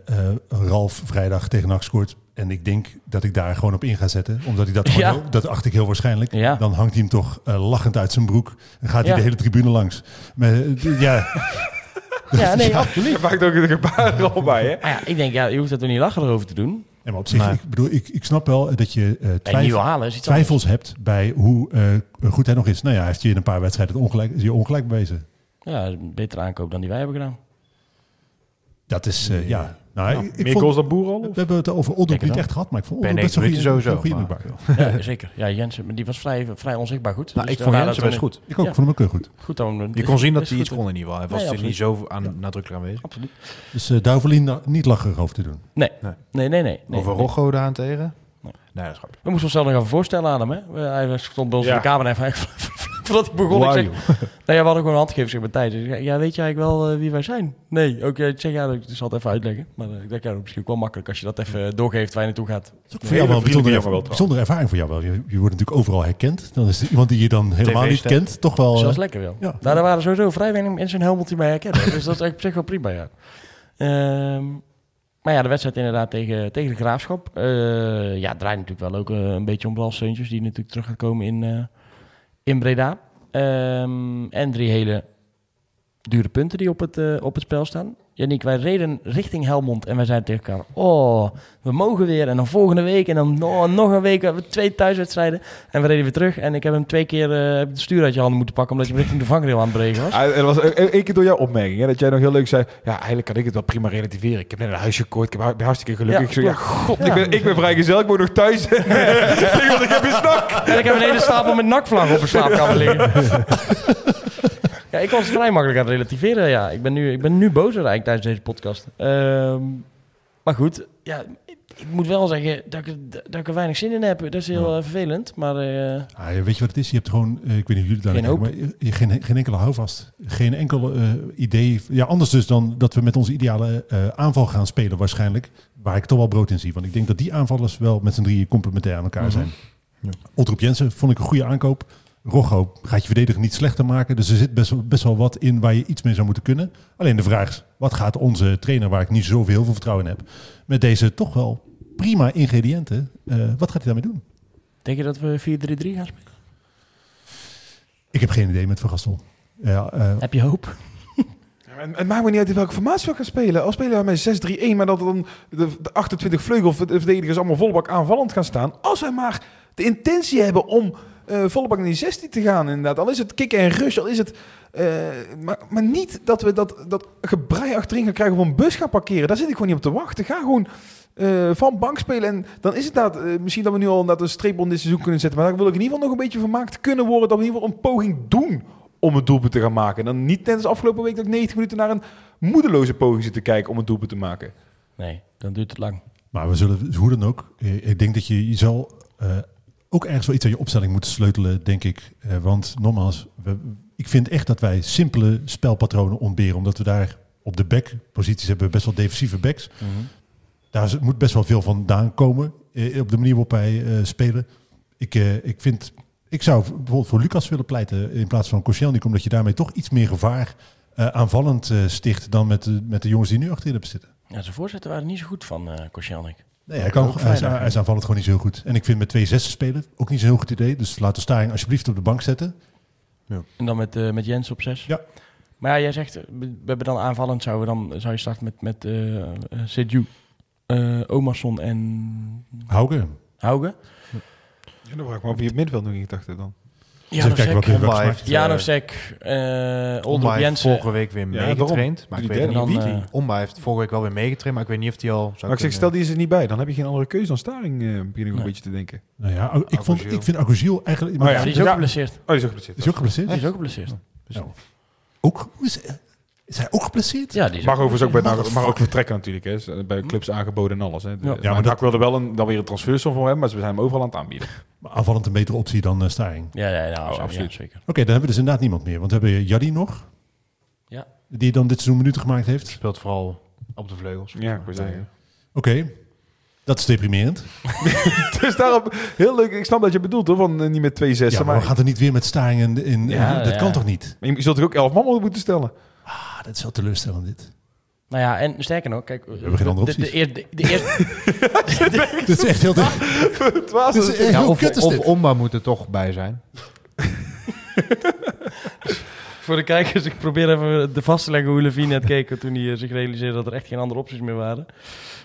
Ralf vrijdag tegen NAC scoort... en ik denk dat ik daar gewoon op in ga zetten... omdat hij dat gewoon Ja. heel- dat acht ik heel waarschijnlijk... Ja. dan hangt hij hem toch eh, lachend uit zijn broek... en gaat hij Ja. de hele tribune langs. Maar, ja, Ja, nee, absoluut. Je maakt ook een gebaar er al bij, hè? Maar ja, ik denk, ja, je hoeft er toch niet lacherig over te doen. Ja, maar op zich, ik bedoel, ik, ik snap wel dat je eh, halen anders. twijfels hebt bij hoe eh, goed hij nog is. Nou ja, hij heeft je in een paar wedstrijden het ongelijk, is je ongelijk bewezen. Ja, een betere aankoop dan die wij hebben gedaan. Dat is, eh, ja. Nou, ik, ik Meer vond- goals dan Boer al? we hebben het over het niet echt gehad, maar ik vond Oldroep best wel 90 goede sowieso, middenbaar. Ja, zeker. Ja, Jensen, maar die was vrij, vrij onzichtbaar goed. Nou, Dus ik vond daar- Jensen best goed. Ik ook, Ja. vond hem ook heel goed. Goed dan. Je kon zien dat hij iets goed. kon in ieder geval. Hij was Nee, er niet zo aan, nadrukkelijk aanwezig. Absoluut. Dus eh we niet- lacherig over te doen. Nee. Nee. Nee, nee, nee. nee, Over. Rocco daarentegen? Nee. Dat is grappig. We moesten onszelf nog even voorstellen aan hem. Hè? Hij stond bij ons in de kamer en hij voordat ik begon. Ik zeg, nou ja, we hadden gewoon een handgegeven zeg, met tijd. Dus ja, weet je eigenlijk wel eh, wie wij zijn? Nee. Oké, ik zeg ja, ik zal het even uitleggen. Maar eh, ik denk, ja, dat is misschien ook wel makkelijk als je dat even doorgeeft waar je naartoe gaat. Voor jou wel bijzondere, bijzondere ervaring voor jou wel. Je, je wordt natuurlijk overal herkend. Dan is er iemand die je dan helemaal niet kent, toch wel... Dus dat is eh, lekker wel. ja. Nou, er waren sowieso vrij weinig mensen in Helmond die mij herkennen. dus dat is eigenlijk op zich wel prima, ja. Ehm, maar ja, de wedstrijd inderdaad tegen, tegen de Graafschap. Eh, ja, draait natuurlijk wel ook eh, een beetje om Blas Seuntjes... die natuurlijk terug gaat komen in, eh, in Breda. Ehm, en drie hele dure punten die op het, eh, op het spel staan. Yannick, wij reden richting Helmond en wij zeiden tegen elkaar... Oh, we mogen weer. En dan volgende week en dan no- nog een week. We twee thuiswedstrijden. En we reden weer terug. En ik heb hem twee keer eh, het stuur uit je handen moeten pakken... omdat je hem richting de vangrail aan het breken was. Ah, dat was e- e- één keer door jouw opmerking, hè, dat jij nog heel leuk zei... Ja, eigenlijk kan ik het wel prima relativeren. Ik heb net een huisje gekocht, ik ben hartstikke gelukkig. Ja, ik zeg, ja, god, Ja. Ik, ben, ik ben vrijgezel, ik woon nog thuis. Ik heb een snak. En ik heb een hele stapel met nakvlag op mijn slaapkamer liggen. ja, ik was het vrij makkelijk aan het relativeren. Ja, ik ben nu, ik ben nu bozer eigenlijk tijdens deze podcast. Ehm, maar goed, ja, ik, ik moet wel zeggen dat ik, er- dat ik er weinig zin in heb. Dat is heel eh, vervelend. Maar Ah, ja, weet je wat het is? Je hebt gewoon, eh, ik weet niet of jullie daar Geen kijken, maar je, geen, geen enkele houvast. Geen enkel idee. Ja, anders dus dan dat we met onze ideale aanval gaan spelen waarschijnlijk. Waar ik toch wel brood in zie. Want ik denk dat die aanvallers wel met z'n drieën complementair aan elkaar Mhm. zijn. Otrop Jensen vond ik een goede aankoop. Rocco gaat je verdediger niet slechter maken. Dus er zit best, wel- best wel wat in waar je iets mee zou moeten kunnen. Alleen de vraag is, wat gaat onze trainer, waar ik niet zoveel heel veel vertrouwen in heb, met deze toch wel prima ingrediënten, eh, wat gaat hij daarmee doen? denk je dat we 4-3-3 gaan spelen? Ik heb geen idee met Van Gastel. Ja, eh, Heb je hoop? Het, het maakt me niet uit in welke formatie we gaan spelen. Al spelen we met 6-3-1, maar dat dan de, de 28 vleugelverdedigers allemaal vollebak aanvallend gaan staan. Als wij maar de intentie hebben om eh vollebak naar die 16 te gaan, inderdaad. Al is het kicken en rush, al is het... eh, maar, maar niet dat we dat, dat gebrei achterin gaan krijgen of een bus gaan parkeren. Daar zit ik gewoon niet op te wachten. Ga gewoon eh, van bank spelen. En dan is het dat, misschien dat we nu al inderdaad een streep onder dit seizoen kunnen zetten. Maar dan wil ik in ieder geval nog een beetje vermaakt kunnen worden. Dat we in ieder geval een poging doen om een doelpunt te gaan maken. En dan niet net als afgelopen week dat ik 90 minuten naar een moedeloze poging zit te kijken om een doelpunt te maken. Nee, dan duurt het lang. Maar we zullen, hoe dan ook, ik denk dat je, je zal eh, ook ergens wel iets aan je opstelling moeten sleutelen, denk ik. Eh, want nogmaals, we, ik vind echt dat wij simpele spelpatronen ontberen. Omdat we daar op de backposities hebben best wel defensieve backs. daar is- moet best wel veel vandaan komen eh, op de manier waarop wij eh, spelen. Ik, ik vind, ik zou bijvoorbeeld voor Lucas willen pleiten in plaats van Koscielny, omdat je daarmee toch iets meer gevaar aanvallend sticht dan met de, met de jongens die nu achterin hebben zitten. Ja, zijn voorzetten waren niet zo goed van Koscielnik. Nee, hij, kan, hij, is, vrijdag, hij is aanvallend gewoon niet zo goed. En ik vind met twee zessen spelen ook niet zo'n heel goed idee. Dus laten we Staring alsjeblieft op de bank zetten. En dan met, eh, met Jens op zes. Ja. Maar ja, jij zegt, eh, we hebben dan aanvallend, zouden we dan, zou je starten met, met eh eh, Seju, eh, Omarsson en Hauge. Hauge? Ja, dan vraag ik me af wie het middenveld nog in gedachten dan. Dus even kijken wat Janosek, eh, Janosek, eh Omba heeft vorige week weer Ja, meegetraind. Maar ik Die weet niet dan, wie. eh, Omba heeft vorige week wel weer meegetraind, maar ik weet niet of hij al zou Maar ik zeg, stel die is er niet bij, dan heb je geen andere keuze dan Staring, eh begin ik Nee. een beetje te denken. Nou ja, ik, vond, Agogiel. ik vind Agogiel eigenlijk... Oh ja. Die is ook geblesseerd. Oh, die is ook geblesseerd. Is hij ook geblesseerd? Die is ook geblesseerd. Ook, is, hij ook geblesseerd? Ja, die is Mag overigens ook, bij, mag ook vertrekken natuurlijk. Hè. Is Bij clubs aangeboden en alles. Hè. Ja. Ja, Ja, maar NAC wilde wel een, dan weer een transfersom voor hem, maar ze zijn hem overal aan het aanbieden. Maar Aanvallend een betere optie dan eh Staring. Oké, Ja, ja, ja, nou, Oh, absoluut. ja, zeker. dan hebben we dus inderdaad niemand meer. Want we hebben Jaddy nog. Ja. Die dan dit seizoen minuten gemaakt heeft. speelt vooral op de vleugels. Ja, ik zeggen. Oké, dat is deprimerend. dus daarom, heel leuk. Ik snap dat je bedoelt hoor, van eh, niet met twee Ja, zessen. maar maar we gaan er niet weer met Staring in... in Ja, dat ja. kan toch niet? maar je zult er ook elf man moeten stellen. Ah, dat is wel teleurstellend dit. Nou ja, en sterker nog, kijk... We hebben geen andere de, de, opties. eerste- de, eerste, Dit is echt heel... Het was echt Ja, heel of, kut is of dit. Omba moet er toch bij zijn. voor de kijkers, ik probeer even de vast te leggen hoe Levine net keek toen hij eh, zich realiseerde dat er echt geen andere opties meer waren.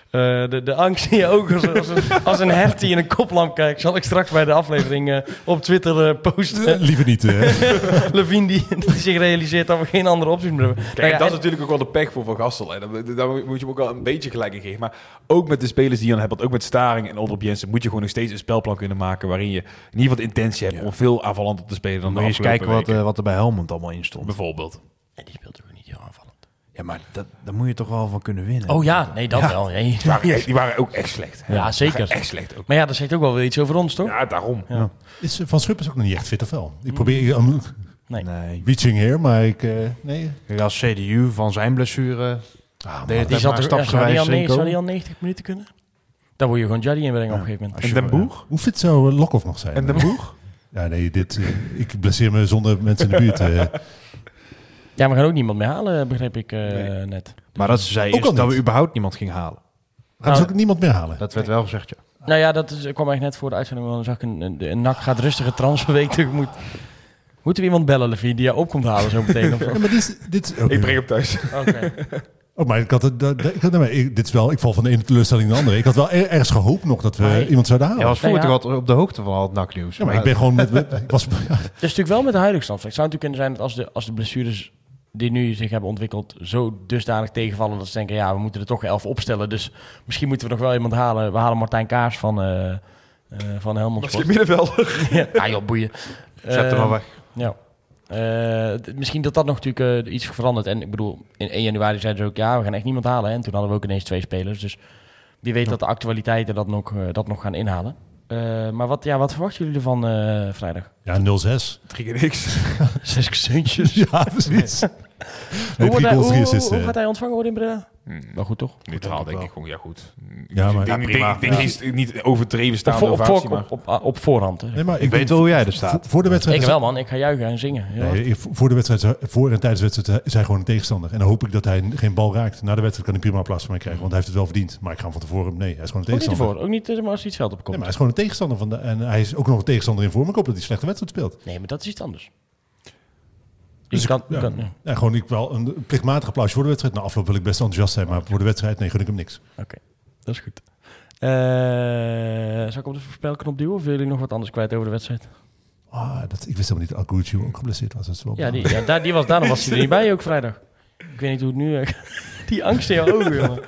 Eh, de, de angst in je ogen als, als, een, als een hert die in een koplamp kijkt, zal ik straks bij de aflevering eh, op Twitter eh, posten. Liever niet. Levine die, die zich realiseert dat we geen andere opties meer hebben. Kijk, Nou ja, dat is en- natuurlijk ook wel de pech voor Van Gastel. Hè. Daar, daar moet je hem ook wel een beetje gelijk in geven. Maar ook met de spelers die je dan hebt, want ook met Staring en Oldrop Jensen, moet je gewoon nog steeds een spelplan kunnen maken waarin je in ieder geval de intentie hebt om veel aanvallanter te spelen dan moet je eens kijken wat, wat er bij Helmond allemaal in stond. Bijvoorbeeld. Ja, die speelt ook niet heel aanvallend. Ja, maar dat, daar moet je toch wel van kunnen winnen. Oh ja, nee, dat wel. Nee. Die waren, echt- die waren ook echt slecht. Ja, zeker. Echt slecht ook. Maar ja, dat zegt ook wel weer iets over ons, toch? Ja, daarom. Ja. Is eh, Van Schuppers ook nog niet echt fit of wel? Ik probeer... Um, Nee. Nee. reaching here, maar ik... eh, nee. Kijk, Als CDU van zijn blessure... Ah, Die zat er, ja, zou, die stapsgewijs al, in nee, zou komen. die al 90 minuten kunnen? Dan moet je gewoon Jaddy inbrengen op een gegeven moment. Als En je- Den Boer? Hoe fit zou eh, Lokhoff nog zijn? En Den Boer? Ja, nee, dit, ik blesseer me zonder mensen in de buurt. eh. Ja, we gaan ook niemand meer halen, begreep ik eh, Nee. net. Maar dat zei Ook dat we überhaupt niemand gingen halen. Gaan Nou, ze ook niemand meer halen? Dat werd wel gezegd, ja. Nou ja, dat is, kwam eigenlijk net voor de uitzending. Want dan zag ik een, een, een NAC gaat rustige transferweek tegemoet. Moeten we iemand bellen, Levine, die jou op komt halen zo meteen? Of? Ja, maar dit is... Dit, is Ik breng hem thuis. Oké. Oh, maar ik had het, dat, ik, had- nee, maar ik, dit is wel, ik val van de ene teleurstelling naar de andere. Ik had wel er- ergens gehoopt nog dat we iemand zouden halen. Jij was Ja, vroeger ja. toch altijd op de hoogte van al het naknieuws. ja, maar ik ben gewoon met... met- ik was, ja, Dat is natuurlijk wel met de huidige stand. Het zou natuurlijk kunnen zijn dat als de, als de blessures die nu zich hebben ontwikkeld zo dusdanig tegenvallen dat ze denken, ja, we moeten er toch elf opstellen. Dus misschien moeten we nog wel iemand halen. We halen Martijn Kaars van, eh eh van Helmond Dat is middenvelder. ja, ah, joh, boeien. Zet hem Eh, maar weg. Ja. Eh, misschien dat dat nog natuurlijk eh, iets verandert. En ik bedoel, in 1 januari zeiden ze ook, ja, we gaan echt niemand halen. En toen hadden we ook ineens twee spelers. Dus wie weet dat de actualiteiten dat nog, dat nog gaan inhalen. Eh, maar wat, ja, wat verwachten jullie ervan eh, vrijdag? ja 0-6. Drie keer niks. Zes gezeuntjes. Ja, precies. hoe, Nee, wordt hij, hoe, hoe eh. gaat hij ontvangen worden in Breda? Hmm. Wel goed, toch? Neutraal denk ik gewoon, ja goed. Ja, maar- ik denk, Ja, ik prima. denk, ik denk Ja. niet, niet overdreven voor- op, op, op, op voorhand. Hè. Nee, maar Ik weet wel hoe jij er staat. voor de wedstrijd... Ik wel, man. Ik ga juichen en zingen. Ja. Nee, voor de wedstrijd, voor en tijdens de wedstrijd is hij gewoon een tegenstander. En dan hoop ik dat hij geen bal raakt. Na de wedstrijd kan hij prima applaus van mij krijgen, want hij heeft het wel verdiend. Maar ik ga hem van tevoren... Nee, hij is gewoon een ook niet tegenstander. ervoor. Ook niet eh, maar als hij het veld Nee, opkomt. maar hij is gewoon een tegenstander. Van de, en hij is ook nog een tegenstander in vorm. Ik hoop dat hij een slechte wedstrijd speelt. Nee, maar dat is iets anders. Dus Je ik- kan, ja. kan, ja. Ja, gewoon ik wel een plichtmatig applaus voor de wedstrijd. Na afloop wil ik best enthousiast zijn, maar voor de wedstrijd, nee, gun ik hem niks. Oké, dat is goed. Eh zal ik op de voorspelknop duwen of willen jullie nog wat anders kwijt over de wedstrijd? Ah, dat, ik wist helemaal niet dat ook geblesseerd was. Dat is wel Ja, die, ja daar, die was, daarom was hij er niet bij ook vrijdag. Ik weet niet hoe het nu... eh, die angst in je ogen, jongen.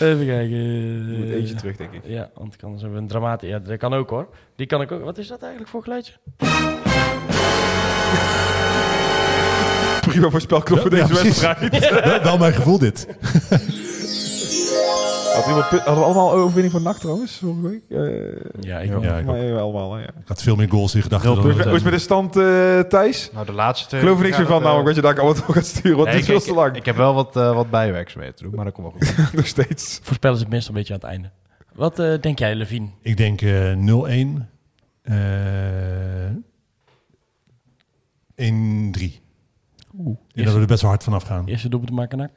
Even kijken. Je moet eh, eentje terug, denk ik. Ja, want anders hebben we een dramatisch... Ja, dat kan ook hoor. Die kan ik ook... Wat is dat eigenlijk voor geluidje? Prima voor spelknop voor Ja, deze wedstrijd. wel, wel mijn gevoel dit. Had iemand, pu- hadden we allemaal overwinning voor NAC trouwens? vorige week? Eh, Ja, ik Ja, ook. ik mij wel allemaal, ja. Ik had veel meer goals in gedachten. Hoe is, het met- de stand, eh, Thijs? Nou, de laatste twee... Ik geloof er niks meer van namelijk, dat je daar allemaal door gaat sturen, want nee, het is ik- veel te lang. Ik heb wel wat, eh wat bijwerkselen te doen, maar dat komt wel goed. Nog steeds. Voorspellen ze het meestal een beetje aan het einde. Wat eh, denk jij, Levine? Ik denk eh 0-1. eh 1-3. Oeh. En dat we er best wel hard vanaf gaan. Eerste doelpunt te maken nak?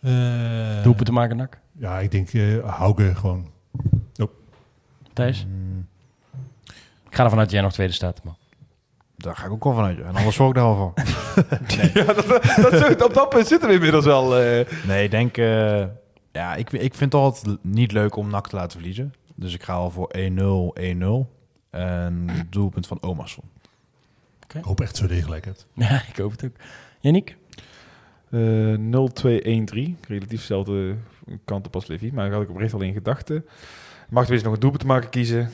Eh, Doelpunt te maken nak? Ja, ik denk eh Hauge gewoon. Thijs? Mm, Ik ga ervan uit dat jij nog tweede staat. Man. daar ga ik ook wel vanuit. En anders zorg ik daar wel van. Ja, dat, op dat punt zitten we inmiddels wel. eh. Nee, ik denk... eh, ja, ik, ik vind het altijd niet leuk om NAC te laten verliezen. Dus ik ga al voor 1-0, 1-0. En doelpunt van Ik hoop echt zo dat je gelijk hebt. Ja, ik hoop het ook. Yannick? Eh 0-2-1-3. Relatief dezelfde kant op als Levi. Maar daar had ik oprecht al in gedachten. Mag weer eens nog een doelpunt te maken kiezen.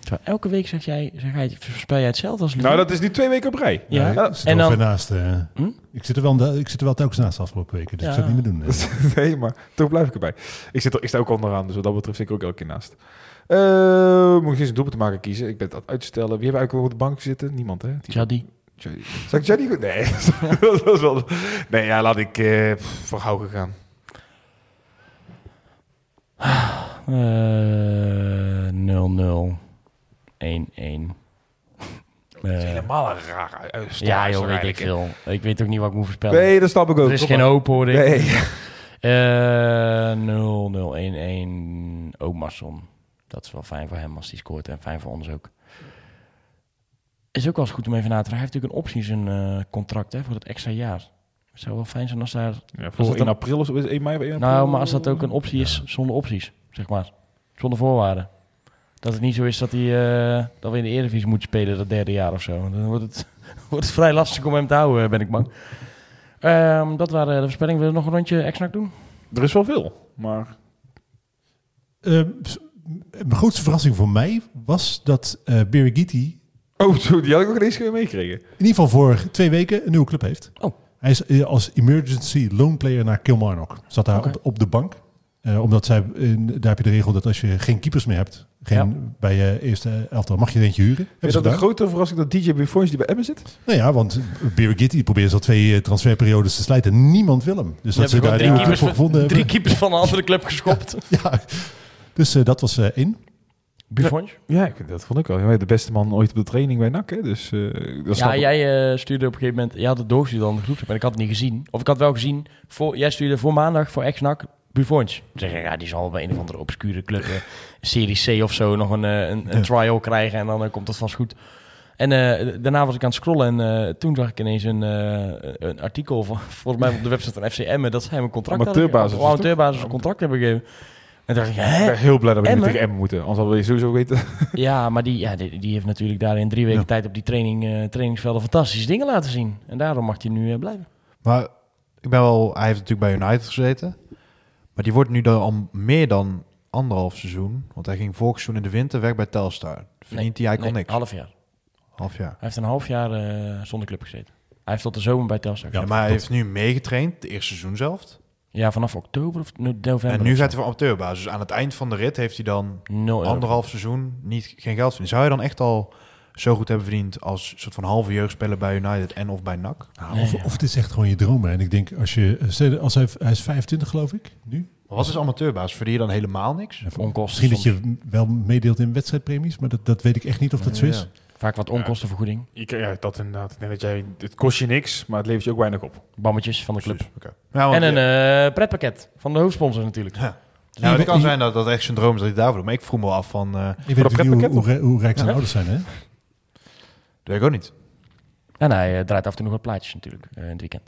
Zo, elke week zeg jij, zeg jij, voorspel jij hetzelfde als? Nou, dat is nu twee weken op rij. Ja. ik Ja, zit en er wel dan- naast. eh. Hm? ik, zit er wel, ik zit er wel telkens naast de afgelopen weken. Dus Ja. ik zou het niet meer doen. nee, maar toch blijf ik erbij. Ik, zit er, ik sta ook onderaan, dus wat dat betreft zit ik ook elke keer naast. Eh, moet ik eens een doelpunt te maken kiezen? Ik ben het aan het uitstellen. Wie hebben eigenlijk op de bank zitten? Niemand, hè? Jadi. Zal ik Jody goed? Nee. dat wel... Nee, ja, laat ik eh voor Hauge gaan. Eh 0-0. 1-1. Dat is Eh, helemaal een uitslag. ja joh, weet ik veel. Ik weet ook niet wat ik moet voorspellen. Nee, dat snap ik ook. er is Kom geen maar. hoop hoor ik. Nee. 0-0-1-1. Omarsson. Dat is wel fijn voor hem als hij scoort en fijn voor ons ook. Is ook wel eens goed om even na te vragen. Hij heeft natuurlijk een optie in zijn eh, contract hè, voor het extra jaar. Het zou wel fijn zijn als daar... Ja, voor het 1 dan- april of zo, is het 1 mei of 1 april? Nou, maar als dat ook een optie is zonder opties, zeg maar. Zonder voorwaarden. Dat het niet zo is dat, hij, eh, dat we in de Eredivisie moeten spelen dat derde jaar of zo. Dan wordt het, wordt het vrij lastig om hem te houden, ben ik bang. Ehm, dat waren de voorspellingen. Willen we nog een rondje extra doen? Er is wel veel, maar... Eh, mijn grootste verrassing voor mij was dat eh Birigiti Oh, zo, die had ik ook ineens meegekregen. in ieder geval voor twee weken een nieuwe club heeft. Oh. Hij is eh, als emergency loan player naar Kilmarnock. Zat daar op, op de bank. Eh, omdat zij, daar heb je de regel dat als je geen keepers meer hebt, geen, Ja. bij je eerste elftal, mag je er eentje huren. Is dat een grotere verrassing dat DJ Buffons die bij Emmen zit? Nou ja, want Birigiti probeert al twee transferperiodes te slijten. Niemand wil hem. Dus dat ze daar een drie nieuwe club keepers, gevonden drie keepers van een andere club geschopt. Ja. Dus eh, dat was eh, één. Buffons? Ja, ik- dat vond ik wel. Jij de beste man ooit op de training bij NAC, hè? Dus eh dat Ja, jij eh, stuurde op een gegeven moment... Je had het doorgestuurd aan de groep, maar ik had het niet gezien. Of ik had wel gezien... Voor, jij stuurde voor maandag voor ex-NAC Buffons. Zeg ja, die zal bij een of andere obscure club... eh, Serie C of zo nog een, eh, een, een trial krijgen. En dan eh, komt dat vast goed. En eh, daarna was ik aan het scrollen en eh, toen zag ik ineens een, eh, een artikel van, volgens mij op de website van FCM dat zij hem een contract Amateurbasis hadden, amateurbasis een contract hebben gegeven. En dacht ik, hè? Ik ben heel blij dat we niet tegen Emmen moeten. Anders hadden we sowieso weten. Ja, maar die, ja, die, die heeft natuurlijk daar in drie weken Ja. tijd op die training, eh, trainingsvelden fantastische dingen laten zien. En daarom mag hij nu eh, blijven. Maar ik ben wel, hij heeft natuurlijk bij United gezeten. Maar die wordt nu dan al meer dan anderhalf seizoen. Want hij ging vorig seizoen in de winter weg bij Telstar. Verdient hij eigenlijk Nee, niks. half jaar. Half jaar. Hij heeft een half jaar eh, zonder club gezeten. Hij heeft tot de zomer bij Telstar Ja, Ja, gezeten. maar hij heeft nu meegetraind, het eerste seizoen zelf. Ja, vanaf oktober of no- november. En nu gaat hij van amateurbasis. Dus aan het eind van de rit heeft hij dan euro. anderhalf seizoen niet, geen geld verdiend. Zou je dan echt al zo goed hebben verdiend als soort van halve jeugdspeler bij United en of bij NAC? Nou, Nee, of, ja. of het is echt gewoon je dromen. En ik denk, als je, eh, als hij, hij is 25 geloof ik, nu. Maar wat is amateurbasis? Verdien je dan helemaal niks? Onkosten Misschien dat je wel meedeelt in wedstrijdpremies, maar dat, dat weet ik echt niet of dat zo is. Vaak wat onkostenvergoeding. Je, kan- ja, dat inderdaad. Ik denk dat jij, het kost je niks, maar het levert je ook weinig op. Bammetjes van de club. Ja, En een eh, pretpakket van de hoofdsponsor natuurlijk. Ja. Nou, het kan zijn dat dat echt zijn droom is dat hij daarvoor doet. Maar ik vroeg me wel af van... eh Je Voor weet niet hoe, hoe, hoe rijk zijn Ja. ouders zijn, hè? dat weet ik ook niet. En hij eh, draait af en toe nog wat plaatjes natuurlijk eh, in het weekend.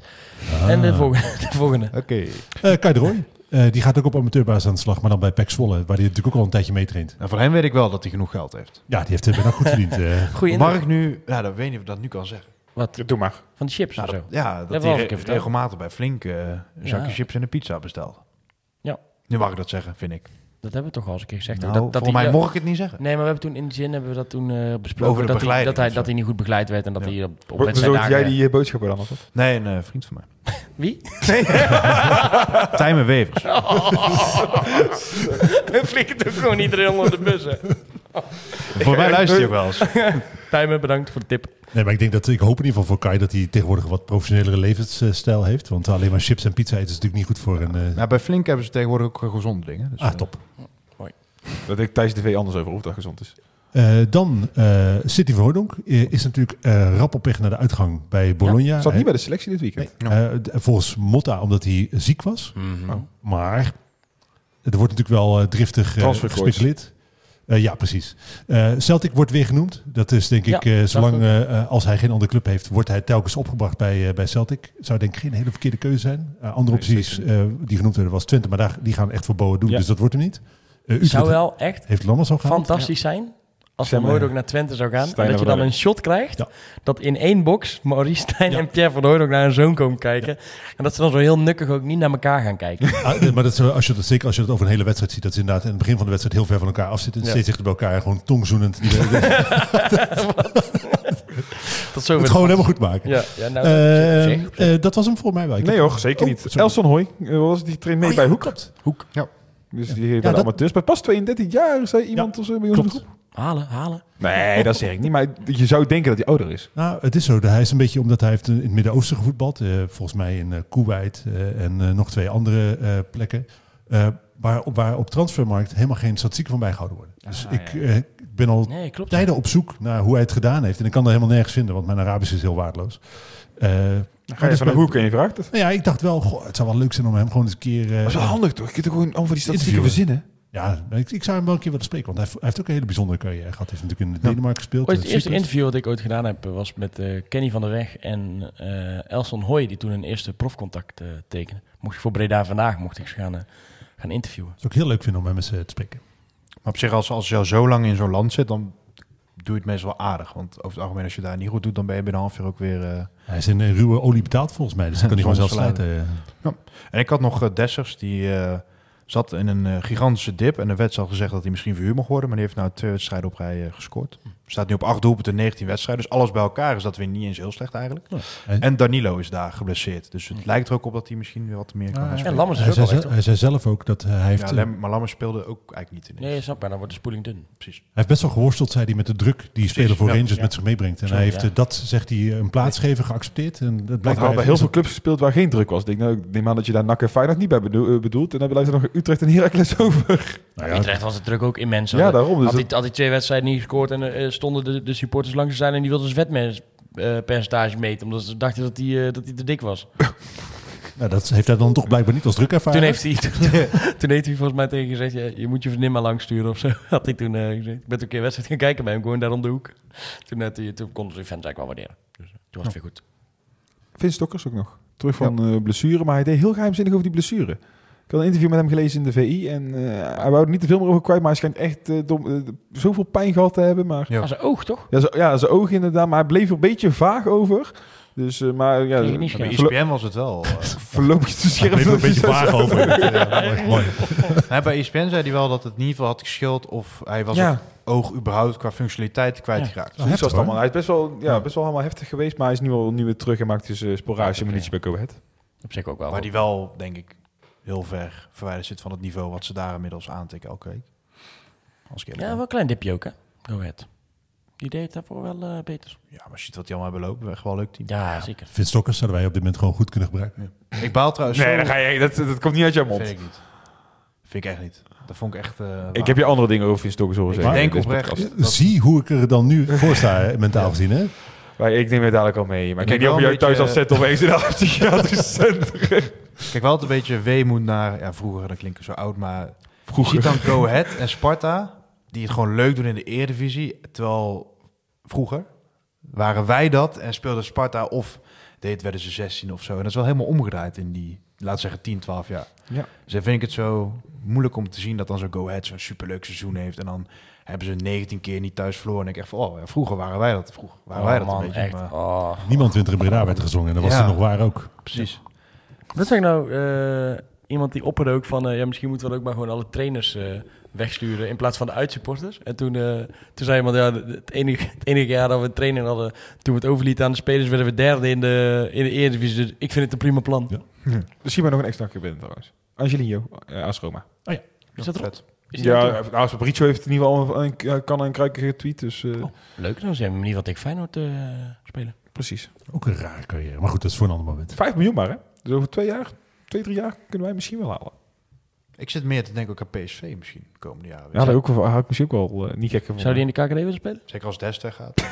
En de volgende. De volgende. Oké. Eh, Kai de Roy, eh, die gaat ook op amateurbasis aan de slag, maar dan bij PEC Zwolle, waar hij natuurlijk ook al een tijdje meetraint. Nou, van hem weet ik wel dat hij genoeg geld heeft. Ja, die heeft het bijna goed verdiend. Mag indruk. ik nu... Nou, dat weet niet of ik dat nu kan zeggen. Wat? Doe maar. Van de chips Nou, of zo? ja, dat hij re- regelmatig bij Flink eh, een zakje Ja. chips en een pizza bestelt. Ja. Nu mag ik dat zeggen, vind ik. Dat hebben we toch al eens een keer gezegd. Nou, dat, dat voor hij- mij mocht ik het niet zeggen. Nee, maar we hebben toen in die zin hebben we dat toen eh, besproken. Over de dat, hij, dat, hij, dat hij niet goed begeleid werd en dat Ja. hij op, op Zo dat wedstrijddagen... jij die eh, boodschappen dan of? Nee, een eh, vriend van mij. Wie? Tijmen Wevers. Dan flikkert ook gewoon iedereen onder de bus. Voor mij luistert hij ook wel eens. Tijmen, bedankt voor de tip. Nee, maar ik denk dat ik hoop in ieder geval voor Kai dat hij tegenwoordig een wat professionelere levensstijl heeft. Want alleen maar chips en pizza eten is natuurlijk niet goed voor een. eh, Maar bij Flink hebben ze tegenwoordig ook eh, gezonde dingen. Dus, ah, eh, top. Dat ik tijdens de tv anders over of dat gezond is. Eh, dan eh City van Hooydonk eh, is natuurlijk eh, rap op weg naar de uitgang bij Bologna. Zat niet bij de selectie dit weekend. Eh, volgens Motta omdat hij ziek was. Maar er wordt natuurlijk wel driftig gespeculeerd. Eh, ja, precies. Eh, Celtic wordt weer genoemd. Dat is denk Ja, ik, eh, zolang als hij geen andere club heeft, wordt hij telkens opgebracht bij, bij Celtic. Zou denk ik geen hele verkeerde keuze zijn. Andere opties die genoemd werden was Twente, maar daar, die gaan echt voor Boa doen. Ja. Dus dat wordt hem niet. Utrecht Zou wel echt heeft Lammers al gehaald. fantastisch zijn als Van maar, Hooydonk naar Twente zou gaan. En dat je dan een shot krijgt. Ja. Dat in één box Maurice Stijn Ja. en Pierre van Hooydonk naar een zoon komen kijken. En dat ze dan zo heel nukkig ook niet naar elkaar gaan kijken. Ah, maar dat is, als je dat, zeker als je dat over een hele wedstrijd ziet, dat ze inderdaad in het begin van de wedstrijd heel ver van elkaar afzitten. Ja. Steeds dichter bij elkaar, gewoon tongzoenend. Die, Dat zo het gewoon helemaal goed maken. Ja, ja nou, Eh, zeg, zeg. eh, dat was hem voor mij wel. Ik Nee hoor, zeker Oh, niet. sorry. Elson Hoy eh, was die traint mee Oh, bij ja, Hoek. klopt. Hoek. Ja. Dus die bij dat- de amateurs. Bij pas 32 jaar zei iemand of zo bij ons in de Klopt. groep. Halen, halen. Nee, dat zeg ik niet. Maar je zou denken dat hij ouder is. Nou, het is zo. Hij is een beetje omdat hij heeft in het Midden-Oosten gevoetbald. eh, volgens mij in eh Kuwait eh, en eh, nog twee andere eh, plekken. eh, waar, op, waar op transfermarkt helemaal geen statistieken van bijgehouden worden. Dus Ah, ik, ja. eh, ben al Nee, klopt. tijden op zoek naar hoe hij het gedaan heeft. En ik kan dat helemaal nergens vinden, want mijn Arabisch is heel waardeloos. Eh, Dan ga je dus van de bij- hoek en je vraagt het. Nou ja, ik dacht wel, goh, het zou wel leuk zijn om hem gewoon eens een keer... eh, Dat is wel handig toch? Je kunt er gewoon over die statistieken verzinnen. Ja, ik, ik zou hem wel een keer willen spreken, want hij, heeft- hij heeft ook een hele bijzondere carrière gehad. Hij heeft natuurlijk in Denemarken gespeeld. Ooit het eerste Cyprus. interview wat ik ooit gedaan heb was met eh, Kenny van der Weg en eh, Elson Hoy, die toen een eerste profcontact eh tekende. Mocht ik voor Breda vandaag mocht ik ze gaan, gaan interviewen. Het is ook heel leuk vinden om hem eens eh, te spreken. Maar op zich, als, als je al zo lang in zo'n land zit, dan doe je het meestal wel aardig. Want over het algemeen, als je daar niet goed doet, dan ben je binnen een half jaar ook weer... Hij is in eh, ruwe olie betaald volgens mij, dus dan kan hij gewoon zelf slijten. eh. En ik had nog Dessers, die eh, zat in een eh, gigantische dip. En er werd al gezegd dat hij misschien verhuurd mocht worden. Maar die heeft nou twee wedstrijden op rij eh, gescoord. Staat nu op acht doelpunten, 19 wedstrijden. Dus alles bij elkaar is dat weer niet eens heel slecht eigenlijk. En Danilo is daar geblesseerd. Dus het lijkt er ook op dat hij misschien weer wat meer kan Ja, spelen. Lammers is Hij ook zei, hij zei zelf ook dat hij heeft, Ja, eh, maar Lammers speelde ook eigenlijk niet in. Nee, snap maar, dan wordt de spoeling dun. precies. hij heeft best wel geworsteld, zei hij, met de druk die spelen voor ja, Rangers ja. met zich meebrengt. En hij heeft ja. eh, dat, zegt hij, een plaatsgever geaccepteerd. En dat blijkt hij had bij heel veel clubs gespeeld waar geen druk was. Ik denk, nou, ik neem aan dat je daar NAC en Feyenoord niet bij bedoel- eh, bedoelt. En dan blijft er nog Utrecht en Heracles over. Nou Ja, Utrecht was het druk ook immens. Ja, hoor. daarom. Dus had, die, had die twee wedstrijden niet gescoord en eh, stonden de, de supporters langs de zijlijn en die wilden zijn vetpercentage meten. Omdat ze dachten dat hij eh, dat hij te dik was. nou, dat heeft hij dan toch blijkbaar niet als druk ervaren. Toen heeft, hij, toen heeft hij volgens mij tegen gezegd, ja, je moet je vriendin maar langs sturen of zo. Had hij toen eh, gezegd. Ik ben toen een keer een wedstrijd gaan kijken bij hem, gewoon daar om de hoek. Toen, hij, toen konden ze de fans eigenlijk wel waarderen. Dus eh, toen was het weer goed. Vince Stokkers ook nog. Terug van eh, blessure, maar hij deed heel geheimzinnig over die blessure. Ik had een interview met hem gelezen in de VI en eh, hij wou er niet te veel meer over kwijt, maar hij schijnt echt eh, dom, eh, zoveel pijn gehad te hebben. Maar Ja. Ja. zijn oog, toch? ja, zo, ja, zijn ogen inderdaad, maar hij bleef er een beetje vaag over. Dus, eh, maar ja, ik Bij. ESPN was het wel. eh. voorlopig te Hij scherp. bleef er een beetje vaag over. Ja, mooi, mooi. Nee, bij ESPN zei hij wel dat het in ieder geval had geschild of hij was Ja. ook oog überhaupt qua functionaliteit kwijtgeraakt. Zoiets was het hoor. allemaal. Hij is best wel, ja, best wel helemaal heftig geweest, maar hij is nu al nu weer terug en maakt dus uh, sporadische Ja, minuutjes bij Go Ahead. Op zich ook wel. Waar die wel, denk ik, heel ver verwijderd zit van het niveau wat ze daar inmiddels aantikken elke week. Als ik Ja, wel een klein dipje ook, hè? Go ahead. Die deed het daarvoor wel eh, beter. Ja, maar als je ziet wat die allemaal hebben lopen, echt wel een leuk team. Ja, zeker. Vince Stokkers zouden wij op dit moment gewoon goed kunnen gebruiken. Ik baal trouwens Nee, dan ga je, dat, dat komt niet uit jouw Vind mond. ik niet. Vind ik echt niet. Dat vond ik echt... eh, Ik heb je andere dingen over Vince Stokkers horen Ik zeggen. denk in deze oprecht- Zie hoe ik er dan nu voor sta, hè, mentaal gezien. Hè? Maar ik neem het dadelijk al mee. Maar Ik kijk niet of jou een thuis beetje- al zet of eens in een psychiatrisch centrum. Kijk, wel een beetje weemoed naar... Ja, vroeger, dat klinkt zo oud, maar... Vroeger. Je ziet dan Go Ahead en Sparta, die het gewoon leuk doen in de Eredivisie. Terwijl vroeger waren wij dat en speelde Sparta of deed werden ze 16 of zo. En dat is wel helemaal omgedraaid in die, laten we zeggen, 10, 12 jaar. Ja. Dus dan vind ik het zo moeilijk om te zien dat dan zo'n Go Ahead zo'n superleuk seizoen heeft. En dan hebben ze 19 keer niet thuis verloren. En ik echt van, oh ja, vroeger waren wij dat. Vroeger waren wij dat man, een beetje. echt. maar- Oh. Niemand wint er in Breda werd gezongen. En dat was Ja. toen nog waar ook. precies. Wat zeg ik nou? eh, iemand die opperde ook van... eh, ja, misschien moeten we dan ook maar gewoon alle trainers... eh, wegsturen in plaats van de uitsupporters. En toen, eh, toen zei iemand, ja, het enige, het enige jaar dat we een training hadden, toen we het overlieten aan de spelers, werden we derde in de, in de Eredivisie. Dus ik vind het een prima plan. Ja. Dus hier maar nog een extra keer binnen trouwens. Angelino, uh, AS Roma. Is dat erop? Ja, erop? nou, Fabrizio heeft in ieder geval een, een, kan een kruiken getweet, dus eh, Oh. Leuk, dan zijn we niet wat ik Feyenoord eh spelen. precies. Ook een rare carrière. Maar goed, dat is voor een ander moment. 5 miljoen maar, hè? Dus over twee jaar, twee, drie jaar kunnen wij misschien wel halen. Ik zit meer te denken ook aan PSV misschien de komende jaren. Ja, dat ook, had ik misschien ook wel eh, niet gek gevonden. Zou die in de KKD willen spelen? Zeker als Dest gaat.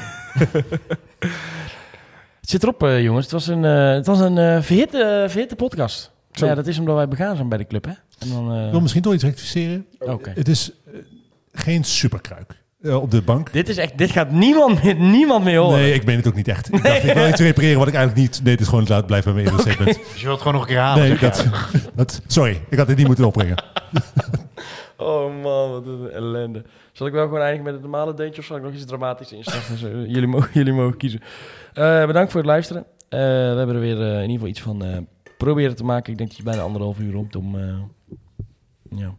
Het zit erop, jongens. Het was een, het was een eh, verhitte, verhitte podcast. Zo. Ja, dat is omdat wij begaan zijn bij de club, hè? En dan, eh, Ik wil misschien toch iets rectificeren. Oké. Het is eh, geen superkruik eh, op de bank. Dit, is echt, dit gaat niemand meer, niemand meer horen. Nee, ik meen het ook niet echt. Ik dacht, ik wil iets repareren wat ik eigenlijk niet... Nee, het is gewoon laat blijven bij mijn eerste statement. Dus je wilt gewoon nog een keer halen. Nee, dat, dat, sorry, ik had dit niet moeten opbrengen. Oh man, wat een ellende. Zal ik wel gewoon eindigen met het normale deuntje of zal ik nog iets dramatisch instarten? Zo, jullie, mogen, jullie mogen kiezen. Eh, bedankt voor het luisteren. Eh, we hebben er weer in ieder geval iets van eh, proberen te maken. Ik denk dat je bijna anderhalf uur rond om... eh, ja,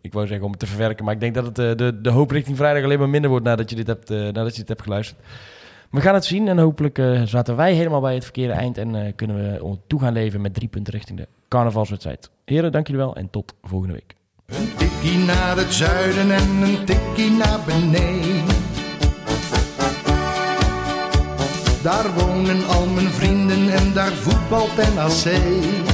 ik wou zeggen om het te verwerken. Maar ik denk dat het, eh, de, de hoop richting vrijdag alleen maar minder wordt nadat je dit hebt, eh, nadat je dit hebt geluisterd. We gaan het zien en hopelijk eh, zaten wij helemaal bij het verkeerde eind. En eh, kunnen we toe gaan leven met drie punten richting de carnavalswedstrijd. Heren, dank jullie wel en tot volgende week. Een tikkie naar het zuiden en een tikkie naar beneden. Daar wonen al mijn vrienden en daar voetbalt NAC.